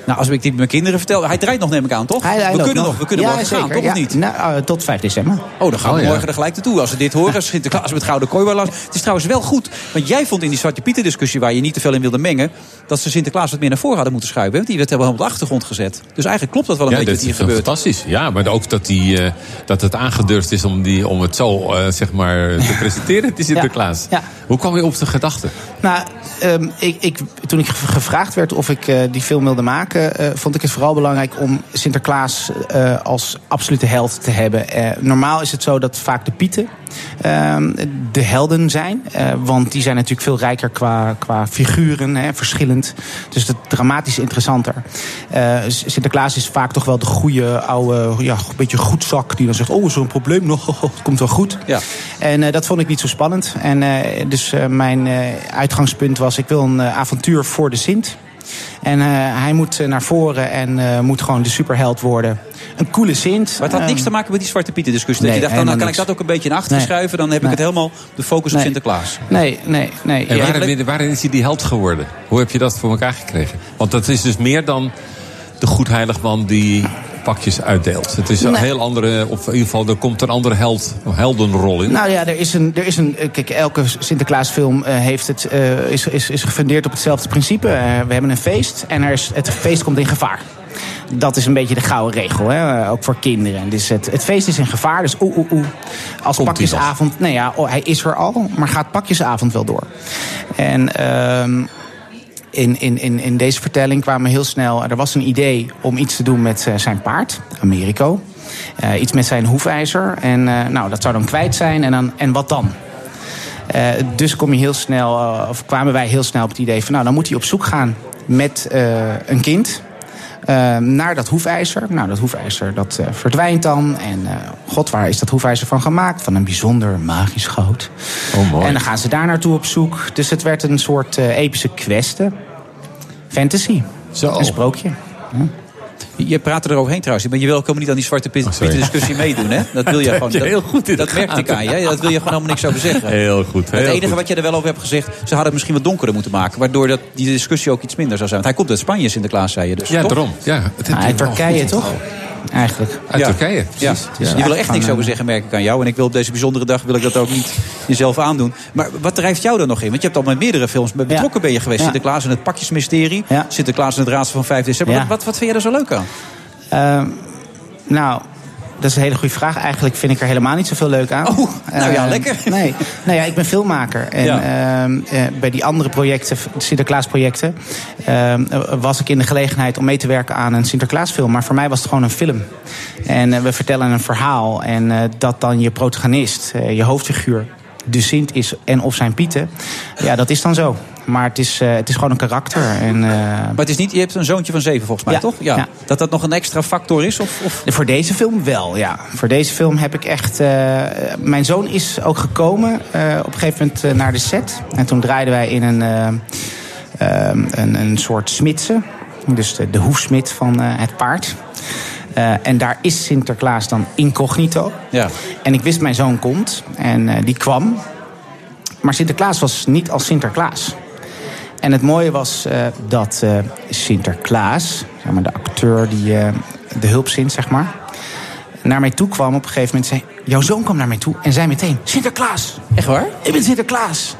Nou, als ik dit mijn kinderen vertel... Hij draait nog, neem ik aan, toch? Hij, hij we kunnen nog, we kunnen ja, morgen zeker, gaan, toch ja. of niet? Nou, eh, tot 5 december. Oh, dan gaan we Oh, ja. morgen er gelijk naartoe. Als ze dit horen, Sinterklaas met gouden kooiwalas. Het is trouwens wel goed. Want jij vond in die Zwarte Pieter discussie... waar je niet te veel in wilde mengen... dat ze Sinterklaas wat meer naar voren hadden moeten schuiven. Want die werd helemaal op de achtergrond gezet. Dus eigenlijk klopt dat wel een ja, beetje dat wat hier is gebeurt. fantastisch. Ja, maar ook dat, die, eh, dat het aangedurfd is om, die, om het zo eh, zeg maar, te presenteren, die Sinterklaas. Ja. Hoe kwam je op de gedachte? Nou, ehm, ik, ik, toen ik ge- gevraagd werd of ik eh, die film wilde maken, eh, vond ik het vooral belangrijk om Sinterklaas eh, als absolute held te hebben. Eh, normaal is het zo dat vaak de Pieten ehm, de helden zijn. want die zijn natuurlijk veel rijker qua, qua figuren, hè, verschillend. Dus dat is dramatisch interessanter. Sinterklaas is vaak toch wel de goede, oude, ja, een beetje goedzak. Die dan zegt, oh, is er een probleem nog? Het komt wel goed. Ja. En dat vond ik niet zo spannend. En dus mijn uitgangspunt was, ik wil een avontuur voor de Sint. En eh, hij moet eh, naar voren en eh, moet gewoon de superheld worden. Een coole Sint. Maar het had niks te maken met die Zwarte Pieter discussie. dat Nee, je dacht, dan kan ik dat ook een beetje naar achter Nee. schuiven. Dan heb ik het helemaal de focus op. Sinterklaas. Nee, nee, nee. En waarin, is hij die held geworden? Hoe heb je dat voor elkaar gekregen? Want dat is dus meer dan de goedheiligman die pakjes uitdeelt. Het is een heel andere, of in ieder geval, er komt een andere held, heldenrol in. Nou ja, er is een. Er is een eh, kijk, elke Sinterklaasfilm eh, heeft het, eh, is, is, is gefundeerd op hetzelfde principe. We hebben een feest en er is, het feest komt in gevaar. Dat is een beetje de gouden regel, hè? ook voor kinderen. Dus het, het feest is in gevaar, dus oeh, oeh, oeh. Als Komt pakjesavond, nee ja, oh, hij is er al, maar gaat pakjesavond wel door. En ehm, in, in, in, in deze vertelling kwamen heel snel. Er was een idee om iets te doen met eh, zijn paard, Americo. Eh, iets met zijn hoefijzer. En eh, nou, dat zou dan kwijt zijn. En, dan, en wat dan? Dus kom je heel snel, of kwamen wij heel snel op het idee van, nou, dan moet hij op zoek gaan met een kind. Eh, naar dat hoefijzer. Nou, dat hoefijzer dat eh, verdwijnt dan. En eh, god, waar is dat hoefijzer van gemaakt? Van een bijzonder magisch goud. Oh, mooi. En dan gaan ze daar naartoe op zoek. Dus het werd een soort eh, epische queste. Fantasy. Zo. Een sprookje. Je praat er overheen trouwens. Maar je wil ook helemaal niet aan die Zwarte Piet- Oh, discussie meedoen, hè? Dat wil je Dat gewoon. je heel goed in de Dat merkte ik aan je. Dat wil je gewoon helemaal niks over zeggen. Heel goed. Het enige goed. wat je er wel over hebt gezegd, ze hadden het misschien wat donkerder moeten maken. Waardoor dat, die discussie ook iets minder zou zijn. Want hij komt uit Spanje, Sinterklaas, zei je dus. Ja, toch? daarom. Ja, het Ah, Turkije toch? Eigenlijk. Uit Ja. Turkije, Ja. precies. Dus Ja. Die wil er echt niks Van, over eh, zeggen, merk ik aan jou. En ik wil op deze bijzondere dag wil ik dat ook niet jezelf aandoen. Maar wat drijft jou er nog in? Want je hebt al met meerdere films betrokken ben je geweest. Ja. Sinterklaas en het pakjesmysterie. Ja. Sinterklaas en het raadsel van 5 december. Ja. Wat, wat, wat vind je er zo leuk aan? Ehm, nou, dat is een hele goede vraag. Eigenlijk vind ik er helemaal niet zoveel leuk aan. Oh, nou ja, Ehm, lekker. Nee, nou ja, ik ben filmmaker. En Ja. ehm, eh, bij die andere projecten, Sinterklaasprojecten... eh, was ik in de gelegenheid om mee te werken aan een Sinterklaasfilm. Maar voor mij was het gewoon een film. En eh, we vertellen een verhaal. En eh, dat dan je protagonist, je hoofdfiguur... de Sint is en of zijn Pieten. Ja, dat is dan zo. Maar het is, eh, het is gewoon een karakter. En, eh, Maar het is niet, je hebt een zoontje van zeven volgens mij, Ja. toch? Ja. Ja. Dat dat nog een extra factor is? Of, of? Voor deze film wel, ja. Voor deze film heb ik echt... eh, mijn zoon is ook gekomen op een gegeven moment naar de set. En toen draaiden wij in een, eh, ehm, een, een soort smidse. Dus de, de hoefsmid van het paard. En daar is Sinterklaas dan incognito. Ja. En ik wist mijn zoon komt. En die kwam. Maar Sinterklaas was niet als Sinterklaas. En het mooie was eh, dat eh, Sinterklaas, zeg maar, de acteur die eh, de hulpzint, zeg maar, naar mij toe kwam op een gegeven moment. Zei, jouw zoon kwam naar mij toe en zei meteen: Sinterklaas. Echt waar? Ik ben Sinterklaas.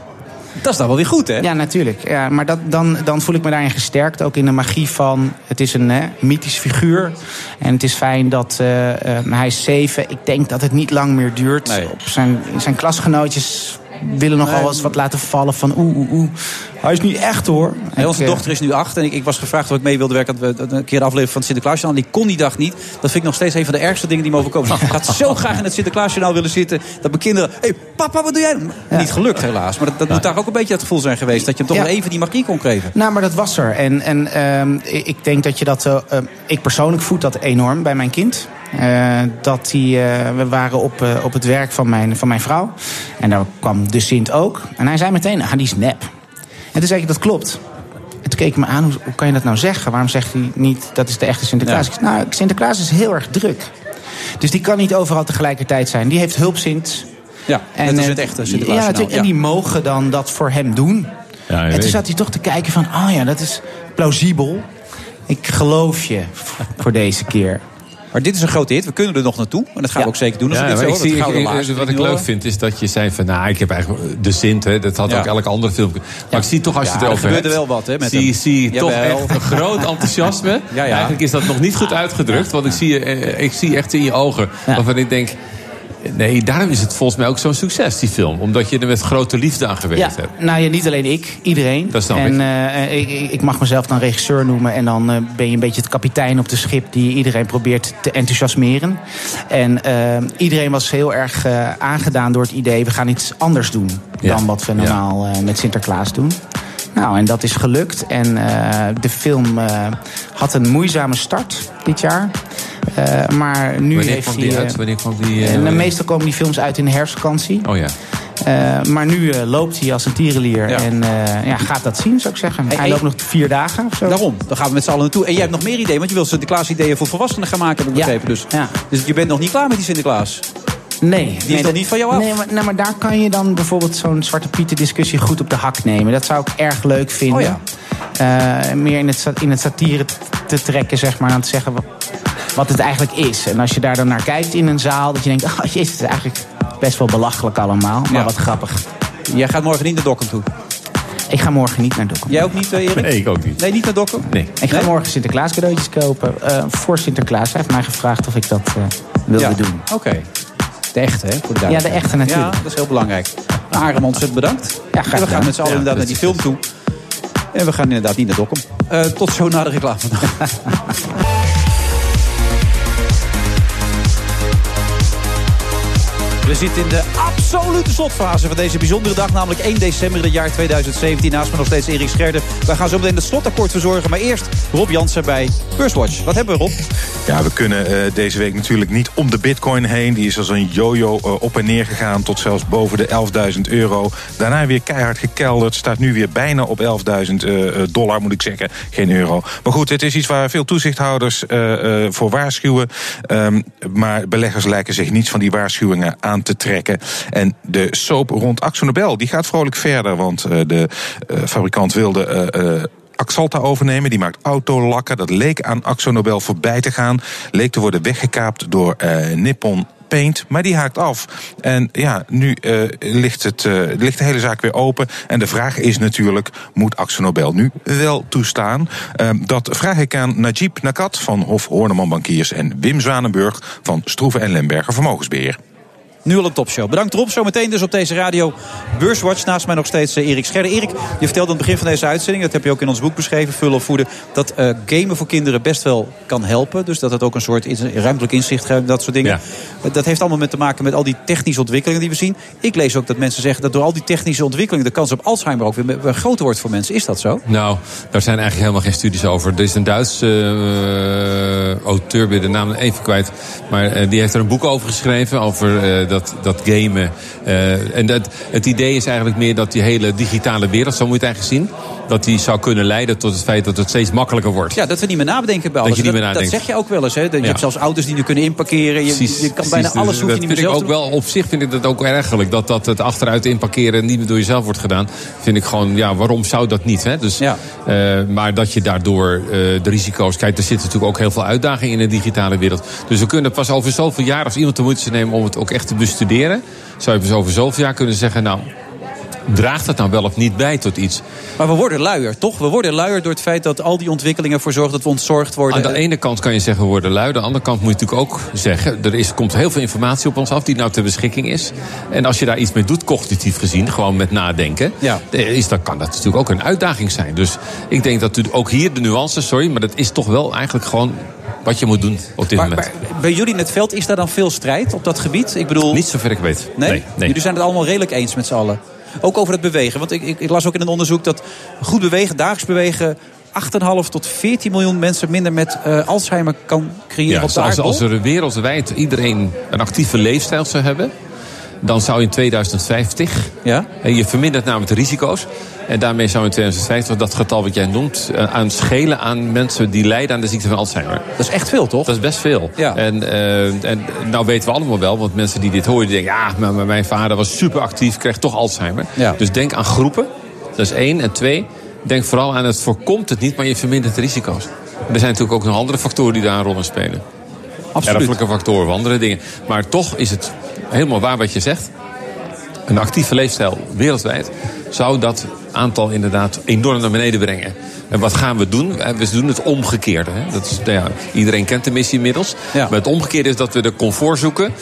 Dat is dan wel weer goed, hè? Ja, natuurlijk. Ja, maar dat, dan, dan voel ik me daarin gesterkt. Ook in de magie van... Het is een hè, mythisch figuur. En het is fijn dat uh, uh, hij is zeven. Ik denk dat het niet lang meer duurt. Nee. Op zijn, zijn klasgenootjes willen nogal eens wat laten vallen van oeh, oeh, oeh. Hij is niet echt hoor. Nee, onze eh, dochter is nu acht en ik, ik was gevraagd of ik mee wilde werken. Dat we een keer de aflevering van het Sinterklaasjournaal. Die kon die dag niet. Dat vind ik nog steeds een van de ergste dingen die me overkomen. Ik had zo graag in het Sinterklaasjournaal willen zitten. Dat mijn kinderen. Hé, hey, papa, wat doe jij? Niet gelukt helaas. Maar dat, dat moet daar ook een beetje het gevoel zijn geweest. Dat je hem toch Ja. even die magie kon geven. Nou, maar dat was er. En, en ehm, ik ik denk dat je dat... eh, eh, ik persoonlijk voed dat enorm bij mijn kind. Eh, dat die, eh, we waren op, eh, op het werk van mijn, van mijn vrouw. En daar kwam de Sint ook. En hij zei meteen, ah, die is nep. En toen zei ik, dat klopt. En toen keek hij me aan, hoe, hoe kan je dat nou zeggen? Waarom zegt hij niet, dat is de echte Sinterklaas? Ik zei, nou, Sinterklaas is heel erg druk. Dus die kan niet overal tegelijkertijd zijn. Die heeft hulpsint. Ja, net als eh, het echte Ja, Sinterklaasjournaal. natuurlijk. En die mogen dan dat voor hem doen. Ja, en toen zat hij toch te kijken van, oh ja, dat is plausibel. Ik geloof je voor deze keer. Maar dit is een grote hit. We kunnen er nog naartoe. En dat gaan we ook zeker doen. Ja, dit zo ik zie, ik- ik- wat ik leuk vind is dat je zei van... nou, ik heb eigenlijk de Sint, hè, dat had Ja. ook elke andere film. Maar ik zie toch als je Ja, het er erover gebeurde hebt... wel wat, hè, met zie, zie je toch echt een groot enthousiasme. Ja, ja. Eigenlijk is dat nog niet goed uitgedrukt. Want ik zie, eh, ik zie echt in je ogen waarvan ik denk... Nee, daarom is het volgens mij ook zo'n succes, die film. Omdat je er met grote liefde aan gewerkt Ja, hebt. nou ja, niet alleen ik, iedereen. Dat snap en ik. eh, ik, ik- mag mezelf dan regisseur noemen. En dan eh, ben je een beetje het kapitein op de schip die iedereen probeert te enthousiasmeren. En eh, iedereen was heel erg aangedaan door het idee: we gaan iets anders doen Ja. dan wat we normaal met Sinterklaas doen. Nou, en dat is gelukt. En eh, de film eh, had een moeizame start dit jaar. Eh, maar nu Wanneer heeft kwam hij, die uit? Wanneer kwam die... en, meestal komen die films uit in de herfstvakantie. Oh ja. Eh, maar nu loopt hij als een tierenlier. En eh, ja, gaat dat zien, zou ik zeggen. hij hey. loopt nog vier dagen of zo. Daarom, dan gaan we met z'n allen naartoe. En jij hebt nog meer ideeën, want je wilt Sinterklaas ideeën voor volwassenen gaan maken, heb ik Ja. begrepen. Dus, Ja. dus je bent nog niet klaar met die Sinterklaas. Nee. Die is nee, dat- niet van jou af. Nee maar, nee, maar daar kan je dan bijvoorbeeld zo'n Zwarte Pieten discussie goed op de hak nemen. Dat zou ik erg leuk vinden. Oh Eh, meer in het, in het satire te trekken, zeg maar. Dan te zeggen wat, wat het eigenlijk is. En als je daar dan naar kijkt in een zaal, dat je denkt... Oh jezus, het is eigenlijk best wel belachelijk allemaal. Maar Ja. wat grappig. Jij gaat morgen niet naar Dokkum toe. Ik ga morgen niet naar Dokkum. Jij ook niet, eh, Erik? Nee, ik ook niet. Nee, niet naar Dokkum? Nee. Ik ga morgen Sinterklaas cadeautjes kopen. eh, voor Sinterklaas. Hij heeft mij gevraagd of ik dat eh, wilde Ja. doen. Oké. De echte, hè? Voor de Ja, de echte natuurlijk. Ja, dat is heel belangrijk. Arem, ontzettend bedankt. Ja, graag En we gaan met z'n allen Ja, inderdaad naar die film toe. En we gaan inderdaad niet naar Dokkum. Eh, tot zo na de reclame. We zitten in de absolute slotfase van deze bijzondere dag. Namelijk 1 december het jaar 2017. Naast me nog steeds Erik Scherder. Wij gaan zo meteen het slotakkoord verzorgen. Maar eerst Rob Jansen bij Beurswatch. Wat hebben we, Rob? Ja, we kunnen eh, deze week natuurlijk niet om de bitcoin heen. Die is als een yo-yo eh, op en neer gegaan tot zelfs boven de 11.000 euro. Daarna weer keihard gekelderd. Staat nu weer bijna op 11.000 eh, dollar, moet ik zeggen. Geen euro. Maar goed, het is iets waar veel toezichthouders voor waarschuwen. Ehm, maar beleggers lijken zich niets van die waarschuwingen aan te trekken. En de soap rond Axo Nobel, die gaat vrolijk verder. Want eh, de eh, fabrikant wilde... eh, Axalta overnemen. Die maakt autolakken. Dat leek aan Axo Nobel voorbij te gaan. Leek te worden weggekaapt door Nippon Paint, maar die haakt af. En ja, nu ligt, het, ligt de hele zaak weer open. En de vraag is natuurlijk, moet Axo Nobel nu wel toestaan? Eh, dat vraag ik aan Najib Nakat van Hof Horneman Bankiers... en Wim Zwanenburg van Stroeven en Lemberger Vermogensbeheer. Nu al een topshow. Bedankt Rob. Zometeen dus op deze radio Beurswatch. Naast mij nog steeds eh, Erik Scherder. Erik, je vertelde aan het begin van deze uitzending... dat heb je ook in ons boek beschreven, Vullen of Voeden... dat eh, gamen voor kinderen best wel kan helpen. Dus dat het ook een soort in- ruimtelijk inzicht geeft, dat soort dingen. Eh, Dat heeft allemaal met te maken met al die technische ontwikkelingen die we zien. Ik lees ook dat mensen zeggen dat door al die technische ontwikkelingen... de kans op Alzheimer ook weer, groter wordt voor mensen. Is dat zo? Nou, daar zijn eigenlijk helemaal geen studies over. Er is een Duitse eh, auteur, ben de naam even kwijt. Maar die heeft er een boek over geschreven. Over dat, dat gamen. Eh, en dat, het idee is eigenlijk meer dat die hele digitale wereld, zo moet je het eigenlijk zien. Dat die zou kunnen leiden tot het feit dat het steeds makkelijker wordt. Ja, dat we niet meer nadenken bij Dat alles. je niet meer dat, zeg je ook wel eens. Hè? Dat je Ja. hebt zelfs auto's die nu kunnen inparkeren. Je, Precies, je kan precies. bijna alles hoef je niet meer vind ik zelf ook wel Op zich vind ik dat ook ergerlijk. Dat, dat het achteruit inparkeren niet meer door jezelf wordt gedaan. Vind ik gewoon, ja, waarom zou dat niet? Hè? Dus, eh, maar dat je daardoor eh, de risico's... Kijk, er zitten natuurlijk ook heel veel uitdagingen in de digitale wereld. Dus we kunnen pas over zoveel jaar, als iemand de moeite nemen om het ook echt te bestuderen... zou je pas over zoveel jaar kunnen zeggen... nou, draagt dat nou wel of niet bij tot iets? Maar we worden luier, toch? We worden luier door het feit dat al die ontwikkelingen ervoor zorgen dat we ontzorgd worden. Aan de ene kant kan je zeggen we worden lui. Aan de andere kant moet je natuurlijk ook zeggen... er is, komt heel veel informatie op ons af die nou ter beschikking is. En als je daar iets mee doet, cognitief gezien, gewoon met nadenken... Ja. Is, dan kan dat natuurlijk ook een uitdaging zijn. Dus ik denk dat ook hier de nuance, sorry... maar dat is toch wel eigenlijk gewoon wat je moet doen op dit Maar, moment. maar bij jullie in het veld is daar dan veel strijd op dat gebied? Ik bedoel... Niet zover ik weet. Nee? Nee, nee. Jullie zijn het allemaal redelijk eens met z'n allen. Ook over het bewegen. Want ik, ik, ik las ook in een onderzoek dat goed bewegen, dagelijks bewegen... 8,5 tot 14 miljoen mensen minder met eh, Alzheimer kan creëren Ja, op de als, aardbol. als er wereldwijd iedereen een actieve leefstijl zou hebben... dan zou in 2050... Ja? En je vermindert namelijk de risico's... en daarmee zou in 2050 dat getal wat jij noemt... eh, aan schelen aan mensen die lijden aan de ziekte van Alzheimer. Dat is echt veel, toch? Dat is best veel. Ja. En, eh, en nou weten we allemaal wel, want mensen die dit horen... die denken, ja, maar, maar mijn vader was super actief, kreeg toch Alzheimer. Ja. Dus denk aan groepen, dat is één. En twee, denk vooral aan het voorkomt het niet... maar je vermindert de risico's. Er zijn natuurlijk ook nog andere factoren die daar een rol in spelen. Absoluut. Erfelijke factoren of andere dingen. Maar toch is het helemaal waar wat je zegt. Een actieve leefstijl wereldwijd zou dat aantal inderdaad enorm naar beneden brengen. En wat gaan we doen? Eh, We doen het omgekeerde. Hè? Dat is, nou ja, iedereen kent de missie inmiddels. Maar het omgekeerde is dat we de comfort zoeken.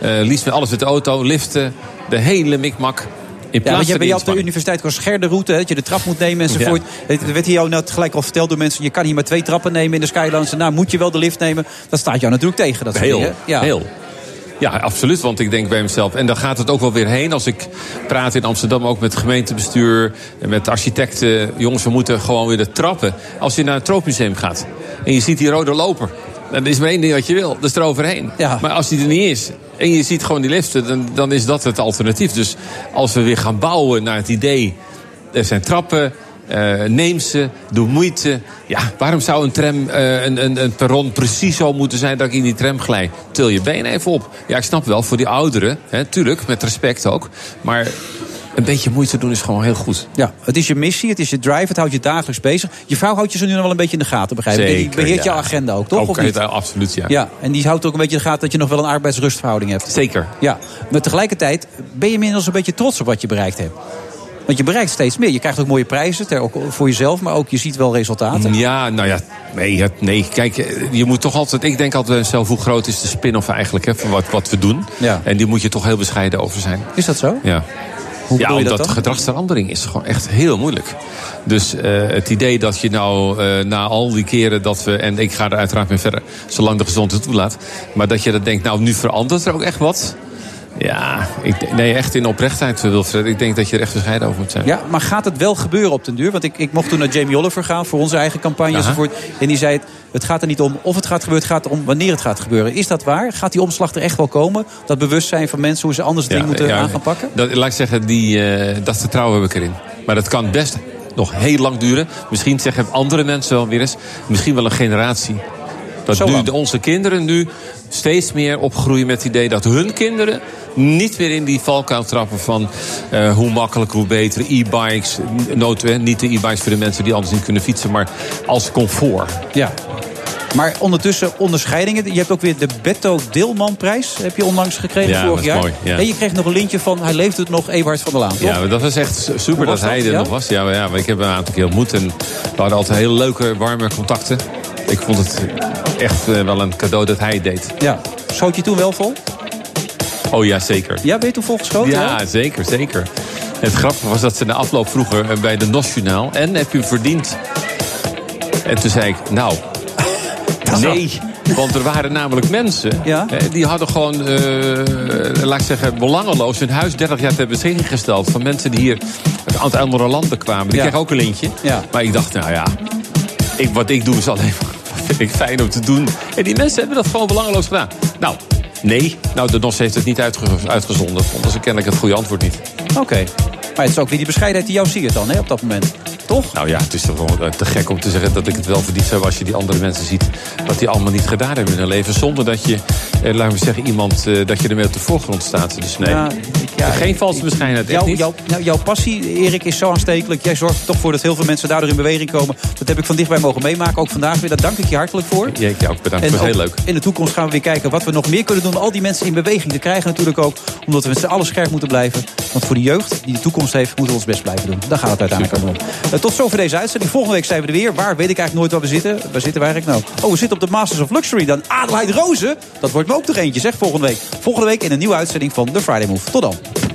Eh, liefst met alles met de auto, liften, de hele mikmak. In Ja, plaats want je, jou op de universiteit was scher de route, hè, dat je de trap moet nemen enzovoort. Er werd hier jou net gelijk al verteld door mensen, je kan hier maar twee trappen nemen in de Skylands. Nou, moet je wel de lift nemen? Dat staat jou natuurlijk tegen. Dat Heel, dingen. Ja. heel. Ja, absoluut. Want ik denk bij mezelf, en daar gaat het ook wel weer heen. Als ik praat in Amsterdam ook met het gemeentebestuur en met architecten. Jongens, we moeten gewoon weer de trappen. Als je naar het Troopmuseum gaat en je ziet die rode loper. Dan is maar één ding wat je wil, dat is eroverheen. Maar als die er niet is en je ziet gewoon die liften, dan, dan is dat het alternatief. Dus als we weer gaan bouwen naar het idee, er zijn trappen, eh, neem ze, doe moeite. Ja, waarom zou een tram, eh, een, een, een perron precies zo moeten zijn dat ik in die tram glij? Til je been even op. Ja, ik snap wel, voor die ouderen, hè, tuurlijk, met respect ook. Maar een beetje moeite doen is gewoon heel goed. Ja, het is je missie, het is je drive, het houdt je dagelijks bezig. Je vrouw houdt je zo nu nog wel een beetje in de gaten, begrijp ik. En die beheert ja. jouw agenda ook, toch? Ook, of niet? absoluut, ja. Ja, en die houdt ook een beetje in de gaten dat je nog wel een arbeidsrustverhouding hebt. Zeker. Ja, maar tegelijkertijd ben je inmiddels een beetje trots op wat je bereikt hebt. Want je bereikt steeds meer. Je krijgt ook mooie prijzen, ter- ook voor jezelf, maar ook je ziet wel resultaten. Ja, nou ja, nee, nee. Kijk, eh, je moet toch altijd. Ik denk altijd zelf hoe groot is de spin-off eigenlijk hè, van wat, wat we doen. Ja. En die moet je toch heel bescheiden over zijn. Is dat zo? Ja. Hoe ja, dat omdat dan? gedragsverandering is gewoon echt heel moeilijk. Dus eh, het idee dat je nou eh, na al die keren dat we... en ik ga er uiteraard mee verder, zolang de gezondheid toelaat... maar dat je dat denkt, nou nu verandert er ook echt wat... Ja, ik, nee, echt in oprechtheid, Wilfred. Ik denk dat je er echt bescheiden over moet zijn. Ja, maar gaat het wel gebeuren op den duur? Want ik, ik mocht toen naar Jamie Oliver gaan voor onze eigen campagne Aha. enzovoort. En die zei, het, het gaat er niet om of het gaat gebeuren, het gaat om wanneer het gaat gebeuren. Is dat waar? Gaat die omslag er echt wel komen? Dat bewustzijn van mensen hoe ze anders dingen moeten ja, aan gaan pakken? Dat, laat ik zeggen, die, eh, dat vertrouwen heb ik erin. Maar dat kan best nog heel lang duren. Misschien zeggen andere mensen wel weer eens. Misschien wel een generatie. Dat Zo nu de, onze kinderen nu steeds meer opgroeien met het idee dat hun kinderen niet weer in die valkuil trappen van eh, hoe makkelijker, hoe beter. E-bikes, niet de e-bikes voor de mensen die anders niet kunnen fietsen, maar als comfort. Ja. Maar ondertussen onderscheidingen. Je hebt ook weer de Betto Deelmanprijs. Heb je onlangs gekregen Ja, vorig jaar. mooi, ja. En je kreeg nog een lintje van Hij leeft het nog, Ewart van der Laan. toch? Ja, dat was echt super was dat hij er Ja? nog was. Ja, maar ja, maar ik heb hem een aantal keer ontmoet en we hadden altijd hele leuke, warme contacten. Ik vond het echt eh, wel een cadeau dat hij het deed. Ja. Schoot je toen wel vol? Oh ja, zeker. Ja, ben je toen volgeschoten? Ja, zeker, zeker. Het grappige was dat ze na afloop vroegen eh, bij de NOS-journaal... en heb je verdiend? En toen zei ik, nou, nee... Want er waren namelijk mensen hè, die hadden gewoon, eh, laat ik zeggen, belangeloos hun huis 30 jaar ter beschikking gesteld. Van mensen die hier uit andere landen kwamen. Die Ja. kregen ook een lintje. Ja. Maar ik dacht, nou ja, ik, wat ik doe is alleen maar ik fijn om te doen. En die mensen hebben dat gewoon belangeloos gedaan. Nou, nee. Nou, de NOS heeft het niet uitge- uitgezonden. Vonden ze kennelijk het goede antwoord niet. Oké. Maar het is ook weer die bescheidenheid die jou siert dan, hè, op dat moment. Toch? Nou ja, het is toch gewoon eh, te gek om te zeggen dat ik het wel verdiend heb... als je die andere mensen ziet wat die allemaal niet gedaan hebben in hun leven. Zonder dat je eh, laten we zeggen, iemand eh, dat je ermee op de voorgrond staat. Dus nee, Ja, ja, geen valse bescheidenheid, niet. jouw, nou, jouw passie, Erik, is zo aanstekelijk. Jij zorgt er toch voor dat heel veel mensen daardoor in beweging komen. Dat heb ik van dichtbij mogen meemaken, ook vandaag weer. Daar dank ik je hartelijk voor. Ja, ik jou ook bedankt, En dat was heel leuk. in de toekomst gaan we weer kijken wat we nog meer kunnen doen. om Al die mensen in beweging te krijgen natuurlijk ook. Omdat we met z'n allen scherp moeten blijven. Want voor de jeugd die de toekomst heeft, moeten we ons best blijven doen. Daar gaat het uiteindelijk om. Eh, tot zover deze uitzending. Volgende week zijn we er weer. Waar weet ik eigenlijk nooit waar we zitten. Waar zitten we eigenlijk nou? Oh, we zitten op de Masters of Luxury. Dan Adelheid Rozen. Dat wordt me ook nog eentje, zeg, volgende week. Volgende week in een nieuwe uitzending van The Friday Move. Tot dan.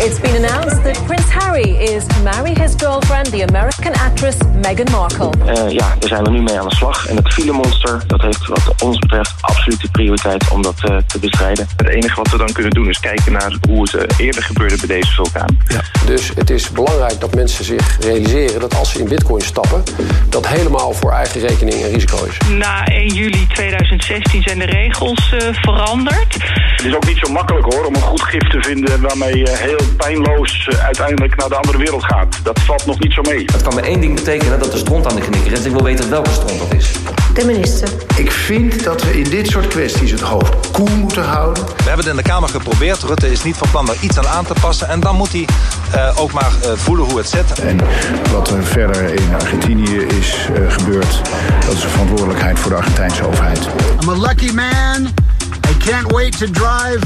It's been announced that Prince Harry is to marry his girlfriend, the American actress Meghan Markle. Eh, ja, we zijn er nu mee aan de slag. En het filemonster, dat heeft wat ons betreft absolute prioriteit om dat eh, te bestrijden. Het enige wat we dan kunnen doen is kijken naar hoe het eh, eerder gebeurde bij deze vulkaan. Dus het is belangrijk dat mensen zich realiseren dat als ze in bitcoin stappen, dat helemaal voor eigen rekening en risico is. Na 1 juli 2016 zijn de regels eh, veranderd. Het is ook niet zo makkelijk hoor om een goed gif te vinden waarmee je heel pijnloos eh, uiteindelijk naar de andere wereld gaat. Dat valt nog niet zo mee. Het kan maar één ding betekenen, dat de stront aan de knikker is. Ik wil weten welke stront dat is. De minister. Ik vind dat we in dit soort kwesties het hoofd koel moeten houden. We hebben het in de Kamer geprobeerd. Rutte is niet van plan daar iets aan aan te passen. En dan moet hij eh, ook maar eh, voelen hoe het zit. En wat er verder in Argentinië is eh, gebeurd, dat is een verantwoordelijkheid voor de Argentijnse overheid. I'm a lucky man. I can't wait to drive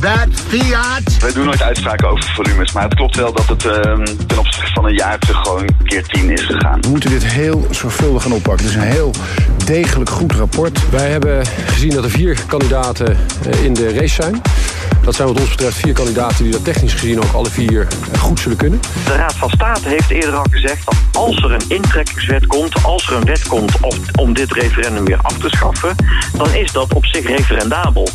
that Fiat. Wij doen nooit uitspraken over volumes, maar het klopt wel dat het ehm, ten opzichte van een jaar terug gewoon keer 10 is gegaan. We moeten dit heel zorgvuldig gaan oppakken. Het is een heel degelijk goed rapport. Wij hebben gezien dat er vier kandidaten eh, in de race zijn. Dat zijn wat ons betreft vier kandidaten die dat technisch gezien ook alle vier eh, goed zullen kunnen. De Raad van State heeft eerder al gezegd dat als er een intrekkingswet komt, als er een wet komt om dit referendum weer af te schaffen, dan is dat op zich referendabel.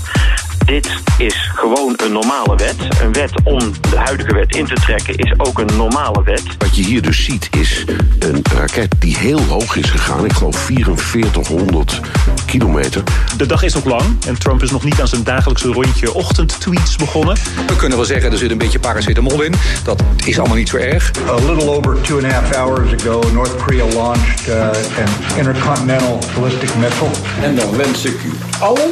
Dit is gewoon een normale wet. Een wet om de huidige wet in te trekken is ook een normale wet. Wat je hier dus ziet is een raket die heel hoog is gegaan. Ik geloof 4400 kilometer. De dag is nog lang en Trump is nog niet aan zijn dagelijkse rondje ochtendtweets begonnen. We kunnen wel zeggen, er zit een beetje paracetamol in. Dat is allemaal niet zo erg. A little over two and a half hours ago, North Korea launched uh, an intercontinental ballistic missile. En dan wens ik u allen